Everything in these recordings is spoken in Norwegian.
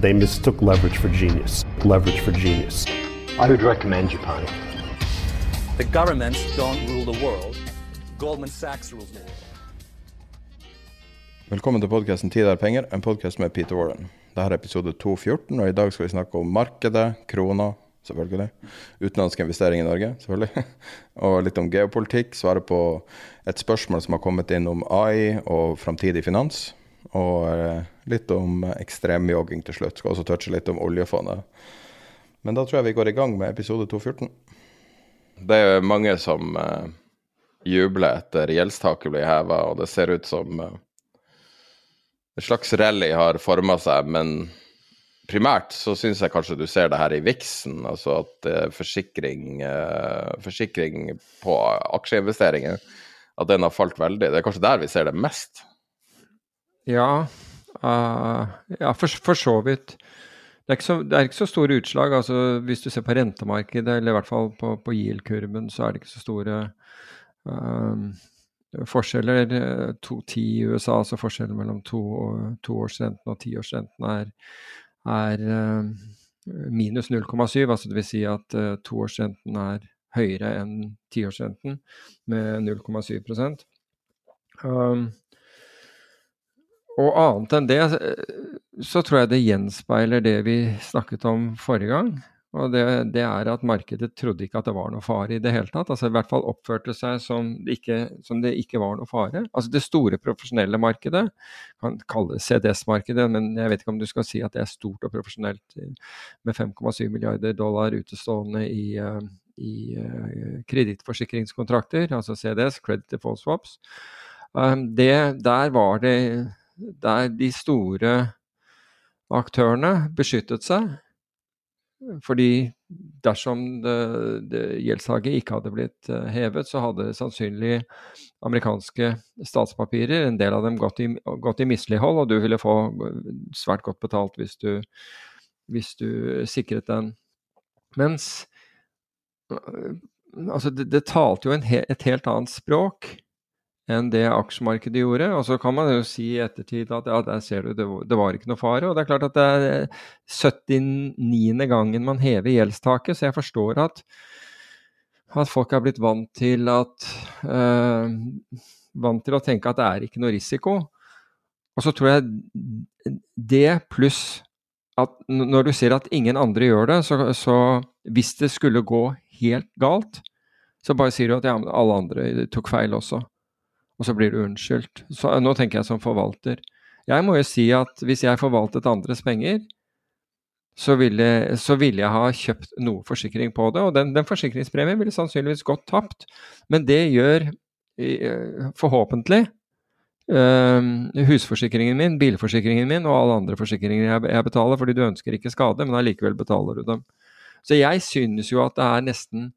They mistook leverage for genius. Leverage for genius. I would recommend Japan. The governments don't rule the world. Goldman Sachs rules the world. Velkommen til podkasten 'Tid er penger', en podkast med Peter Warren. Dette er episode 214, og i dag skal vi snakke om markedet, krona, selvfølgelig. Utenlandske investeringer i Norge, selvfølgelig. Og litt om geopolitikk. Svare på et spørsmål som har kommet inn om AI og framtidig finans. Og eh, litt om ekstremjogging til slutt. Skal også touche litt om oljefondet. Men da tror jeg vi går i gang med episode 214. Det er mange som uh, jubler etter gjeldstaket blir heva, og det ser ut som uh, et slags rally har forma seg, men primært så syns jeg kanskje du ser det her i viksen, altså at uh, forsikring, forsikring på aksjeinvesteringer, at den har falt veldig. Det er kanskje der vi ser det mest. Ja, ja for, for så vidt. Det er, så, det er, ikke så, store utslag. altså Hvis du ser på rentemarkedet, eller i hvert fall på, på yield-kurven, så er det ikke så store uh, forskjeller. 2,10 i USA, altså forskjellen mellom to, toårsrenten og tiårsrenten er, er uh, minus 0,7. altså Dvs. Si at uh, toårsrenten er høyere enn tiårsrenten med 0,7 um, og annet enn det, så tror jeg det gjenspeiler det vi snakket om forrige gang. Og det, det, er at markedet trodde ikke at det var noe fare i det hele tatt. Altså i hvert fall oppførte seg som det ikke, som det ikke var noe fare. Altså det store profesjonelle markedet, kan kalle det CDS-markedet, men jeg vet ikke om du skal si at det er stort og profesjonelt med 5,7 milliarder dollar utestående i, eh, i kredittforsikringskontrakter, altså CDS, Credit Default Swaps. Det, der var det der de store aktørene beskyttet seg. Fordi dersom det, ikke hadde blitt uh, hevet, så hadde sannsynlig amerikanske statspapirer, en del av dem gått i, gått i mislighold, og du ville få svært godt betalt hvis du, hvis du sikret den. Mens uh, altså det, det, talte jo he, et helt annet språk enn det aksjemarkedet gjorde. Og så kan man jo si i ettertid at ja, der ser du, det, det var ikke noe fare. Og det er klart at det er 79. gangen man hever gjeldstaket, så jeg forstår at, at folk er blitt vant til at øh, Vant til å tenke at det er ikke noe risiko. Og så tror jeg det pluss at når du ser at ingen andre gjør det, så, så hvis det skulle gå helt galt, så bare sier du at ja, alle andre tok feil også og så blir du unnskyldt. Så, nå tenker jeg som forvalter. Jeg må jo si at hvis jeg forvaltet andres penger, så ville, så ville jeg ha kjøpt noe forsikring på det. Og den, den forsikringspremien ville sannsynligvis gått tapt. Men det gjør eh, forhåpentlig uh, husforsikringen min, bilforsikringen min og alle andre forsikringer jeg, jeg, betaler, fordi du ønsker ikke skade, men allikevel betaler du dem. Så jeg synes jo at det er nesten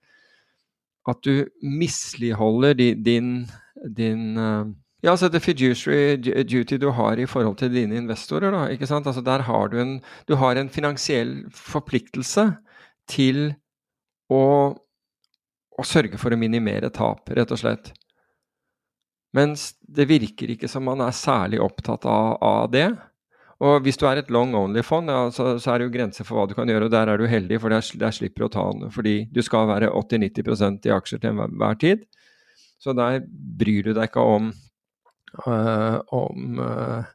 at du misligholder din din eh, ja, altså det fiduciary duty du har i forhold til dine investorer. Da, ikke sant? Altså der har du en, du har en finansiell forpliktelse til å, å sørge for å minimere tap, rett og slett. Mens det virker ikke som man er særlig opptatt av, av det. Og hvis du er et long only-fond, ja, så, så, er det jo grenser for hva du kan gjøre. og Der er du heldig, for der, der slipper du å ta den. Fordi du skal være 80-90% i aksjer til enhver tid. Så der bryr du deg ikke om, Uh, om uh,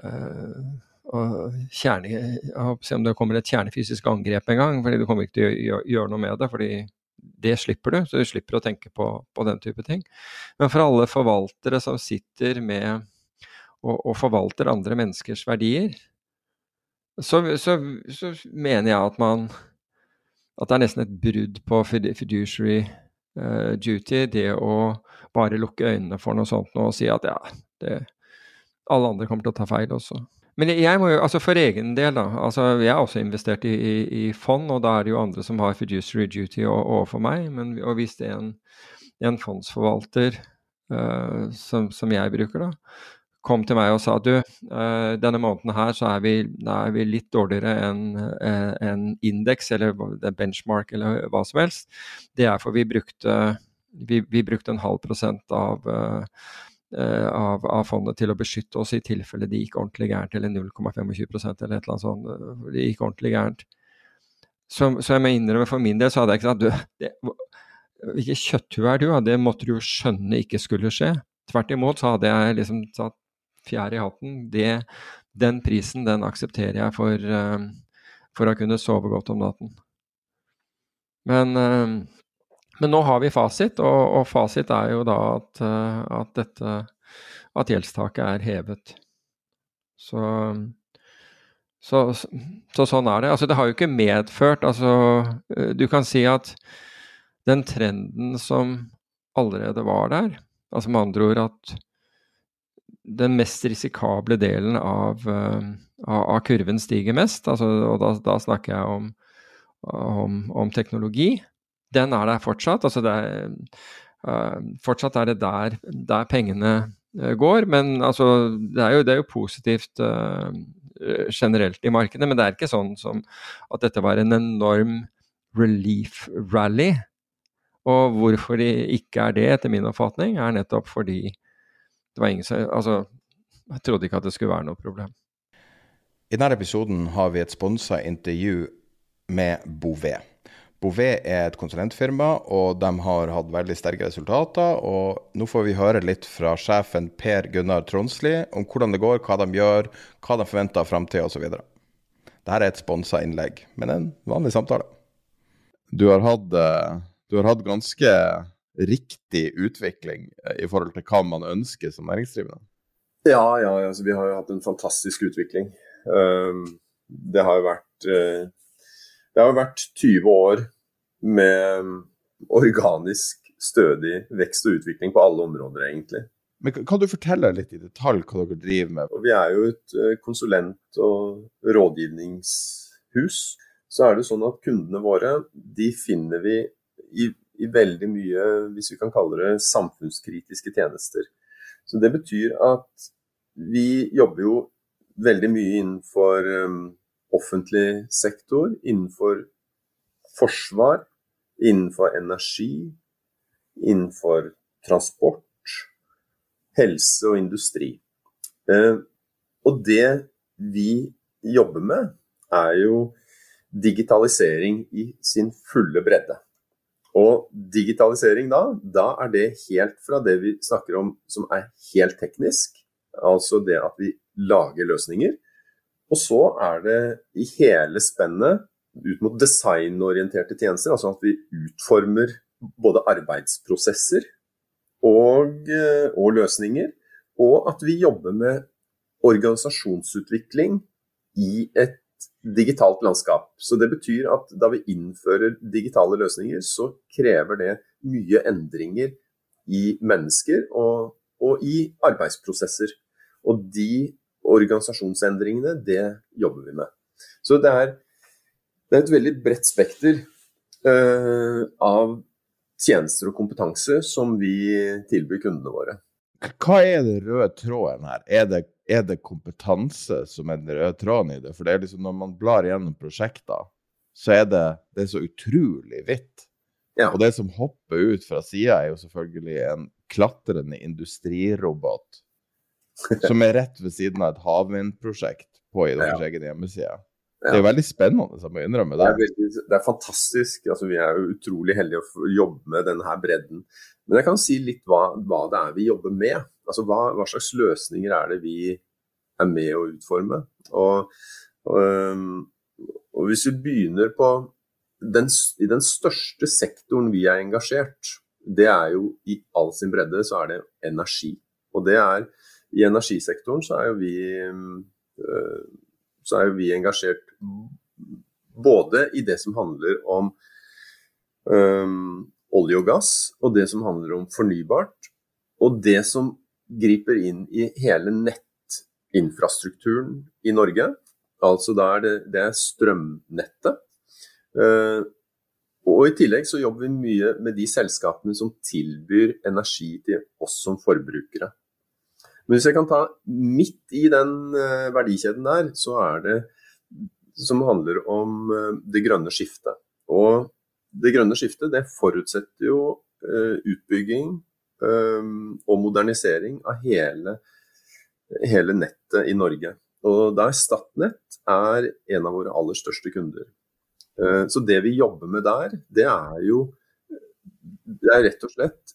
uh, kjerne, om det kommer et kjernefysisk angrep en gang. fordi du kommer ikke til å gjøre, gjøre noe med det. fordi det slipper du, så du slipper å tenke på, på den type ting. Men for alle forvaltere som sitter med og, og forvalter andre menneskers verdier, så, så, så, mener jeg at man at det er nesten et brudd på fiduciary duty, det å bare lukke øynene for noe sånt og si at ja, det, alle andre kommer til å ta feil også. Men jeg må jo, altså for egen del, da. altså Jeg har også investert i, i, i fond, og da er det jo andre som har fiduciary duty overfor meg. Men, og hvis det er en, en fondsforvalter uh, som, som, jeg bruker, da, kom til meg og sa du, uh, denne måneden her så er vi, er vi litt dårligere enn uh, en indeks eller benchmark eller hva som helst. Det er for vi brukte, vi, vi brukte en halv prosent av uh, av, av, fondet til å beskytte oss i tilfelle det gikk ordentlig gærent, eller 0,25% eller et eller annet sånt. Det gikk ordentlig gærent. Så, så, jeg må innrømme for min del så hadde jeg ikke sagt du, det, Hvilket kjøtthue er du? Det måtte du jo skjønne ikke skulle skje. Tvert imot så hadde jeg liksom satt fjær i hatten. Det, den prisen, den aksepterer jeg for, uh, for, å kunne sove godt om natten. Men uh, men nå har vi fasit, og, og fasit er jo da at, eh, at, dette at gjeldstaket er hevet. Så, så, så, sånn er det. Altså, det har jo ikke medført Altså, eh, du kan si at den trenden som allerede var der, altså med andre ord at den mest risikable delen eh, av, av kurven stiger mest, altså, og da, da snakker jeg om, om, om teknologi, den er der fortsatt. Altså det er, uh, fortsatt er det der, der pengene uh, går. Men altså, det, er jo, det er jo positivt uh, generelt i markedet. Men det er ikke sånn som at dette var en enorm relief rally. Og hvorfor det ikke er det, etter min oppfatning, er nettopp fordi det var ingen som Altså, jeg trodde ikke at det skulle være noe problem. I denne episoden har vi et sponsa intervju med Bouvet. Bouvet er et konsulentfirma, og de har hatt veldig sterke resultater. og Nå får vi høre litt fra sjefen Per Gunnar Tronsli om hvordan det går, hva de gjør, hva de forventer av framtida osv. Dette er et sponsa innlegg, men en vanlig samtale. Du har, hatt, eh, du har hatt ganske riktig utvikling eh, i forhold til hva man ønsker som næringsdrivende? Ja, ja altså, vi har jo hatt en fantastisk utvikling. Um, det har jo vært det har vært 20 år med organisk, stødig vekst og utvikling på alle områder, egentlig. Men Kan du fortelle litt i detalj hva dere driver med? Vi er jo et eh, konsulent- og rådgivningshus. Så er det sånn at kundene våre de finner vi i, i veldig mye, hvis vi kan kalle det, samfunnskritiske tjenester. Så Det betyr at vi jobber jo veldig mye innenfor um, offentlig sektor, innenfor forsvar, innenfor energi, innenfor transport, helse og industri. Eh, og det vi jobber med, er jo digitalisering i sin fulle bredde. Og digitalisering da, da er det helt fra det vi snakker om som er helt teknisk, altså det at vi lager løsninger, og så er det i hele spennet ut mot designorienterte tjenester, altså at vi utformer både arbeidsprosesser og, eh, og løsninger, og at vi jobber med organisasjonsutvikling i et digitalt landskap. Så det betyr at da vi innfører digitale løsninger, så krever det mye endringer i mennesker og, og i arbeidsprosesser. Og de organisasjonsendringene, det jobber vi med. Så det er, det er et veldig bredt spekter uh, av tjenester og kompetanse som vi tilbyr kundene våre. Hva er den røde tråden her? Er det, er det, kompetanse som er den røde tråden i det? For det er liksom når man blar gjennom prosjekter, så er det, det er så utrolig vidt. Ja. Og det som hopper ut fra sida, er jo selvfølgelig en klatrende industrirobot som er rett ved siden av et havvindprosjekt på i deres Ja. egen hjemmeside. Ja. Det er jo veldig spennende, jeg må innrømme Det det. er, veldig, det er fantastisk. Altså, vi er jo utrolig heldige å jobbe med denne bredden. Men jeg kan si litt hva, hva det er vi jobber med. Altså, hva, hva slags løsninger er det vi er med å utforme. Og, og, og hvis vi begynner på den, I den største sektoren vi er engasjert, det er jo i all sin bredde, så er det energi. Og det er I energisektoren så er jo vi øh, er vi engasjert både i det som handler om olje og gass, og det som handler om fornybart, og det som griper inn i hele nettinfrastrukturen i Norge. Altså da er det, det er strømnettet. Eh, og i tillegg så jobber vi mye med de selskapene som tilbyr energi til oss som forbrukere. Men hvis jeg kan ta midt i den eh, verdikjeden der, så er det som handler om eh, det grønne skiftet. Og det grønne skiftet det forutsetter jo eh, utbygging eh, og modernisering av hele, hele nettet i Norge. Og der Statnett er en av våre aller største kunder. Eh, Så det vi jobber med der, det er jo det er rett og slett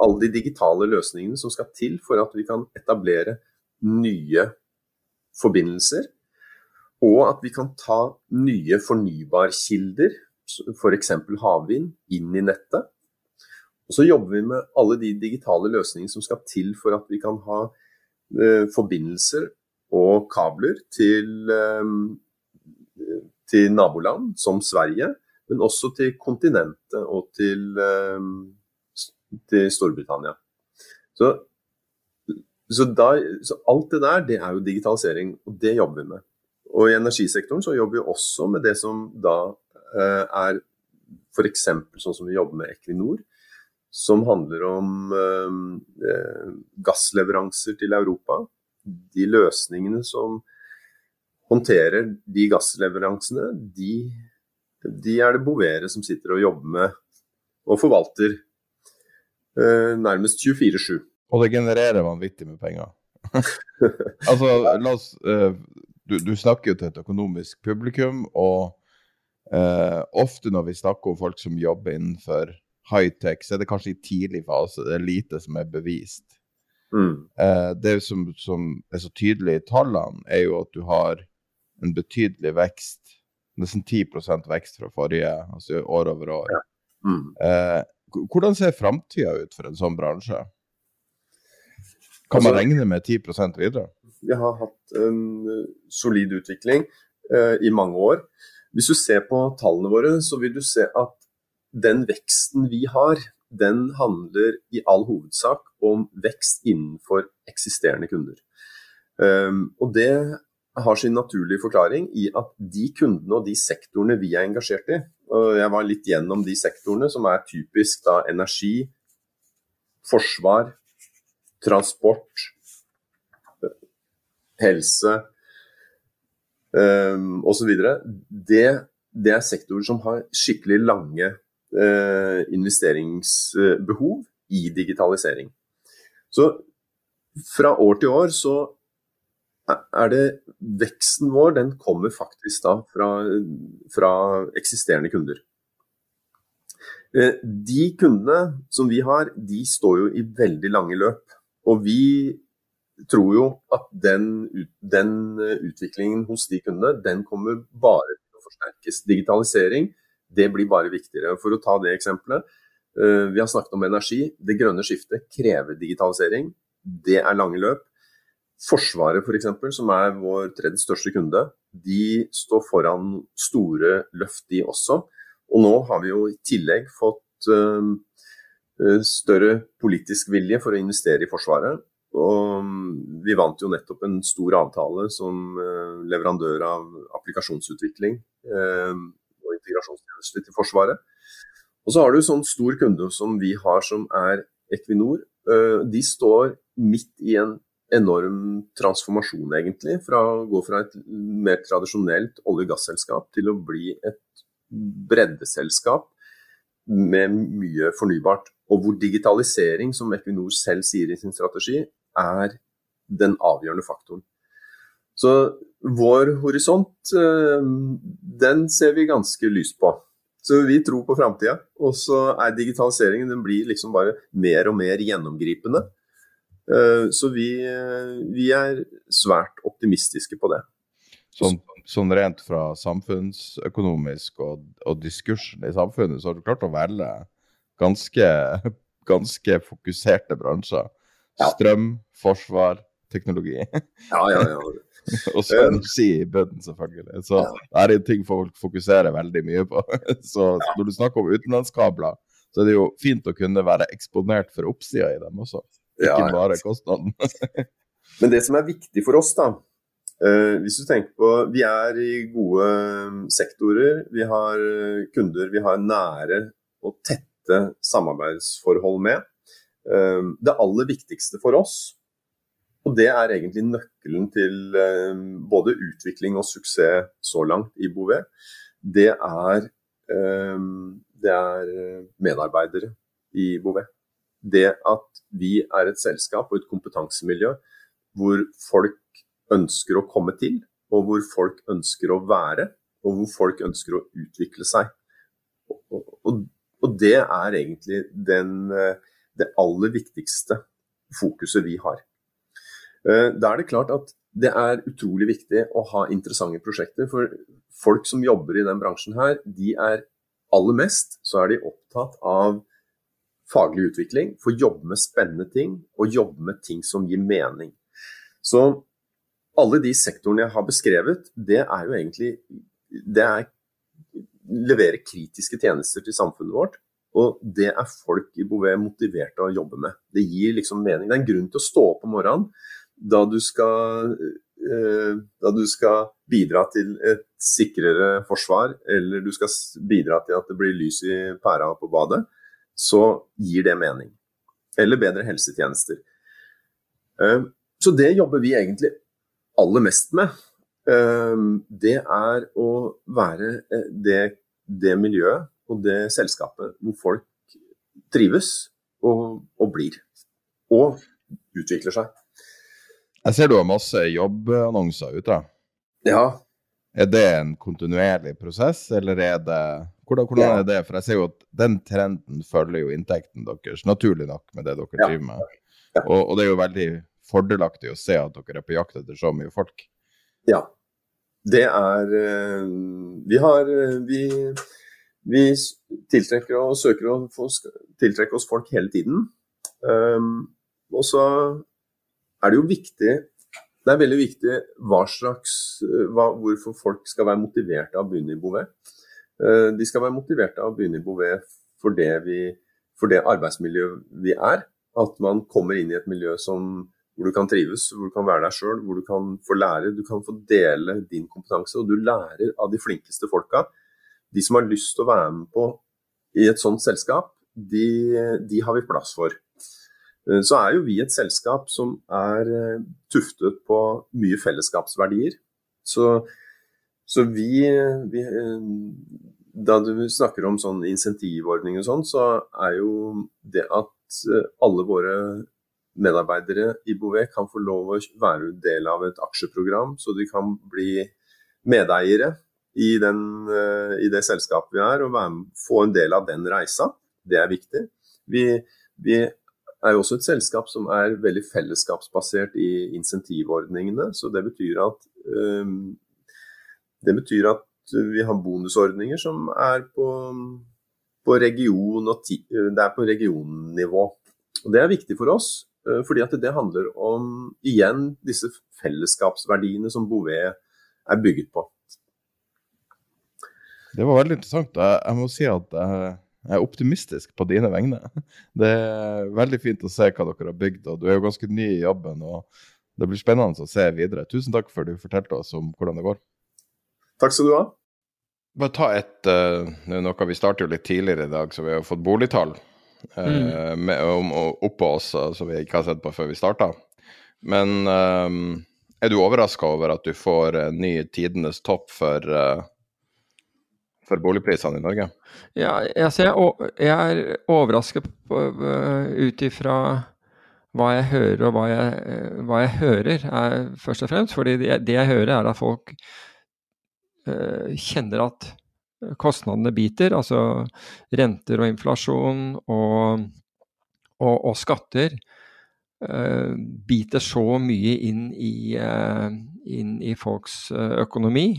alle de digitale løsningene som skal til for at vi kan etablere nye forbindelser. Og at vi kan ta nye fornybarkilder, f.eks. havvind, inn i nettet. Og så jobber vi med alle de digitale løsningene som skal til for at vi kan ha eh, forbindelser og kabler til, eh, til naboland som Sverige, men også til kontinentet og til, eh, til Storbritannia. Så, så, da, så alt det der, det er jo digitalisering, og det jobber vi med. Og i energisektoren så jobber vi også med det som da er f.eks. sånn som vi jobber med Equinor, som handler om eh, eh, gassleveranser til Europa. De løsningene som håndterer de gassleveransene, de, de er det Bovere som sitter og jobber med og forvalter eh, nærmest 24-7. Og det genererer vanvittig med penger. altså, la oss eh, du, du snakker jo til et økonomisk publikum, og eh, ofte når vi snakker om folk som jobber innenfor high-tech, så er det kanskje i tidlig fase. Det er lite som er bevist. Mm. Uh, det som, som er så tydelig i tallene, er jo at du har en betydelig vekst. Nesten 10 vekst fra forrige, altså år over år. Mm. Uh, hvordan ser framtida ut for en sånn bransje? Kan man Altså- regne med 10% videre? Vi har hatt en solid utvikling i mange år. Hvis du ser på tallene våre, så vil du se at den veksten vi har, den handler i all hovedsak om vekst innenfor eksisterende kunder. Um, og det har sin naturlige forklaring i at de kundene og de sektorene vi er engasjert i, og jeg var litt gjennom de sektorene som er typisk da energi, forsvar, transport, helse um, osv. Det, det er sektorer som har skikkelig lange uh, investeringsbehov i digitalisering. Så fra år til år så er det veksten vår den kommer faktisk da fra, fra eksisterende kunder. Eh, De kundene som vi har, de står jo i veldig lange løp. Og vi tror jo at den, den eh, utviklingen hos de kundene, den kommer bare til å forsterkes. Digitalisering, det blir bare viktigere. For å ta det eksempelet. eh, Vi har snakket om energi. Det grønne skiftet krever digitalisering. Det er lange løp. Forsvaret f.eks., som er vår tredje største kunde, de står foran store løft, de også. Og nå har vi jo i tillegg fått eh, større politisk vilje for å investere i Forsvaret. Og mm, vi vant jo nettopp en stor avtale som eh, leverandør av applikasjonsutvikling eh, og integrasjonstjenester til Forsvaret. Og så har du sånn stor kunde som vi har, som er Equinor. Eh, De står midt i en enorm transformasjon, egentlig. Fra å gå fra et mer tradisjonelt olje- og gasselskap til å bli et breddeselskap med mye fornybart. Og hvor digitalisering, som Equinor selv sier i sin strategi, er den avgjørende faktoren. Så vår horisont, eh, den ser vi ganske lyst på. Så vi tror på framtida. Og så er digitaliseringen den blir liksom bare mer og mer gjennomgripende. Eh, så vi, vi er svært optimistiske på det. Sånn, sånn rent fra samfunnsøkonomisk og, og, diskursen i samfunnet, så har du klart å velge ganske, ganske fokuserte bransjer. Strøm, forsvar, teknologi. Ja, ja, ja. og så energi i bunnen, selvfølgelig. Så det er en ting folk fokuserer veldig mye på. så når du snakker om utenlandskabler, så er det jo fint å kunne være eksponert for oppsida i dem også. Ikke bare kostnaden. Men det som er viktig for oss, da uh, Hvis du tenker på Vi er i gode um, sektorer. Vi har uh, kunder vi har nære og tette samarbeidsforhold med. Uh, det aller viktigste for oss og det er egentlig nøkkelen til eh, både utvikling og suksess så langt i Bouvet. Det er, eh, det er medarbeidere i Bouvet. Det at vi er et selskap og et kompetansemiljø hvor folk ønsker å komme til, og hvor folk ønsker å være, og hvor folk ønsker å utvikle seg. Og, og, og det er egentlig den, eh, det aller viktigste fokuset vi har. Eh, da er det klart at det er utrolig viktig å ha interessante prosjekter. For folk som jobber i den bransjen her, de er aller mest så er de opptatt av faglig utvikling, få jobbe med spennende ting og jobbe med ting som gir mening. Så alle de sektorene jeg har beskrevet, det er jo egentlig det er levere kritiske tjenester til samfunnet vårt. Og det er folk i Bouvet motivert til å jobbe med. Det gir liksom mening. Det er en grunn til å stå opp om morgenen da du skal eh, da du skal bidra til et sikrere forsvar, eller du skal bidra til at det blir lys i pæra på badet, så gir det mening. Eller bedre helsetjenester. Eh, så det jobber vi egentlig aller mest med. Eh, det er å være det, det miljøet og det selskapet hvor folk trives og, og blir. Og utvikler seg. Jeg ser du har masse jobbannonser ute. Ja. Er det en kontinuerlig prosess, eller er det Hvordan, hvordan ja. er det? For jeg ser jo at den trenden følger jo inntekten deres, naturlig nok, med det dere ja. driver med. Ja. Og, og, det er jo veldig fordelaktig å se at dere er på jakt etter så mye folk. Ja. Det er eh, Vi har eh, Vi, vi tiltrekker og søker å tiltrekke oss folk hele tiden. Um, og så er det jo viktig det er veldig viktig hva slags, hva, hvorfor folk skal være motiverte av å begynne i Bouvet. Uh, de skal være motiverte av å begynne i Bouvet for det, vi, for det arbeidsmiljøet vi er. At man kommer inn i et miljø som, hvor du kan trives, hvor du kan være deg sjøl, hvor du kan få lære. Du kan få dele din kompetanse, og du lærer av de flinkeste folka. De som har lyst til å være med på i et sånt selskap, de, de har vi plass for. Eh, så er jo vi et selskap som er eh, tuftet på mye fellesskapsverdier. Så, så vi, vi, eh, Da du snakker om sånn insentivordning og sånn, så er jo det at alle våre medarbeidere i Bouvet kan få lov å være del av et aksjeprogram, så de kan bli medeiere i, den, i det selskapet vi er, og med, få en del av den reisa. Det er viktig. Vi, vi er jo også et selskap som er veldig fellesskapsbasert i insentivordningene. Så det betyr at, um, det betyr at vi har bonusordninger som er på, på, region ti, det er på regionnivå. Og Det er viktig for oss, uh, fordi at det handler om igjen disse fellesskapsverdiene som Bouvet er bygget på. Det var veldig interessant. Jeg må si at jeg jeg er optimistisk på dine vegne. Det er veldig fint å se hva dere har bygd, og du er jo ganske ny i jobben. og Det blir spennende å se videre. Tusen takk for at du fortalte oss om hvordan det går. Takk skal du ha. Bare ta et uh, noe Vi starter jo litt tidligere i dag, så vi har fått boligtall uh, mm. med, om, oppå oss som vi ikke har sett på før vi starta. Men uh, er du overraska over at du får uh, ny tidenes topp for uh, for boligprisene i Norge? Ja, altså jeg, jeg er overrasket uh, ut ifra hva jeg hører og hva jeg, hva jeg hører, er først og fremst. fordi det, det jeg hører, er at folk uh, kjenner at kostnadene biter. Altså renter og inflasjon og, og, og skatter uh, biter så mye inn i, uh, inn i folks økonomi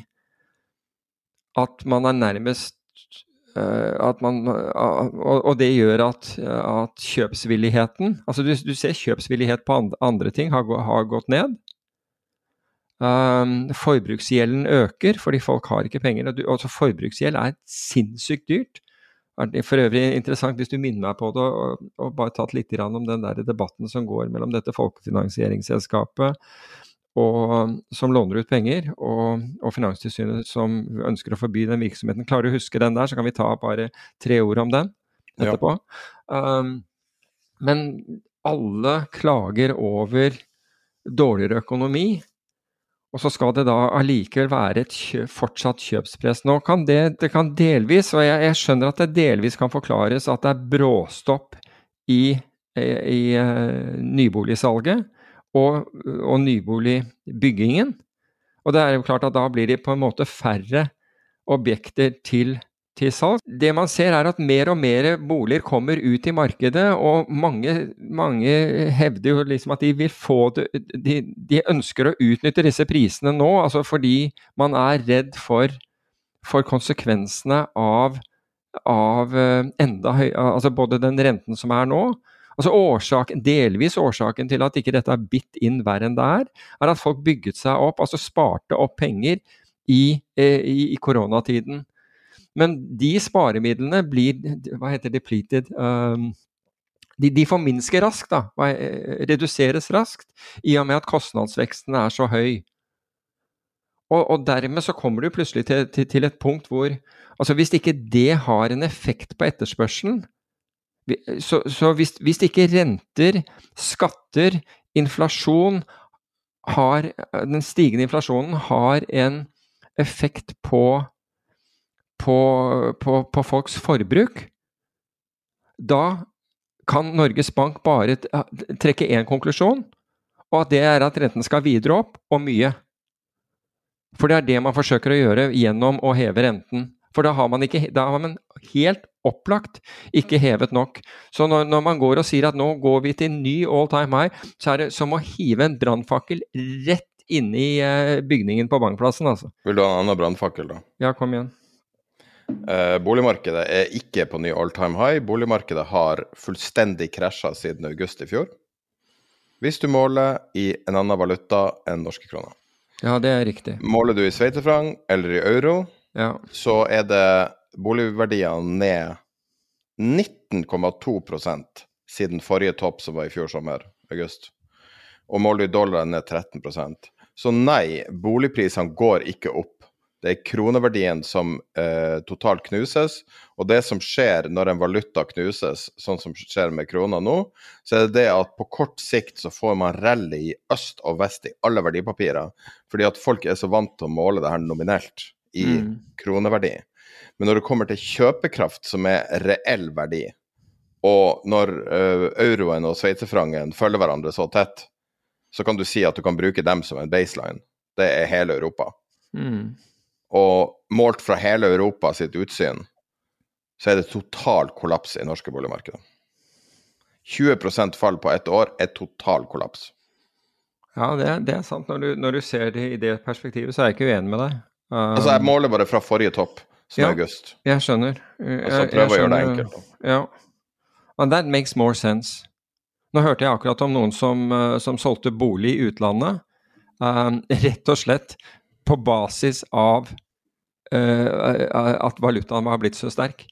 at man er nærmest Eh, man, og, det gjør at, at kjøpsvilligheten altså du, du, ser kjøpsvillighet på andre ting har, har gått ned. Um, forbruksgjelden øker fordi folk har ikke penger. og du, altså Forbruksgjeld er sinnssykt dyrt. For øvrig interessant hvis du minner meg på det, og, og bare tatt litt om den der debatten som går mellom dette folkefinansieringsselskapet og, som låner ut penger, og, og, Finanstilsynet som ønsker å forby den virksomheten. Klarer du å huske den der, så kan vi ta bare tre ord om den etterpå. Ja. Um, men alle klager over dårligere økonomi, og så skal det da allikevel være et kjø, fortsatt kjøpspress. Nå kan det, det kan delvis, og jeg, jeg, skjønner at det delvis kan forklares at det er bråstopp i, i, i uh, nyboligsalget og, og nyboligbyggingen. Og det er jo klart at da blir det på en måte færre objekter til, til salg. Det man ser er at mer og mer boliger kommer ut i markedet, og mange, mange hevder jo liksom at de vil få det de, de, ønsker å utnytte disse prisene nå, altså fordi man er redd for, for konsekvensene av, av eh, enda høy, altså både den renten som er nå, Altså årsaken, Delvis årsaken til at ikke dette er bitt inn verre enn det er, er at folk bygget seg opp, altså sparte opp penger i, eh, i, i koronatiden. Men de sparemidlene blir hva heter depleted um, de, de forminsker raskt, da, eh, reduseres raskt, i og med at kostnadsveksten er så høy. Og, og dermed så kommer du plutselig til, til, til et punkt hvor altså Hvis ikke det har en effekt på etterspørselen, så, så hvis, hvis, ikke renter, skatter, inflasjon har Den stigende inflasjonen har en effekt på, på, på, på folks forbruk, da kan Norges Bank bare trekke én konklusjon, og at det er at renten skal videre opp, og mye. For det er det man forsøker å gjøre gjennom å heve renten. For da har man, ikke, da har man helt opplagt ikke hevet nok. Så når, når, man går og sier at nå går vi til ny all time high, så er det som å hive en brannfakkel rett inn i uh, bygningen på Bankplassen, altså. Vil du ha en annen brannfakkel, da? Ja, kom igjen. Eh, boligmarkedet er ikke på ny all time high. Boligmarkedet har fullstendig krasja siden august i fjor. Hvis du måler i en annen valuta enn norske kroner. Ja, det er riktig. Måler du i sveitserfranc eller i euro, ja. så er det boligverdiene ned 19,2% siden forrige topp, som var i fjor sommer, august. Og måler du dollar ned 13% Så nei, boligprisene går ikke opp. Det er kroneverdien som eh, totalt knuses. Og det som skjer når en valuta knuses, sånn som skjer med krona nå, så er det det at på kort sikt så får man rally i øst og vest i alle verdipapirer. Fordi at folk er så vant til å måle det her nominelt i mm. kroneverdi. Men når det kommer til kjøpekraft, som er reell verdi, og når uh, euroen og sveitserfrangen følger hverandre så tett, så kan du si at du kan bruke dem som en baseline. Det er hele Europa. Mm. Og målt fra hele Europa sitt utsyn, så er det total kollaps i norske boligmarkedet. 20% fall på ett år er total kollaps. Ja, det, det er sant. Når du, når du, ser det i det perspektivet, så er jeg ikke uenig med deg. Um, altså, jeg måler bare fra forrige topp, som ja, august. Jeg skjønner. Og så prøver jeg å gjøre det enkelt. Ja. And that makes more sense. Nå hørte jeg akkurat om noen som, uh, som solgte bolig i utlandet. Um, rett og slett på basis av uh, at valutaen var blitt så sterk.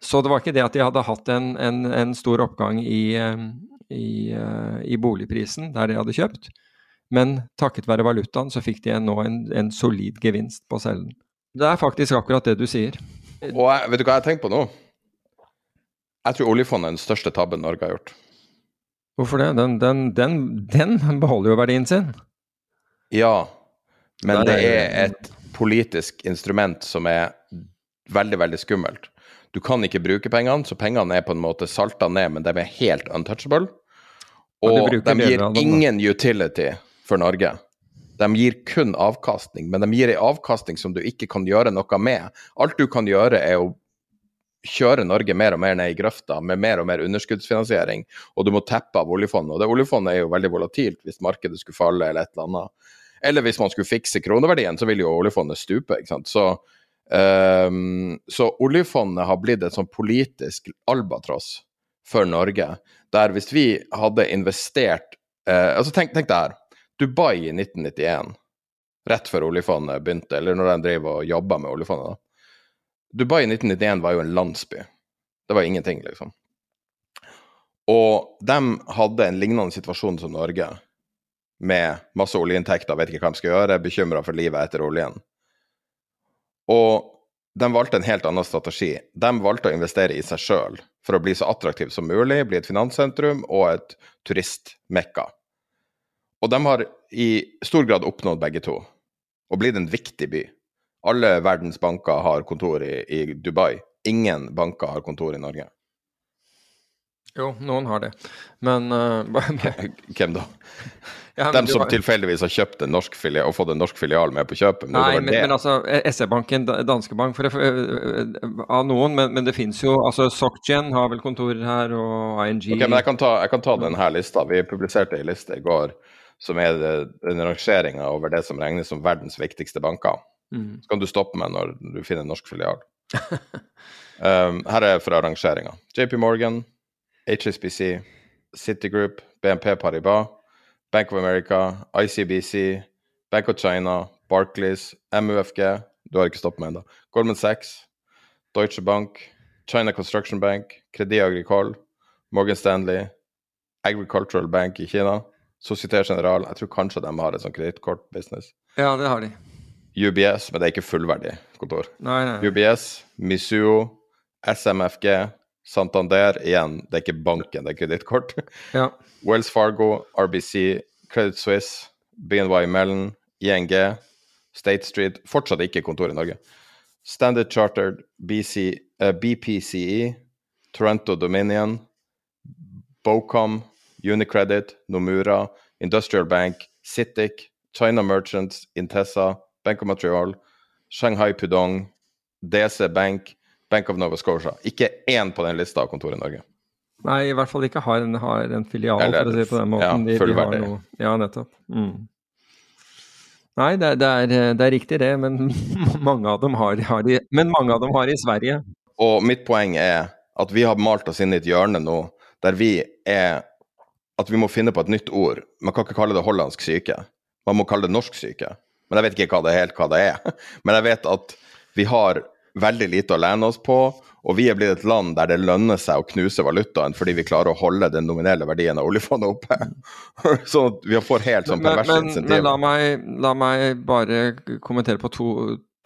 Så det var ikke det at de hadde hatt en, en, en stor oppgang i, um, i, uh, i, boligprisen der de hadde kjøpt, men takket være valutaen så fikk de nå en, en solid gevinst på cellen. Det er faktisk akkurat det du sier. Og jeg, vet du hva jeg tenker på nå? Jeg tror oljefondet er den største tabben Norge har gjort. Hvorfor det? Den, den, den, den beholder jo verdien sin. Ja, men det er et politisk instrument som er veldig, veldig skummelt. Du kan ikke bruke pengene, så pengene er på en måte salta ned, men de er helt untouchable. Og de gir ingen utility for Norge. De gir kun avkastning, men de gir ei avkastning som du ikke kan gjøre noe med. Alt du kan gjøre, er å kjøre Norge mer og mer ned i grøfta med mer og mer underskuddsfinansiering, og du må teppe av oljefondet. Og det oljefondet er jo veldig volatilt hvis markedet skulle falle eller et eller annet. Eller hvis man skulle fikse kroneverdien, så ville jo oljefondet stupe. ikke sant? Så, um, så oljefondet har blitt et sånn politisk albatross for Norge, der hvis vi hadde investert uh, altså tenk, tenk det her. Dubai i 1991, rett før oljefondet begynte, eller når de drev og jobba med oljefondet. da. Dubai i 1991 var jo en landsby. Det var ingenting, liksom. Og de hadde en lignende situasjon som Norge, med masse oljeinntekter, vet ikke hva de skal gjøre, bekymra for livet etter oljen. Og de valgte en helt annen strategi. De valgte å investere i seg sjøl for å bli så attraktiv som mulig, bli et finanssentrum og et turistmekka. Og de har i stor grad oppnådd begge to, og blitt en viktig by. Alle verdens banker har kontor i, i Dubai. Ingen banker har kontor i Norge. Jo, noen har det, men uh, Hvem da? Ja, Dem som var... tilfeldigvis har kjøpt en norsk filial og fått en norsk filial med på kjøpet? Nei, men, men, altså SE-banken, danske bank, for, for, av noen, men, men det finnes jo altså SocGen har vel kontorer her, og ING Ok, men Jeg kan ta, jeg kan ta denne lista. Vi publiserte ei liste i går som er en rangeringa over det som regnes som verdens viktigste banker. Mm. Så kan du stoppe meg når du finner en norsk filial. um, her er fra rangeringa. JP Morgan, HSBC, Citigroup, BNP Paribas, Bank of America, ICBC, Bank of China, Barclays, MUFG Du har ikke stoppet meg ennå. Goldman Sachs, Deutsche Bank, China Construction Bank, Credit Agricole, Morgan Stanley, Agricultural Bank i Kina. Société General, jeg tror kanskje de har et sånt kredittkortbusiness. Ja, det har de. UBS, men det er ikke fullverdig kontor. Nei, nei. UBS, Misuo, SMFG, Santander, igjen, det er ikke banken, det er kredittkort. Ja. Wells Fargo, RBC, Credit Suisse, BNY Mellon, ING, State Street, fortsatt ikke kontor i Norge. Standard Chartered, BC, uh, eh, BPCE, Toronto Dominion, Bocom, Unicredit, Nomura, Industrial Bank, Citic, China Merchants, Intessa, Bank of Montreal, Shanghai Pudong, DC Bank, Bank of Nova Scotia. Ikke én på den lista av kontor i Norge. Nei, i hvert fall ikke har en, har en filial, Eller, for å si det på den måten. Ja, de, De, de ja, nettopp. Mm. Nei, det, det, er, det, er, riktig det, men mange, av dem har, har de, men mange av dem har i Sverige. Og mitt poeng er at vi har malt oss inn i et hjørne nå der vi er at vi må finne på et nytt ord. Man kan ikke kalle det hollandsk syke. Man må kalle det norsk syke. Men jeg vet ikke hva det helt hva det er. Men jeg vet at vi har veldig lite å lene oss på, og vi er blitt et land der det lønner seg å knuse valutaen fordi vi klarer å holde den nominelle verdien av oljefondet oppe. sånn at vi får helt sånn perverse insentiver. Men la meg, la meg bare kommentere på to,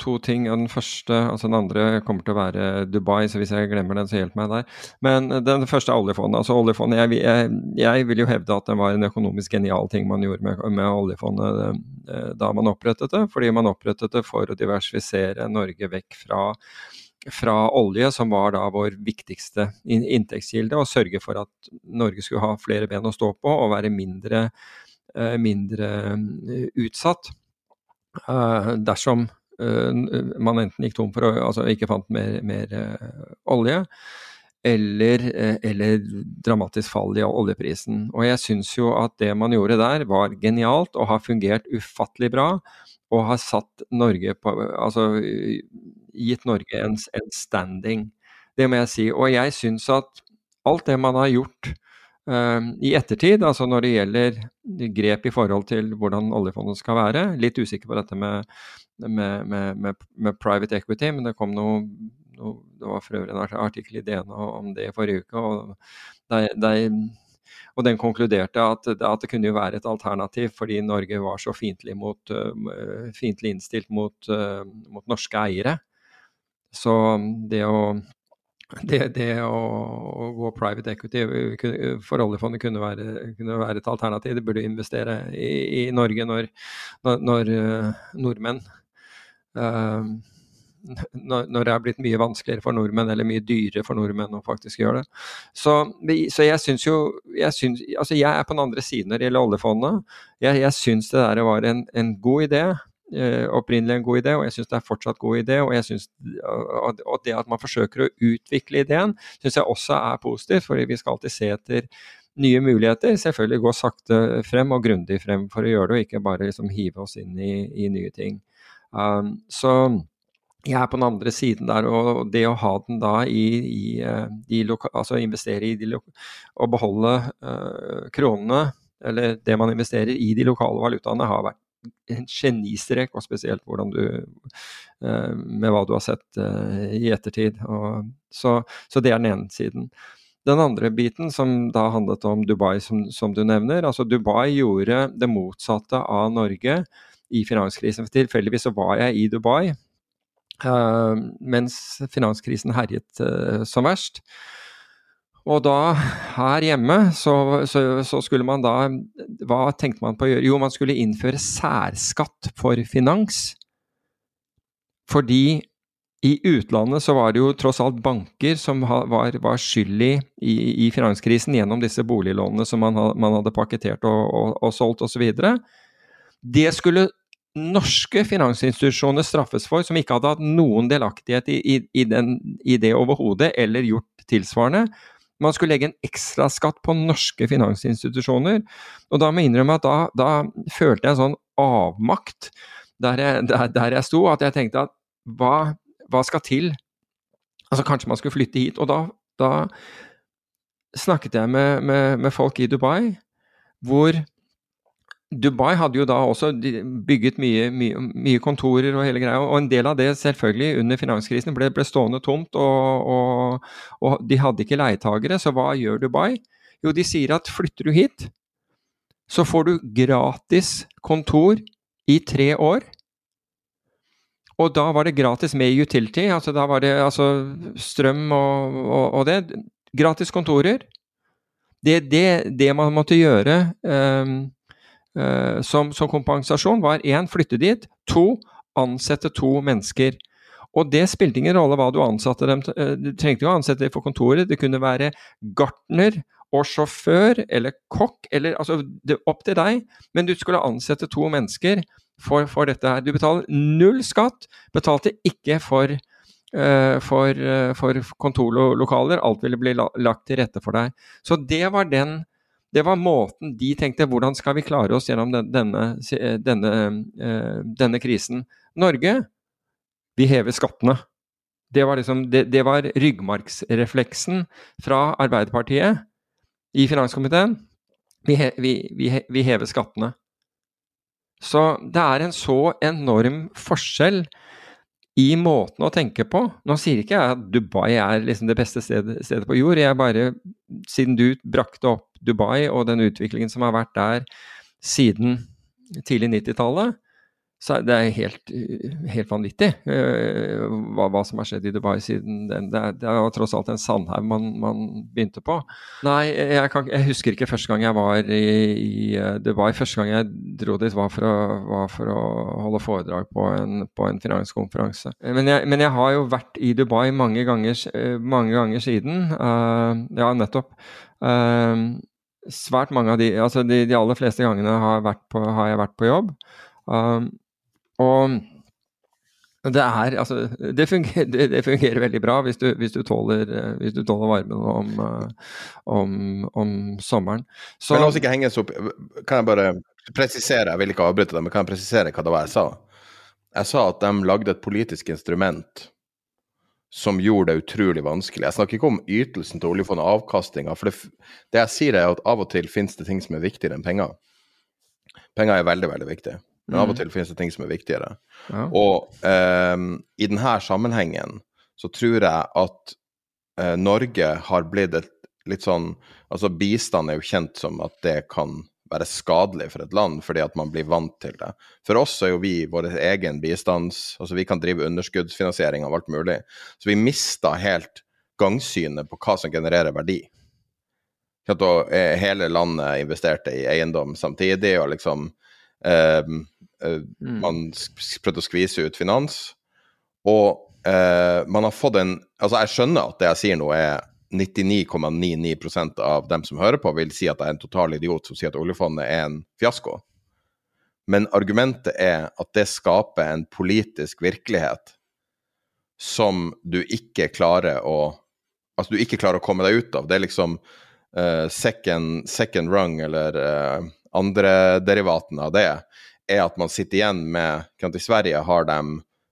to ting. Den første, altså den andre kommer til å være Dubai, så hvis jeg glemmer den, så hjelp meg der. Men den første er oljefondet. Altså oljefondet, jeg, jeg, jeg, vil jo hevde at det var en økonomisk genial ting man gjorde med, med oljefondet eh, da man opprettet det. Fordi man opprettet det for å diversifisere Norge vekk fra fra olje, som var da vår viktigste inntektskilde, og sørge for at Norge skulle ha flere ben å stå på og være mindre, eh, mindre eh, utsatt dersom man enten gikk tom for altså ikke fant mer, mer uh, olje, eller, eller, dramatisk fall i oljeprisen. Og jeg syns jo at det man gjorde der var genialt og har fungert ufattelig bra. Og har satt Norge på Altså gitt Norge en, en standing. Det må jeg si. Og jeg syns at alt det man har gjort I ettertid, altså når det gjelder grep i forhold til hvordan oljefondet skal være, litt usikker på dette med med, med, med, private equity, men det kom noe, noe, Det var for øvrig en artikkel i DN om det i forrige uke. og, det, det, og den konkluderte at, at, det kunne jo være et alternativ, fordi Norge var så fiendtlig, uh, innstilt mot, uh, mot, norske eiere. Så det å, det, det å, å, gå private equity for oljefondet kunne være, kunne være, et alternativ. Det burde investere i, i Norge når, når, når uh, nordmenn Ehm, når, det er blitt mye vanskeligere for nordmenn, eller mye dyrere for nordmenn å faktisk gjøre det. Så, så jeg syns jo jeg, synes, altså jeg er på den andre siden når det gjelder oljefondet. Jeg, jeg syns det der var en, en god idé. Eh, opprinnelig en god idé, og jeg syns det er fortsatt god idé. Og, jeg synes, og det at man forsøker å utvikle ideen, syns jeg også er positivt, fordi vi skal alltid se etter nye muligheter. Selvfølgelig gå sakte frem og grundig frem for å gjøre det, og ikke bare liksom hive oss inn i, i nye ting. Um, så jeg er på den andre siden der, og det å ha den da i, i de loka, altså investere i de og beholde uh, kronene, eller det man investerer i de lokale valutaene, har vært en genistrek, og spesielt du uh, med hva du har sett uh, i ettertid. Og, så, så, det er den ene siden. Den andre biten, som da handlet om Dubai, som, som du nevner. altså Dubai gjorde det motsatte av Norge i finanskrisen. Tilfeldigvis så var jeg i Dubai uh, mens finanskrisen herjet uh, som verst. Og da, her hjemme, så, så, så, skulle man da Hva tenkte man på å gjøre? Jo, man skulle innføre særskatt for finans. Fordi i utlandet så var det jo tross alt banker som var, var skyld i, i, finanskrisen gjennom disse boliglånene som man, man hadde pakketert og, og, og solgt osv. Det skulle norske finansinstitusjoner straffes for, som ikke hadde hatt noen delaktighet i, i, i, den, i det overhodet, eller gjort tilsvarende. Man skulle legge en ekstraskatt på norske finansinstitusjoner. Og da må jeg innrømme at da, da følte jeg en sånn avmakt der jeg, der, der jeg, sto, at jeg tenkte at hva, hva, skal til? Altså Kanskje man skulle flytte hit. Og da, da snakket jeg med, med, med folk i Dubai, hvor Dubai hadde jo da også bygget mye, mye, mye, kontorer og hele greia, og en del av det selvfølgelig under finanskrisen ble, ble stående tomt, og, og, og, de hadde ikke leietagere. Så hva gjør Dubai? Jo, de sier at flytter du hit, så får du gratis kontor i tre år. Og da var det gratis med utility, altså da var det altså strøm og, og det. Gratis kontorer. Det, det, det man måtte gjøre um, som, som, kompensasjon, var én flytte dit, to ansette to mennesker. Og det spilte ingen rolle hva du ansatte dem eh, Du trengte ikke å ansette dem for kontoret, det kunne være gartner og sjåfør eller kokk, eller altså det, opp til deg, men du skulle ansette to mennesker for, for dette her. Du betaler null skatt, betalte ikke for Uh, for, for kontorlokaler. Alt ville bli lagt til rette for deg. Så det var den det var måten de tenkte hvordan skal vi klare oss gjennom denne, denne, eh, denne krisen. Norge, vi hever skattene. Det var, liksom, det, det var ryggmargsrefleksen fra Arbeiderpartiet i finanskomiteen. Vi, vi, vi, vi hever skattene. Så det er en så enorm forskjell i måten å tenke på. Nå sier ikke jeg at Dubai er liksom det beste stedet, stedet, på jord. Jeg bare, Siden du brakte opp Dubai og den utviklingen som har vært der siden tidlig 90-tallet, så det er helt, helt vanvittig uh, hva, hva, som har skjedd i Dubai siden den. Det er, det er tross alt en sandhaug man, man, begynte på. Nei, jeg, kan, jeg, husker ikke første gang jeg var i, i, eh, Dubai. Første gang jeg dro dit var for å, var for å holde foredrag på en, på en finanskonferanse. Men jeg, men jeg, har jo vært i Dubai mange ganger, eh, mange ganger siden. Uh, ja, nettopp. Uh, svært mange av de, altså de, de aller fleste gangene har, på, har jeg vært på jobb. Um, og det er altså Det fungerer, det fungerer veldig bra hvis du, hvis du, tåler, hvis du tåler, varmen om, om, om sommeren. Så, men la oss ikke henges opp Kan jeg bare presisere, jeg vil ikke avbryte deg, men kan jeg presisere hva det var jeg sa? Jeg sa at de lagde et politisk instrument som gjorde det utrolig vanskelig. Jeg snakker ikke om ytelsen til oljefondet, avkastinga. For det, det, jeg sier, er at av og til finnes det ting som er viktigere enn penger. Penger er veldig, veldig viktig. Men av og mm. til finnes det ting som er viktigere. Ja. Og um, i denne sammenhengen så tror jeg at uh, Norge har blitt et litt sånn Altså bistand er jo kjent som at det kan være skadelig for et land, fordi at man blir vant til det. For oss er jo vi vår egen bistands... Altså vi kan drive underskuddsfinansiering av alt mulig. Så vi mista helt gangsynet på hva som genererer verdi. At hele landet investerte i eiendom samtidig, og liksom eh, uh, mm. Man prøvde å skvise ut finans. Og eh, man har fått en Altså, jeg skjønner at det jeg sier nå, er 99,99% av dem som hører på, vil si at jeg er en total idiot som sier at oljefondet er en fiasko. Men argumentet er at det skaper en politisk virkelighet som du ikke klarer å Altså, du ikke klarer å komme deg ut av. Det er liksom uh, second, second rung, eller uh, andre derivaten av det, er at man sitter igjen med I Sverige har de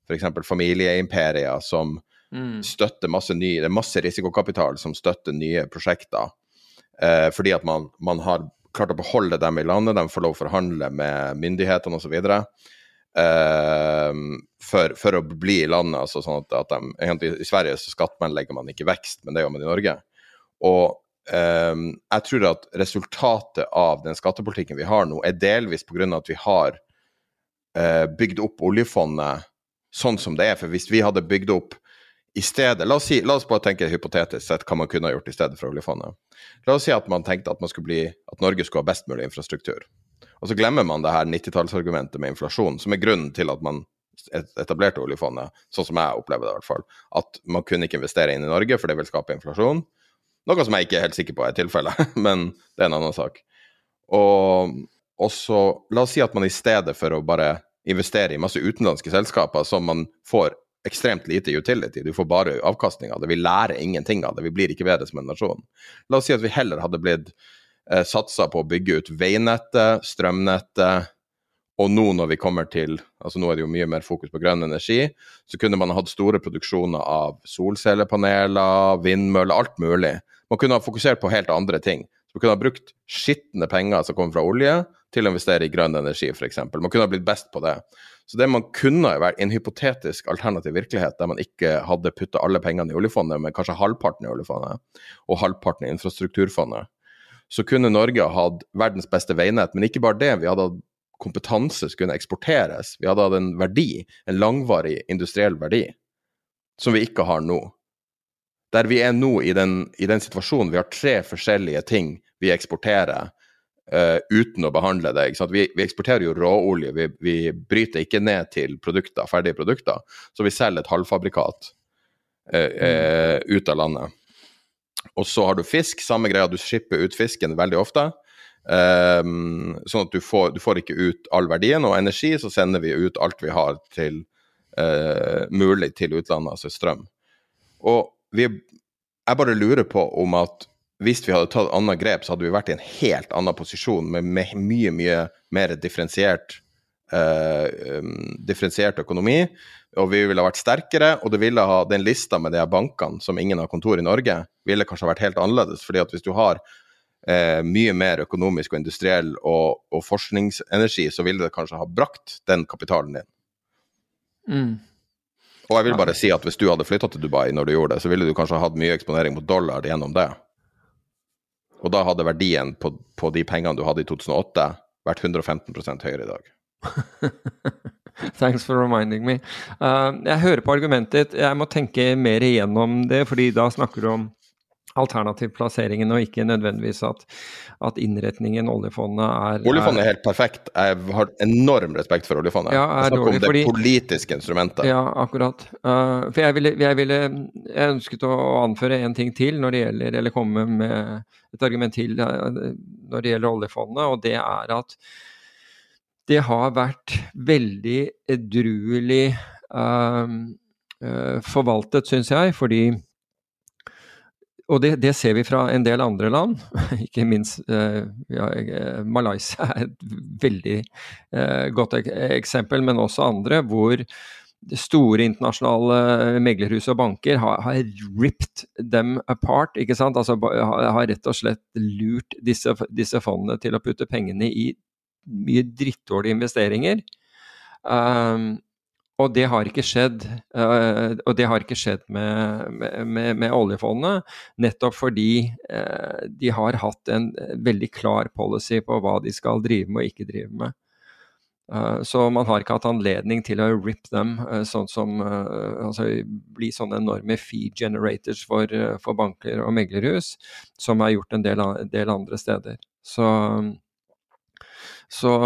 f.eks. familieimperier som mm. støtter masse ny Det er masse risikokapital som støtter nye prosjekter. Eh, fordi at man, man har klart å beholde dem i landet, de får lov å forhandle med myndighetene osv. Uh, for, for å bli i landet. altså sånn at, at de, I Sverige så skattlegger man ikke vekst, men det gjør man i Norge. Og uh, jeg tror at resultatet av den skattepolitikken vi har nå, er delvis pga. at vi har uh, bygd opp oljefondet sånn som det er. For hvis vi hadde bygd opp i stedet la oss, si, la oss, bare tenke hypotetisk sett hva man kunne ha gjort i stedet for oljefondet. La oss si at man tenkte at, man bli, at Norge skulle ha best mulig infrastruktur. Og så glemmer man det her 90-tallsargumentet med inflasjon, som er grunnen til at man etablerte oljefondet, sånn som jeg opplever det i hvert fall. At man kunne ikke investere inn i Norge, for det vil skape inflasjon. Noe som jeg ikke er helt sikker på er tilfellet, men det er en annen sak. Og, og så, la oss si at man i stedet for å bare investere i masse utenlandske selskaper som man får ekstremt lite utility. Du får bare avkastning av det. Vi lærer ingenting av det. Vi blir ikke bedre som en nasjon. La oss si at vi heller hadde blitt eh, satsa på å bygge ut veinettet, strømnettet, og nå når vi kommer til altså Nå er det jo mye mer fokus på grønn energi. Så kunne man hatt store produksjoner av solcellepaneler, vindmøller, alt mulig. Man kunne ha fokusert på helt andre ting. Man kunne ha brukt skitne penger som kommer fra olje, til å investere i grønn energi, f.eks. Man kunne ha blitt best på det. Så det man kunne vært en hypotetisk alternativ virkelighet, der man ikke hadde putta alle pengene i oljefondet, men kanskje halvparten i oljefondet og halvparten i infrastrukturfondet, så kunne Norge hatt verdens beste veinett. Men ikke bare det, vi hadde hatt kompetanse som kunne eksporteres. Vi hadde hatt en verdi, en langvarig industriell verdi, som vi ikke har nå. Der vi er nå i den, i den situasjonen, vi har tre forskjellige ting vi eksporterer uh, uten å behandle det. Vi, vi, eksporterer jo råolje, vi, vi, bryter ikke ned til produkter, ferdige produkter. Så vi selger et halvfabrikat uh, uh, ut av landet. Og så har du fisk, samme greia, du skipper ut fisken veldig ofte. Sånn at du får, du får, ikke ut all verdien. Og energi, så sender vi ut alt vi har til mulig til utlandet, altså strøm. Og vi, jeg bare lurer på om at hvis vi hadde tatt annet grep, så hadde vi vært i en helt annen posisjon med, med mye, mye mer differensiert, uh, differensiert økonomi. Og vi ville ha vært sterkere, og det ville ha den lista med de her bankene som ingen har kontor i Norge, ville kanskje ha vært helt annerledes. fordi at hvis du har uh, mye mer økonomisk og industriell og, og, forskningsenergi, så ville det kanskje ha brakt den kapitalen din. Mm. Og jeg vil bare si at hvis du hadde flytta til Dubai når du gjorde det, så ville du kanskje hatt mye eksponering mot dollar gjennom det. Og da hadde verdien på, på de pengene du hadde i 2008, vært 115 høyere i dag. Thanks for reminding me. Uh, jeg hører på argumentet ditt. Jeg må tenke mer igjennom det, fordi da snakker du om alternativ plasseringen, og ikke nødvendigvis at, at innretningen oljefondet er Oljefondet er helt perfekt. Jeg har enorm respekt for oljefondet. Ja, jeg snakker om det fordi, politiske instrumentet. Ja, akkurat. Uh, for jeg, ville, jeg, ville, jeg ønsket å anføre en ting til når det gjelder, eller komme med et argument til uh, når det gjelder oljefondet, og det er at det har vært veldig edruelig uh, forvaltet, syns jeg, fordi og det, det, ser vi fra en del andre land, ikke minst eh, ja, eh, Malaysia er et veldig eh, godt ek eksempel, men også andre, hvor store internasjonale meglerhus og banker har, har ripped them apart. ikke sant? Altså har, har rett og slett lurt disse, disse, fondene til å putte pengene i mye drittdårlige investeringer. Um, og det har ikke skjedd, uh, og det har ikke skjedd med, med, med oljefondet, nettopp fordi uh, de har hatt en veldig klar policy på hva de skal drive med og ikke drive med. Uh, så man har ikke hatt anledning til å rip dem, sånn som altså bli sånne enorme fee generators for, for banker og meglerhus, som er gjort en del, del andre steder. Så, så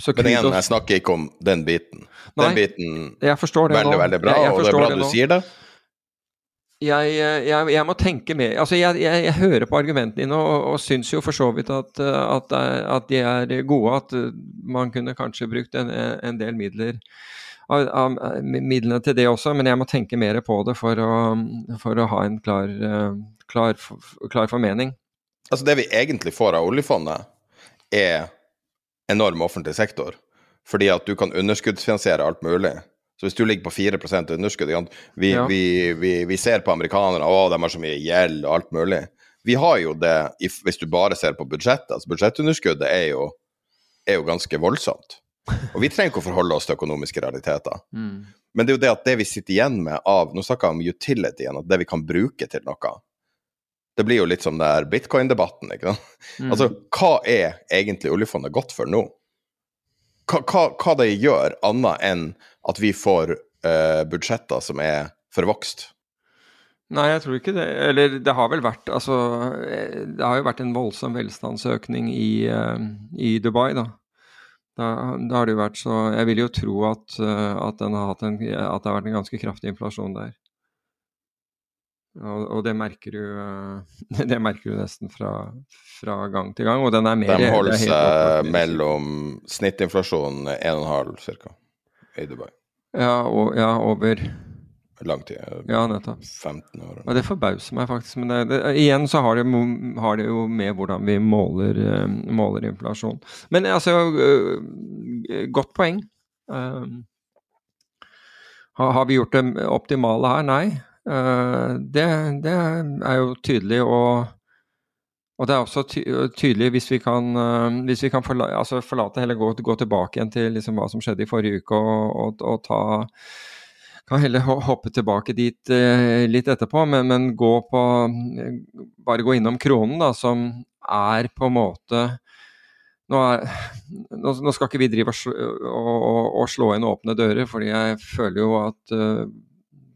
Så Men igjen, jeg snakker ikke om den biten. Nei, Den biten jeg forstår det veldig, nå. veldig bra, Jeg- jeg og det er bra det du sier det. jeg, jeg, jeg må tenke mer Altså, jeg, jeg, hører på argumentene dine og, og syns jo for så vidt at, uh, at, det er- at de er gode. At man kunne kanskje brukt en, en del midler av, av midlene til det også, men jeg må tenke mer på det for å, for å ha en klar, klar, klar formening. Altså Det vi egentlig får av oljefondet, er enorm offentlig sektor. Fordi at du kan underskuddsfinansiere alt mulig. Så hvis du ligger på 4 underskudd vi, Ja. vi, vi, vi ser på amerikanerne å, de har så mye gjeld og alt mulig. Vi har jo det hvis du bare ser på budsjettet. altså Budsjettunderskuddet er jo, er jo ganske voldsomt. Og vi trenger ikke å forholde oss til økonomiske realiteter. Men det er jo det at det vi sitter igjen med av Nå snakker jeg om utility igjen, at det vi kan bruke til noe. Det blir jo litt som det er bitcoin-debatten. ikke sant? Mm. Altså, hva er egentlig oljefondet godt for nå? Hva, hva, hva det gjør, annet enn at vi får uh, budsjetter som er forvokst? Nei, jeg tror ikke det. Eller det har vel vært Altså, eh, det har jo vært en voldsom velstandsøkning i, uh, i Dubai, da. Da, da har det jo vært så Jeg vil jo tro at, at, den har en, at det har vært en ganske kraftig inflasjon der. Og, og det merker du eh, Det merker du nesten fra, fra gang til gang. Og den er mer De holder er seg mellom snittinflasjonen 1,5 ca. i Dubai. Ja, og, ja, over Lang tid. Ja, nettopp. 15 år. Og det forbauser meg faktisk. Men det, det, igjen så har det, har det jo med hvordan vi måler, eh, måler inflasjon. Men altså, øh, godt poeng. Um, har, har vi gjort det optimale her? Nei. Eh, det, det er jo tydelig. Og, og det er også tydelig hvis vi kan, eh, hvis vi kan forla altså forlate heller gå, gå tilbake igjen til liksom hva som skjedde i forrige uke, og, og, og ta kan heller hoppe tilbake dit eh, litt etterpå, men, men gå på Bare gå innom kronen, da, som er på en måte nå, er, nå, skal ikke vi drive og, sl og, og, slå inn åpne dører, fordi jeg føler jo at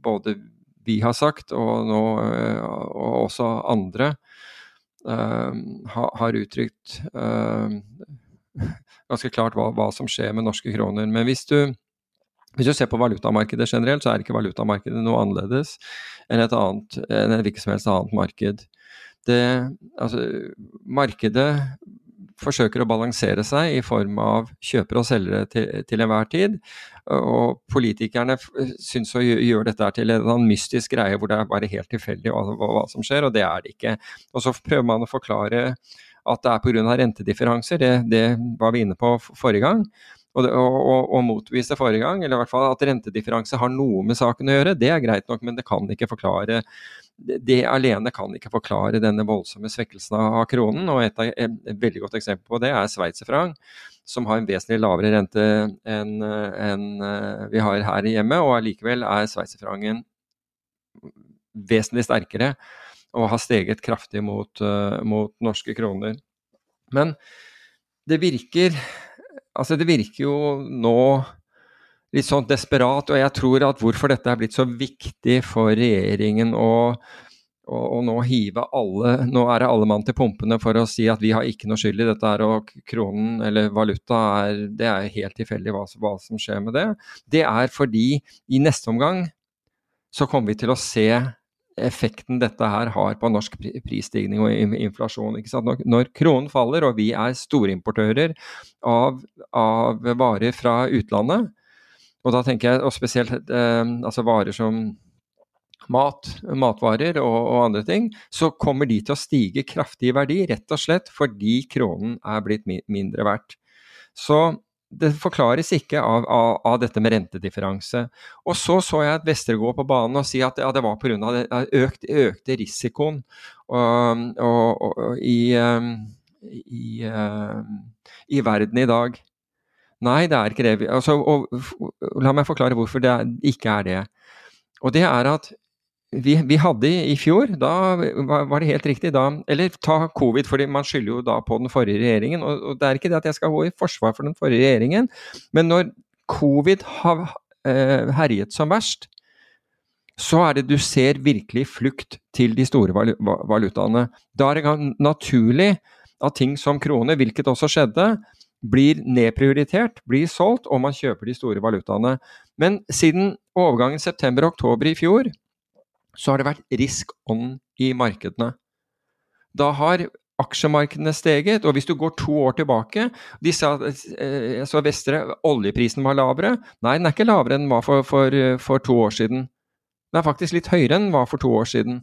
både vi har sagt, og nå eh, og også andre, eh, har uttrykt eh, ganske klart hva, hva som skjer med norske kroner. Men hvis du hvis du ser på valutamarkedet generelt, så er ikke valutamarkedet noe annerledes enn et annet, enn et hvilket som helst annet marked. Det, altså, markedet forsøker å balansere seg i form av kjøpere og selgere til, til enhver tid. Og politikerne f- syns å gjøre dette til en mystisk greie hvor det er bare helt tilfeldig hva, hva, som skjer, og det er det ikke. Og så prøver man å forklare at det er pga. rentedifferanser, det, det var vi inne på forrige gang og, det- og, og, og forrige gang, eller i hvert fall at rentedifferanse har noe med saken å gjøre, det er greit nok, men det kan ikke forklare det, alene kan ikke forklare denne voldsomme svekkelsen av kronen. og Et, et, veldig godt eksempel på det er sveitserfranc, som har en vesentlig lavere rente enn enn, eh, vi har her hjemme, og allikevel er sveitserfrancen vesentlig sterkere og har steget kraftig mot, eh, mot norske kroner. Men det virker Altså, det virker jo nå litt sånn desperat, og jeg tror at hvorfor dette er blitt så viktig for regjeringen å, og, nå hive alle Nå er det alle mann til pumpene for å si at vi har ikke noe skyld i dette her, og kronen eller valuta er Det er helt tilfeldig hva, hva som skjer med det. Det er fordi i neste omgang så kommer vi til å se effekten dette her har på norsk pri- prisstigning og inflasjon. Når, når kronen faller og vi er storimportører av, av varer fra utlandet, og da tenker jeg og spesielt eh, altså varer som mat, matvarer og, og andre ting, så kommer de til å stige kraftig i verdi, rett og slett fordi kronen er blitt mi mindre verdt. Så det forklares ikke av, av, av dette med rentedifferanse. Og så så jeg at Vestre går på banen og si at ja, det var pga. økt, økte risikoen og, og, og, i, um, i, um, i verden i dag. Nei, det er ikke det. Altså, og, og, la meg forklare hvorfor det ikke er det. Og det er at vi, vi hadde i fjor, da var det helt riktig da Eller ta covid, fordi man skylder jo da på den forrige regjeringen. Og, og det er ikke det at jeg skal gå i forsvar for den forrige regjeringen, men når covid har eh, herjet som verst, så er det du ser virkelig flukt til de store valu valutaene. Da er det naturlig at ting som krone, hvilket også skjedde, blir nedprioritert, blir solgt, og man kjøper de store valutaene. Men siden overgangen september-oktober i fjor, så har det vært risk on i markedene. Da har aksjemarkedene steget, og hvis du går to år tilbake De sa eh, jeg så Vestre, oljeprisen var lavere. Nei, den er ikke lavere enn den var for, for, for to år siden. Den er faktisk litt høyere enn den var for to år siden.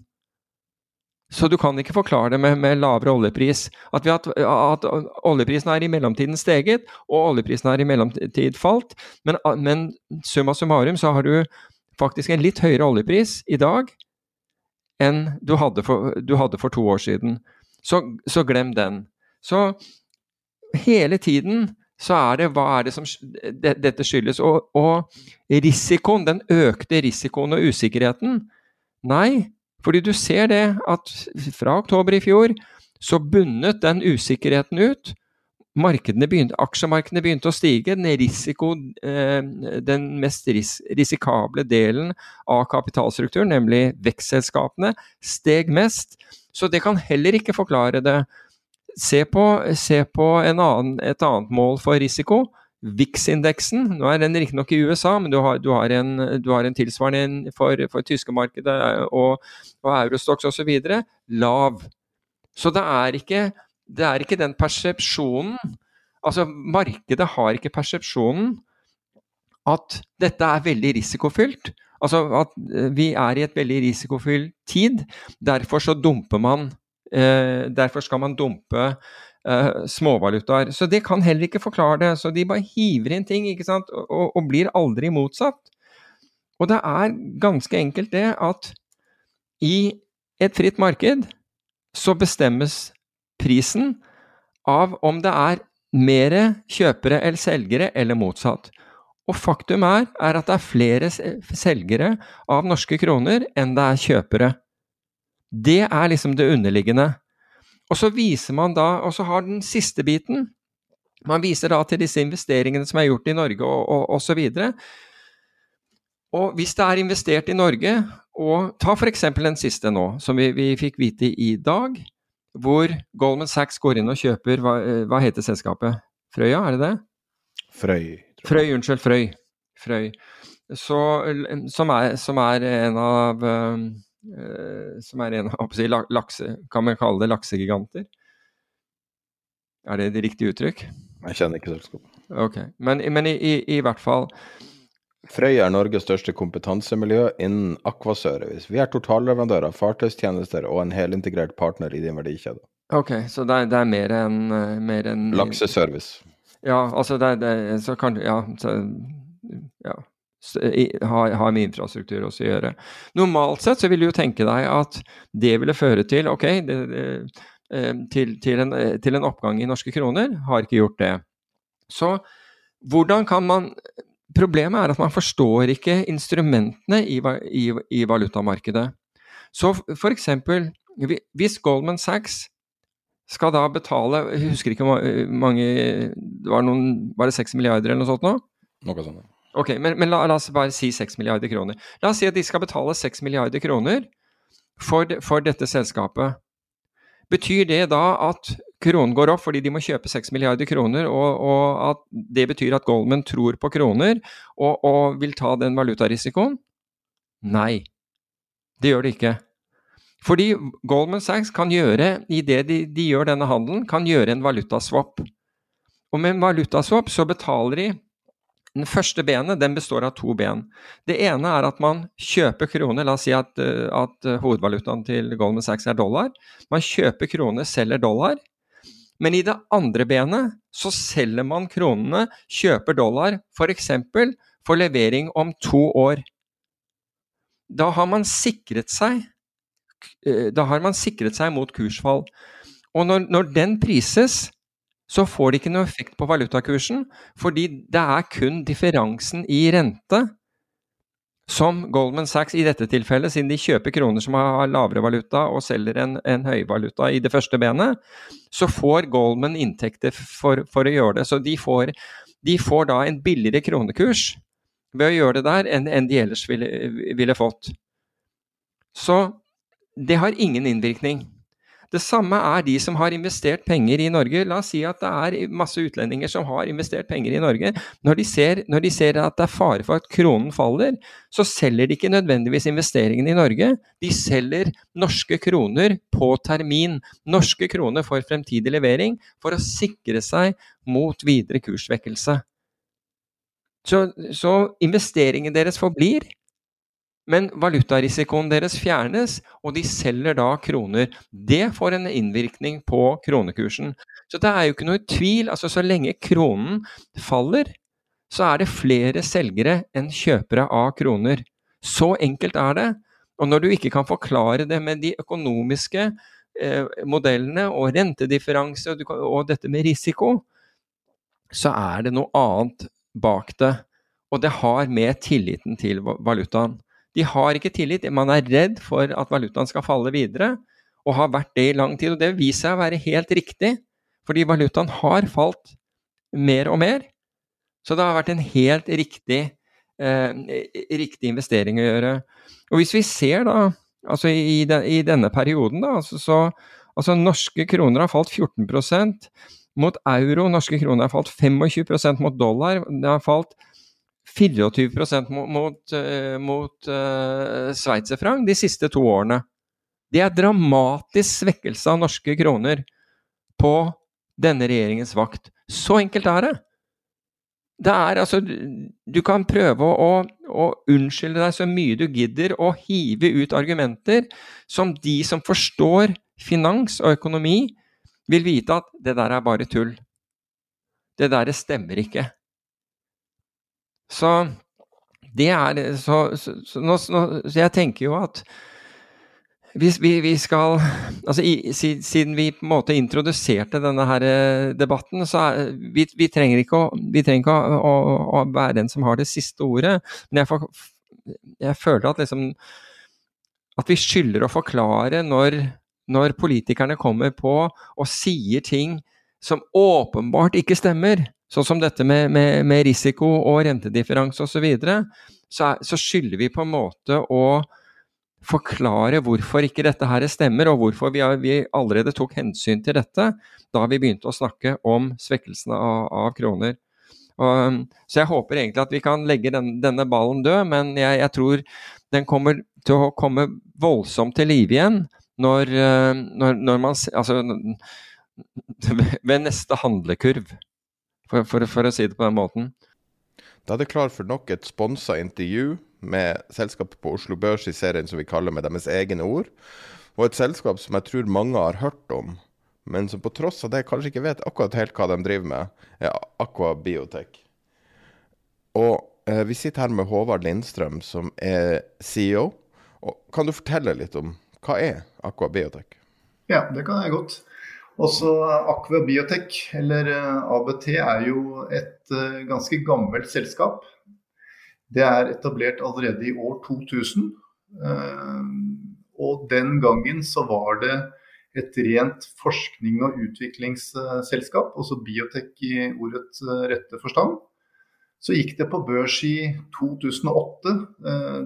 Så du kan ikke forklare det med, med lavere oljepris. At, at, at, oljeprisen er i mellomtiden steget, og oljeprisen er i mellomtid falt. Men, men summa summarum så har du faktisk en litt høyere oljepris i dag enn du hadde for, du hadde for to år siden. Så, så, glem den. Så hele tiden så er det hva er det som det, dette skyldes. Og, og risikoen, den økte risikoen og usikkerheten Nei, fordi du ser det at fra oktober i fjor så bunnet den usikkerheten ut. Begynte, aksjemarkedene begynte å stige. Den, risiko, eh, den mest ris risikable delen av kapitalstrukturen, nemlig vekstselskapene, steg mest. Så det kan heller ikke forklare det. Se på, se på annen, et annet mål for risiko. VIX-indeksen, nå er den riktignok i USA, men du har, du har, en, du har en, tilsvarende for, for tyske markedet og, og Eurostox osv. lav. Så det er, ikke, det er ikke den persepsjonen Altså, markedet har ikke persepsjonen at dette er veldig risikofylt. Altså at eh, vi er i et veldig risikofylt tid. Derfor så dumper man eh, Derfor skal man dumpe uh, småvalutaer. Så det kan heller ikke forklare det. Så de bare hiver inn ting ikke sant? Og, og blir aldri motsatt. Og det er ganske enkelt det at i et fritt marked så bestemmes prisen av om det er mer kjøpere eller selgere, eller motsatt. Og faktum er, er at det er flere selgere av norske kroner enn det er kjøpere. Det er liksom det underliggende. Og så viser man da, og så har den siste biten Man viser da til disse investeringene som er gjort i Norge og osv. Og, og hvis det er investert i Norge, og ta f.eks. den siste nå, som vi, vi, fikk vite i dag, hvor Goldman Sachs går inn og kjøper Hva, hva heter selskapet? Frøya, er det det? Frøy. Frøy, unnskyld. Frøy. Frøy. Så, som, er, som er en av Eh, som er en av si, lakse, Kan man kalle det laksegiganter? Er det det riktige uttrykk? Jeg kjenner ikke selskapet. Ok, Men, men i, i, i, hvert fall Frøy er Norges største kompetansemiljø innen akvaservice. Vi er totalleverandør av fartøystjenester og en helintegrert partner i din verdikjede. Ok, så det er, det er mer enn en... Lakseservice. Ja, altså det, det så kan Ja. Så, ja har, med infrastruktur også å gjøre. Normalt sett så vil du jo tenke deg at det ville føre til ok, det, det, eh, til, til, en, til, en, oppgang i norske kroner. Har ikke gjort det. Så hvordan kan man Problemet er at man forstår ikke instrumentene i, i, i valutamarkedet. Så for eksempel, hvis Goldman Sachs skal da betale Jeg husker ikke hvor mange Det var noen, var det 6 milliarder eller noe sånt nå? Noe sånt. Ok, Men, men la, la, oss bare si 6 milliarder kroner. La oss si at de skal betale 6 milliarder kroner for, for dette selskapet. Betyr det da at kronen går opp fordi de må kjøpe 6 milliarder kroner, og, og at det betyr at Goldman tror på kroner og, og vil ta den valutarisikoen? Nei, det gjør det ikke. Fordi Goldman Sachs kan gjøre, i det de, de gjør denne handelen, kan gjøre en valutaswap. Og med en valutaswap så betaler de den første benet den består av to ben. Det ene er at man kjøper kroner. La oss si at, eh, at eh, hovedvalutaen til Goldman Sachs er dollar. Man kjøper kroner, selger dollar. Men i det andre benet så selger man kronene, kjøper dollar, f.eks. For, for levering om to år. Da har man sikret seg eh, da har man sikret seg mot kursfall. Og når, når den prises, så får det ikke noe effekt på valutakursen, fordi det er kun differansen i rente som Goldman Sachs i dette tilfellet, siden de kjøper kroner som har lavere valuta og selger en, en høyvaluta i det første benet, så får Goldman inntekter for, for å gjøre det. Så de får, de får, da en billigere kronekurs ved å gjøre det der enn, enn de ellers ville, ville fått. Så det har ingen innvirkning. Det samme er de som har investert penger i Norge. La oss si at det er masse utlendinger som har investert penger i Norge. Når de ser, når de ser at det er fare for at kronen faller, så selger de ikke nødvendigvis investeringene i Norge. De selger norske kroner på termin. Norske kroner for fremtidig levering for å sikre seg mot videre kurssvekkelse. Så, så investeringen deres forblir. Men valutarisikoen deres fjernes, og de selger da kroner. Det får en innvirkning på kronekursen. Så det er jo ikke noe tvil. altså Så lenge kronen faller, så er det flere selgere enn kjøpere av kroner. Så enkelt er det. Og når du ikke kan forklare det med de økonomiske eh, modellene og rentedifferanse og, og dette med risiko, så er det noe annet bak det. Og det har med tilliten til valutaen. De har ikke tillit. Man er redd for at valutaen skal falle videre, og har vært det i lang tid. Og det viser seg å være helt riktig, fordi valutaen har falt mer og mer. Så det har vært en helt riktig, eh, riktig investering å gjøre. Og hvis vi ser da, altså i, de, i denne perioden, da, altså, så altså norske kroner har falt 14% mot euro. Norske kroner har falt 25% mot dollar. Det har falt 24 mot, mot, uh, mot uh, sveitserfranc de siste to årene. Det er dramatisk svekkelse av norske kroner på denne regjeringens vakt. Så enkelt er det. Det er altså Du kan prøve å, å unnskylde deg så mye du gidder, og hive ut argumenter som de som forstår finans og økonomi, vil vite at det der er bare tull. Det der stemmer ikke. Så det er Så, så, så, nå, så jeg tenker jo at hvis vi, vi skal altså i, Siden vi på en måte introduserte denne her eh, debatten, så er, vi, vi trenger ikke, å, vi trenger ikke å, å, å, være den som har det siste ordet. Men jeg, får, jeg føler at liksom At vi skylder å forklare når, når politikerne kommer på og sier ting som åpenbart ikke stemmer. Sånn som dette med, med, med risiko og rentedifferanse osv. Så, videre, så, så skylder vi på en måte å forklare hvorfor ikke dette her stemmer, og hvorfor vi, vi allerede tok hensyn til dette da vi begynte å snakke om svekkelsen av, av kroner. Og, så jeg håper egentlig at vi kan legge den, denne ballen død, men jeg, jeg, tror den kommer til å komme voldsomt til live igjen når, når, når man Altså ved neste handlekurv for, for, for, å si det på den måten. Da er det klar for nok et sponsa intervju med selskapet på Oslo Børs i serien som vi kaller med deres egne ord. Og et selskap som jeg tror mange har hørt om, men som på tross av det kanskje ikke vet akkurat helt hva de driver med, er Aqua Biotech. Og eh, vi sitter her med Håvard Lindstrøm, som er CEO. Og kan du fortelle litt om hva er Aqua Biotech? Ja, det kan jeg godt. Også Aqua Biotech, eller eh, ABT, er jo et eh, ganske gammelt selskap. Det er etablert allerede i år 2000. Eh, og den gangen så var det et rent forskning- og utviklingsselskap, også biotek i ordets rette forstand. Så gikk det på børs i 2008,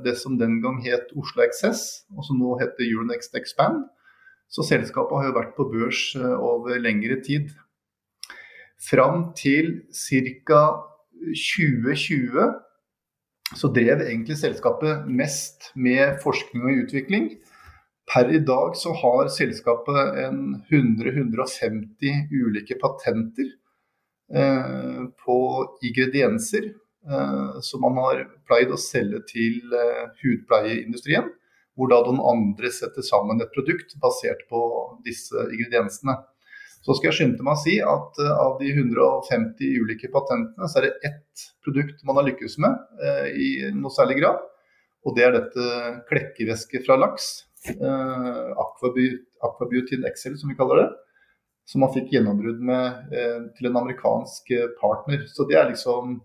det som den gang het Oslo Access, og som nå heter Euronext Expand. Så selskapet har jo vært på børs eh, over lengre tid. Fram til ca. 2020 så drev egentlig selskapet mest med forskning og utvikling. Per i dag så har selskapet en 100-150 ulike patenter eh, på ingredienser eh, som man har pleid å selge til eh, hudpleieindustrien hvor da noen andre setter sammen et produkt basert på disse ingrediensene. Så skal jeg skynde meg å si at uh, av de 150 ulike patentene, så er det ett produkt man har lykkes med uh, i noe særlig grad. Og det er dette klekkevæske fra laks. Uh, Aquabutin Excel, som vi kaller det. Som man fikk gjennombrudd med uh, til en amerikansk partner. Så det er liksom,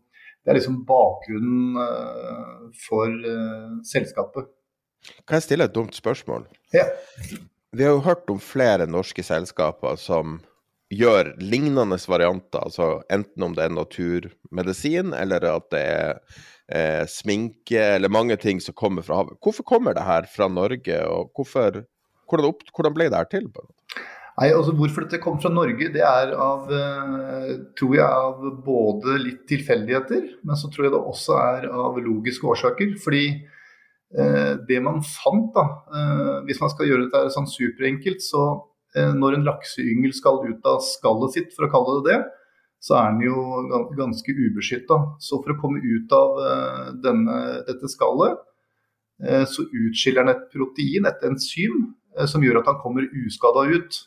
det er liksom bakgrunnen for selskapet. Kan jeg stille et dumt spørsmål? Ja. Vi har jo hørt om flere norske selskaper som gjør lignende varianter, altså enten om det er naturmedisin, eller at det er eh, sminke, eller mange ting som kommer fra havet. Hvorfor kommer det her fra Norge, og hvorfor, hvordan, opp, hvordan ble det her til? Nei, altså Hvorfor dette kom fra Norge, det er av, eh, tror jeg av både litt tilfeldigheter, men så tror jeg det også er av logiske årsaker. Fordi det man fant, da, eh, hvis man skal gjøre dette sånn superenkelt, så eh, når en lakseyngel skal ut av skallet sitt, for å kalle det det, så er den jo ganske ubeskytta. Så for å komme ut av eh, denne, dette skallet, eh, så utskiller den et protein, et enzym, som gjør at han kommer uskada ut.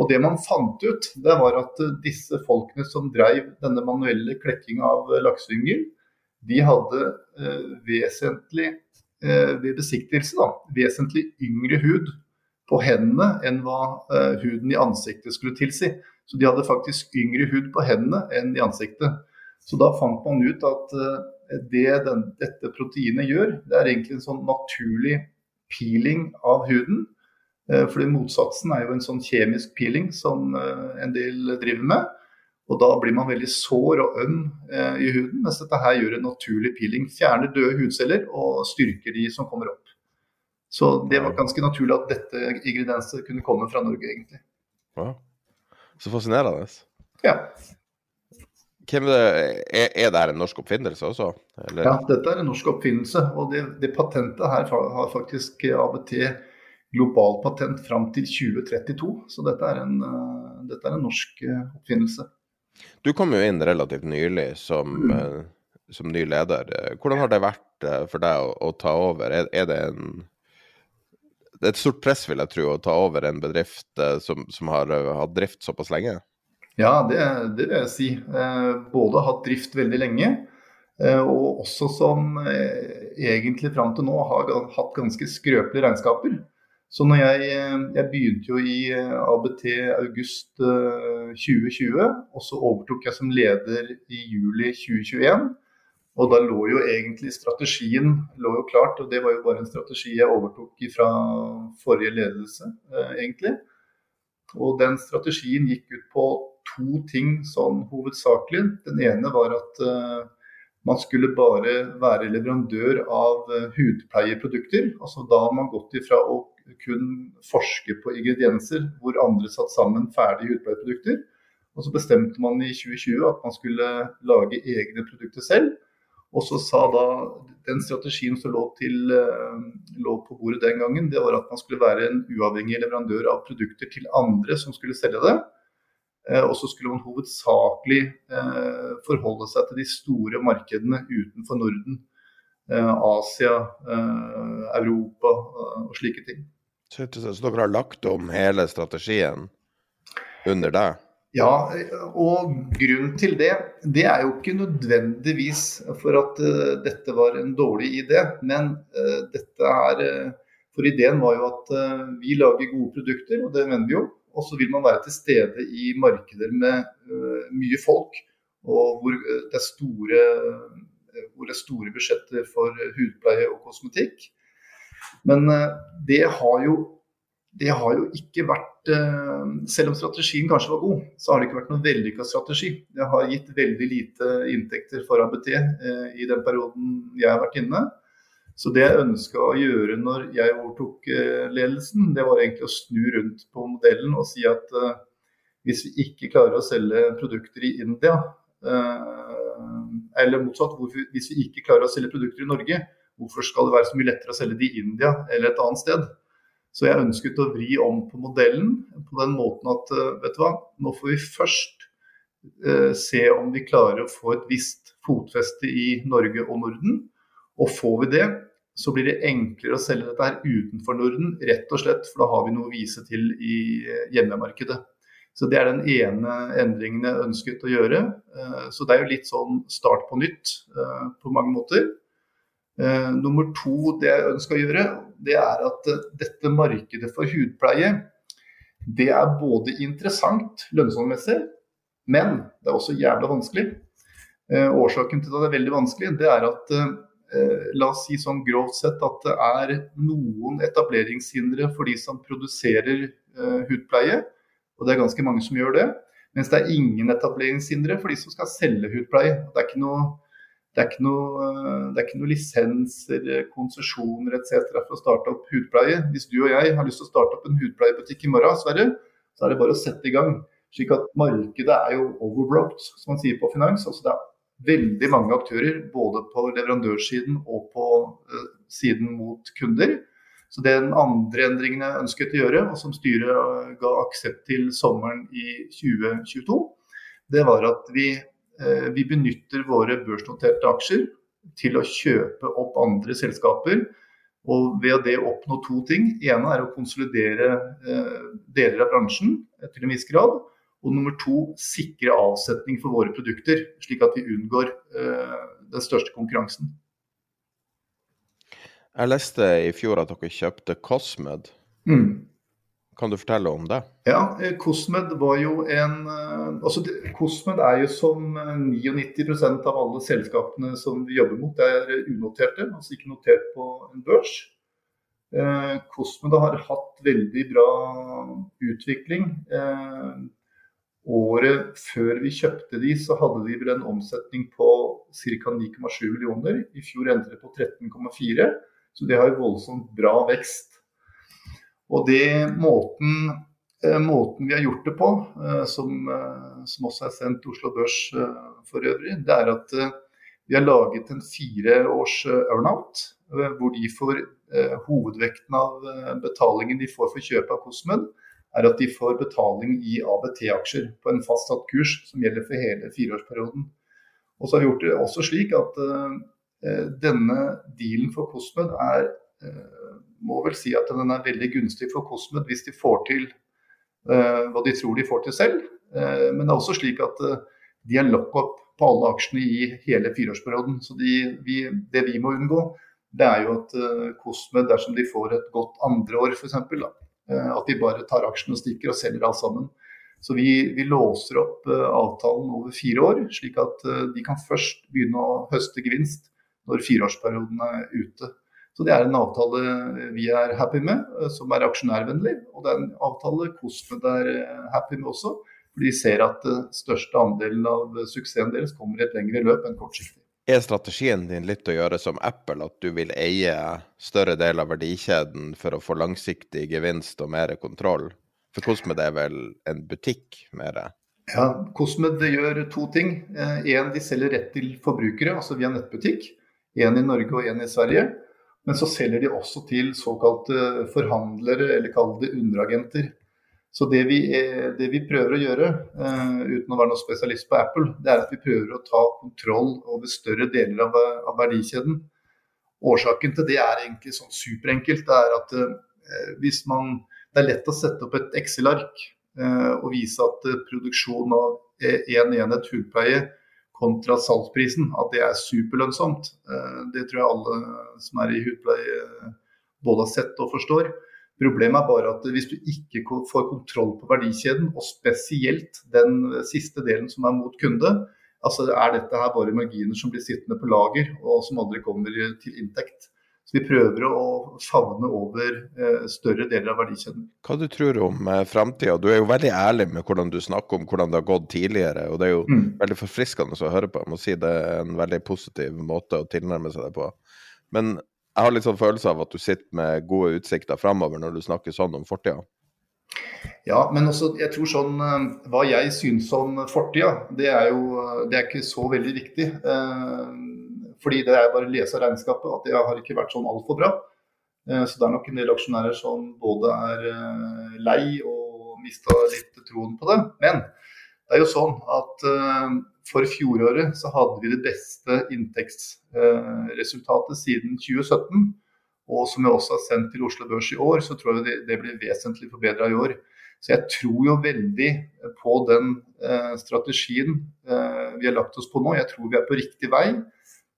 Og det man fant ut, det var at eh, disse folkene som drev denne manuelle klekkinga av lakseyngel, de hadde eh, vesentlig eh, ved besiktigelse da, vesentlig yngre hud på hendene enn hva eh, huden i ansiktet skulle tilsi. Så de hadde faktisk yngre hud på hendene enn i ansiktet. Så da fant man ut at eh, det den, dette proteinet gjør, det er egentlig en sånn naturlig peeling av huden Eh, fordi motsatsen er jo en sånn kjemisk peeling som eh, en del driver med. Og da blir man veldig sår og øm eh, i huden, mens dette her gjør en naturlig peeling. Fjerner døde hudceller og styrker de som kommer opp. Så det var ganske naturlig at dette ingredienset kunne komme fra Norge, egentlig. Wow. Så fascinerende. Ja. Hvem er, det, er det her en norsk oppfinnelse også? Eller? Ja, dette er en norsk oppfinnelse. Og det, det patentet her har faktisk ABT globalt patent fram til 2032. Så dette er en, uh, dette er en norsk uh, oppfinnelse. Du kom jo inn relativt nylig som, mm. uh, som ny leder. Hvordan har det vært for deg å, å ta over? Er, er, det en det er et stort press, vil jeg tro, å ta over en bedrift som, som har hatt drift såpass lenge? Ja, det, det vil jeg si. både hatt drift veldig lenge, og også som egentlig fram til nå har hatt ganske skrøpelige regnskaper. Så når jeg, eh, jeg begynte jo i eh, ABT august 2020, eh, og så overtok jeg som leder i juli 2021. Og da lå jo egentlig strategien lå jo klart, og det var jo bare en strategi jeg overtok fra forrige ledelse, egentlig. Og den strategien gikk ut på to ting sånn hovedsakelig. Den ene var at eh, man skulle bare være leverandør av eh, hudpleieprodukter. Altså da har man gått ifra å kun forske på ingredienser hvor andre satt sammen ferdige utpleieprodukter. Og så bestemte man i 2020 at man skulle lage egne produkter selv. Og så sa da den strategien som lå, til, eh, lå, på bordet den gangen, det var at man skulle være en uavhengig leverandør av produkter til andre som skulle selge det. Eh, og så skulle man hovedsakelig eh, forholde seg til de store markedene utenfor Norden. Asia, Europa og slike ting. Så, dere har lagt om hele strategien under deg? Ja, og grunnen til det, det er jo ikke nødvendigvis for at uh, dette var en dårlig idé. Men uh, dette er uh, For ideen var jo at vi lager gode produkter, og det mener vi jo. Og så vil man være til stede i markeder med mye folk, og hvor det er store, hvor det er store budsjetter for hudpleie og kosmetikk. Men eh, det har jo det har jo ikke vært eh, Selv om strategien kanskje var god, så har det ikke vært noen vellykka strategi. Det har gitt veldig lite inntekter for ABT eh, i den perioden jeg har vært inne. Så det jeg ønska å gjøre når jeg overtok ledelsen, det var egentlig å snu rundt på modellen og si at hvis vi ikke klarer å selge produkter i India, eller motsatt, hvis vi ikke klarer å selge produkter i Norge, Hvorfor skal det være så mye lettere å selge de i India eller et annet sted? Så jeg ønsket å vri om på modellen på den måten at eh, vet du hva, nå får vi først eh, se om vi klarer å få et visst fotfeste i Norge og Norden. Og får vi det, så blir det enklere å selge dette her utenfor Norden, rett og slett, for da har vi noe å vise til i eh, hjemmemarkedet. Så Det er den ene endringen jeg ønsket å gjøre. Eh, så det er jo litt sånn start på nytt på mange måter. Uh, nummer to det jeg ønsker å gjøre, det er at uh, dette markedet for hudpleie det er både interessant lønnsomhetsmessig, men det er også jævla vanskelig. Uh, årsaken til at det er veldig vanskelig, det er at la oss si sånn grovt sett at det er noen etableringshindre for de som produserer hudpleie, og det er ganske mange som gjør det. Mens det er ingen etableringshindre for de som skal selge hudpleie. Det er ikke noe det er ikke noe, det er ikke noe lisenser, konsesjoner etc. for å starte opp hudpleie. Hvis du og jeg har lyst til å starte opp en hudpleiebutikk i morgen, Sverre, så er det bare å sette i gang. Slik at markedet er jo overbroked, som man sier på finans. altså Det er veldig mange aktører, både på leverandørsiden og på uh, siden mot kunder. Så det Den andre endringen jeg ønsket å gjøre, og som styret ga aksept til sommeren i 2022, det var at vi, vi benytter våre børsnoterte aksjer til å kjøpe opp andre selskaper. Og ved det oppnå to ting. ene er å konsolidere uh, deler av bransjen til en viss grad. Og nummer to, sikre avsetning for våre produkter, slik at vi unngår den største konkurransen. Jeg leste i fjor at dere kjøpte Cosmed. Mm. Kan du fortelle om det? Ja, eh, Cosmed var jo en uh, altså Cosmed er jo som 99% av alle selskapene som vi jobber mot, det er unoterte, altså ikke notert på en børs. Cosmed har hatt veldig bra utvikling. Året før vi kjøpte de, så hadde de vel en omsetning på ca. 9,7 millioner. I fjor endte det på 13,4, så det har jo voldsomt bra vekst. Og det måten, eh, måten vi har gjort det på, eh, som, eh, som også er sendt Oslo Børs for øvrig, det er at vi har laget en fireårs earnout, hvor de får hovedvekten av betalingen de får for kjøp av Cosmed, er at de får betaling i ABT-aksjer på en fastsatt kurs som gjelder for hele fireårsperioden. Og så har vi gjort det også slik at denne dealen for Cosmed er må vel si at den er veldig gunstig for Cosmed hvis de får til uh, hva de tror de får til selv. men det er også slik at de er lock-up på alle aksjene i hele fireårsperioden. Så de, vi, det vi må unngå, det er jo at Cosmed, dersom de får et godt andre år f.eks., at de bare tar aksjene og stikker og selger alt sammen. Så vi, vi, låser opp avtalen over fire år, slik at de kan først begynne å høste gevinst når fireårsperioden er ute. Så Det er en avtale vi er happy med, som er aksjonærvennlig. Og det er en avtale Cosmed er happy med også, for de ser at største andelen av suksessen deres kommer i et lengre løp enn kortsiktig. Er strategien din litt å gjøre som Apple, at du vil eie større del av verdikjeden for å få langsiktig gevinst og mer kontroll? For Cosmed er vel en butikk mer? Ja, Cosmed gjør to ting. Én, eh, de selger rett til forbrukere, altså via nettbutikk. Én i Norge og én i Sverige. Men så selger de også til såkalte forhandlere, eller kall det underagenter. Så det vi, det vi, prøver å gjøre, uh, uten å være noen spesialist på Apple, det er at vi prøver å ta kontroll over større deler av, av verdikjeden. Årsaken til det er egentlig sånn superenkelt. Det er at hvis man Det er lett å sette opp et Excel-ark og vise at produksjon av én en enhet hudpleie kontra salgsprisen, at det er superlønnsomt. det tror jeg alle som er i hudpleie både har sett og forstår. Problemet er bare at hvis du ikke får kontroll på verdikjeden, og spesielt den siste delen som er mot kunde, altså er dette her bare marginer som blir sittende på lager og som aldri kommer til inntekt. Så Vi prøver å favne over eh, større deler av verdikjeden. Hva du tror om eh, framtida? Du er jo veldig ærlig med hvordan du snakker om hvordan det har gått tidligere. og Det er jo mm. veldig forfriskende å høre på. Jeg må si Det er en veldig positiv måte å tilnærme seg det på. Men jeg har litt sånn følelse av at du sitter med gode utsikter framover når du snakker sånn om fortida. Ja, men også, jeg tror sånn eh, Hva jeg syns om fortida, det er jo det er ikke så veldig viktig. Fordi det er bare å lese regnskapet at det har ikke vært sånn altfor bra. Eh, så det er nok en del aksjonærer som både er eh, lei og mista litt troen på det. Men det er jo sånn at eh, for fjoråret så hadde vi det beste inntektsresultatet siden 2017. Og som jeg også har sendt til Oslo Børs i år, så tror jeg det, blir vesentlig forbedra i år. Så jeg tror jo veldig på den strategien vi har lagt oss på nå. Jeg tror vi er på riktig vei.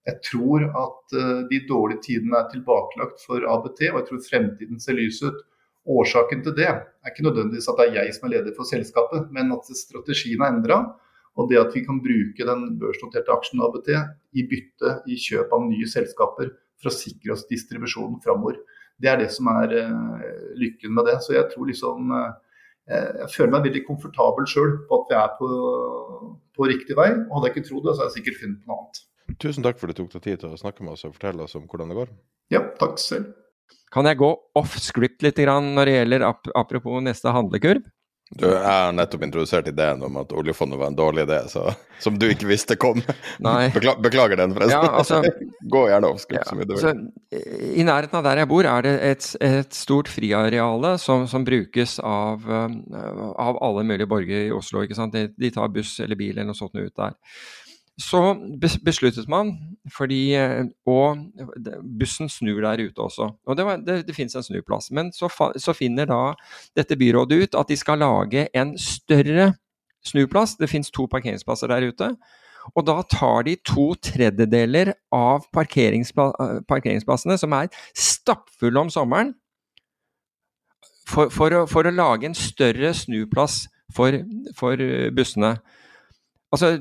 Jeg tror at eh, de dårlige tidene er tilbakelagt for ABT, og jeg tror fremtiden ser lys ut. Årsaken til det er ikke nødvendigvis at det er jeg som er leder for selskapet, men at strategien er endra. Og det at vi kan bruke den børsnoterte aksjen ABT i bytte i kjøp av nye selskaper for å sikre oss distribusjonen framover. Det er det som er uh, lykken med det. Så jeg tror liksom uh, Jeg føler meg veldig komfortabel sjøl på at vi er på, på, riktig vei. Og hadde jeg ikke trodd det, så hadde jeg sikkert funnet noe annet. Tusen takk for at du tok deg tid til å snakke med oss og fortelle oss om hvordan det går. Ja, takk selv. Kan jeg gå off script litt når det gjelder apropos neste handlekurv? Du, jeg har nettopp introdusert ideen om at oljefondet var en dårlig idé, så, som du ikke visste kom. Nei. Bekla, beklager den, forresten. Ja, altså, Gå gjerne off script ja, så mye du vil. Altså, I nærheten av der jeg bor, er det et, et stort friareale som, som brukes av, av alle mulige borgere i Oslo. ikke sant? De, de tar buss eller bil eller noe sånt ut der. Så besluttet man, fordi eh, Og bussen snur der ute også. Og det, det, det finnes en snuplass. Men så, så finner da dette byrådet ut at de skal lage en større snuplass. Det finnes to parkeringsplasser der ute. Og da tar de to tredjedeler av eh, parkeringsplassene, som er stappfulle om sommeren, for, for, å, for å lage en større snuplass for, for eh, bussene. Altså,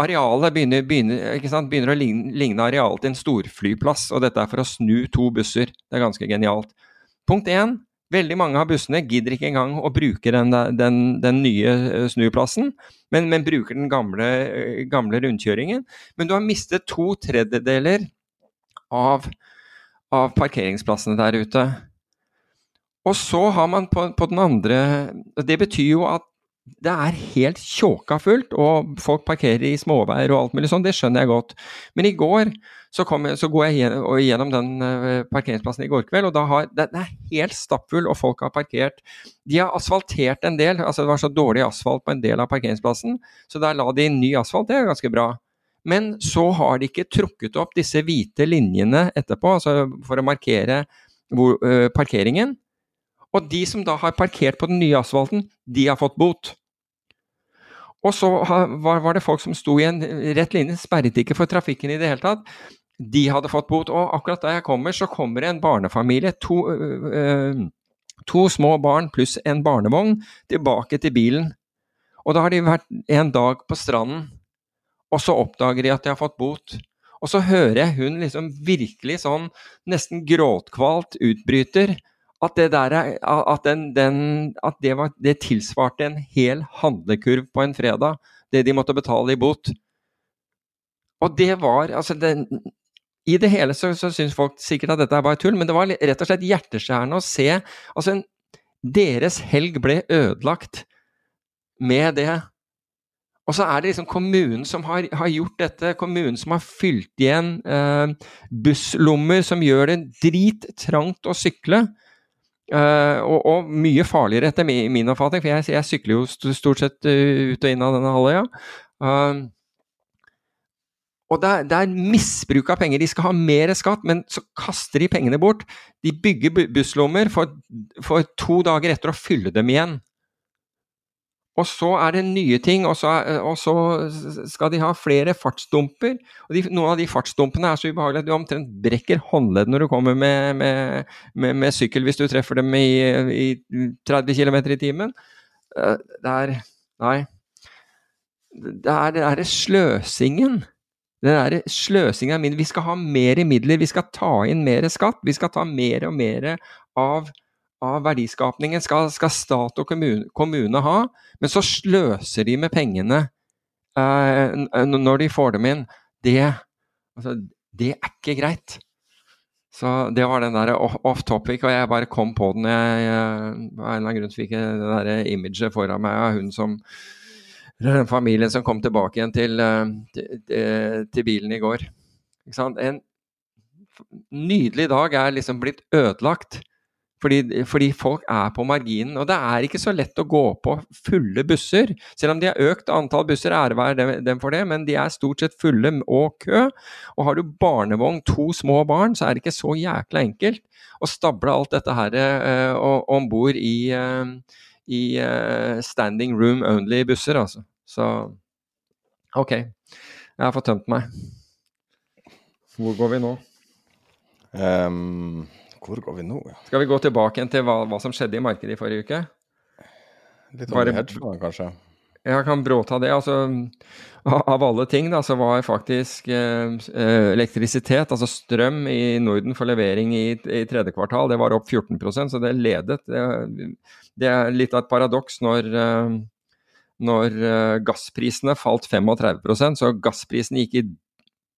arealet begynner, begynner, begynner å ligne, ligne arealet til en storflyplass, og dette er for å snu to busser. Det er ganske genialt. Punkt én. Veldig mange av bussene gidder ikke engang å bruke den, den, den nye eh, snuplassen, men, men bruker den gamle, eh, gamle rundkjøringen. Men du har mistet to tredjedeler av, av parkeringsplassene der ute. Og så har man på, på den andre Det betyr jo at det er helt tjåka fullt, og folk parkerer i småveier og alt mulig sånn, det skjønner jeg godt. Men i går så, jeg, så går jeg gjennom, den eh, parkeringsplassen i går kveld, og har, den er helt stappfull, og folk har parkert. De har asfaltert en del, altså det var så dårlig asfalt på en del av parkeringsplassen, så der la de inn ny asfalt, det er ganske bra. Men så har de ikke trukket opp disse hvite linjene etterpå, altså for å markere hvor, øh, parkeringen. Og de som da har parkert på den nye asfalten, de har fått bot. Og så var, det folk som sto i en rett linje, sperret ikke for trafikken i det hele tatt. De hadde fått bot. Og akkurat da jeg kommer, så kommer det en barnefamilie, to, øh, to små barn pluss en barnevogn, tilbake til bilen. Og da har de vært en dag på stranden, og så oppdager de at de har fått bot. Og så hører jeg hun liksom virkelig sånn nesten gråtkvalt utbryter at det er, at, den, den, at det, var, det tilsvarte en hel handlekurv på en fredag, det de måtte betale i bot. Og det var altså den, I det hele så, så syns folk sikkert at dette er bare tull, men det var rett og slett hjerteskjærende å se altså en, Deres helg ble ødelagt med det. Og så er det liksom kommunen som har, har gjort dette, kommunen som har fylt igjen eh, busslommer som gjør det drittrangt å sykle. Eh, og, og mye farligere etter min, min oppfatning, for jeg, jeg sykler jo st- stort sett uh, ut og inn av denne halvøya. Uh, og det er, det er misbruk av penger. De skal ha mer skatt, men så kaster de pengene bort. De bygger busslommer for, for to dager etter å fylle dem igjen. Og så er det nye ting, og så, og så skal de ha flere fartsdumper. Og de, noen av de fartsdumpene er så ubehagelige at du omtrent brekker håndledd når du kommer med, med, med, med sykkel hvis du treffer dem i, i 30 km i timen. Eh, Det er Nei. Det er den derre sløsingen. Den derre sløsingen av midler. Vi skal ha mer midler, vi skal ta inn mer skatt. Vi skal ta mer og mer av av verdiskapningen skal, skal stat og kommune, kommune ha, men så sløser de med pengene eh, når de får dem inn. Det, altså, det er ikke greit. Så det var den der off- topic, og jeg bare kom på den. Jeg, jeg, av en eller annen grunn fikk jeg det der imaget foran meg av hun som den familien som kom tilbake igjen til, eh, til, til- til bilen i går. En nydelig dag er liksom blitt ødelagt. Fordi, fordi folk er på marginen. Og det er ikke så lett å gå på fulle busser. Selv om de har økt antall busser, ære være dem, for det, men de er stort sett fulle og kø. Og har du barnevogn, to små barn, så er det ikke så jækla enkelt å stable alt dette her eh, om bord i, eh, i eh, standing room only-busser, altså. Så OK. Jeg har fått tømt meg. Hvor går vi nå? Ehm, hvor går vi nå? ja? Skal vi gå tilbake til hva, hva som skjedde i markedet i forrige uke? Litt om hedgefondet, kanskje? Jeg kan bråta det. altså Av av alle ting da, så var faktisk eh, eh, elektrisitet, altså strøm i Norden for levering i, i tredje kvartal, det var opp 14% så det ledet. Det, det er litt av et paradoks når, eh, når eh, gassprisene falt 35% så gassprisen gikk i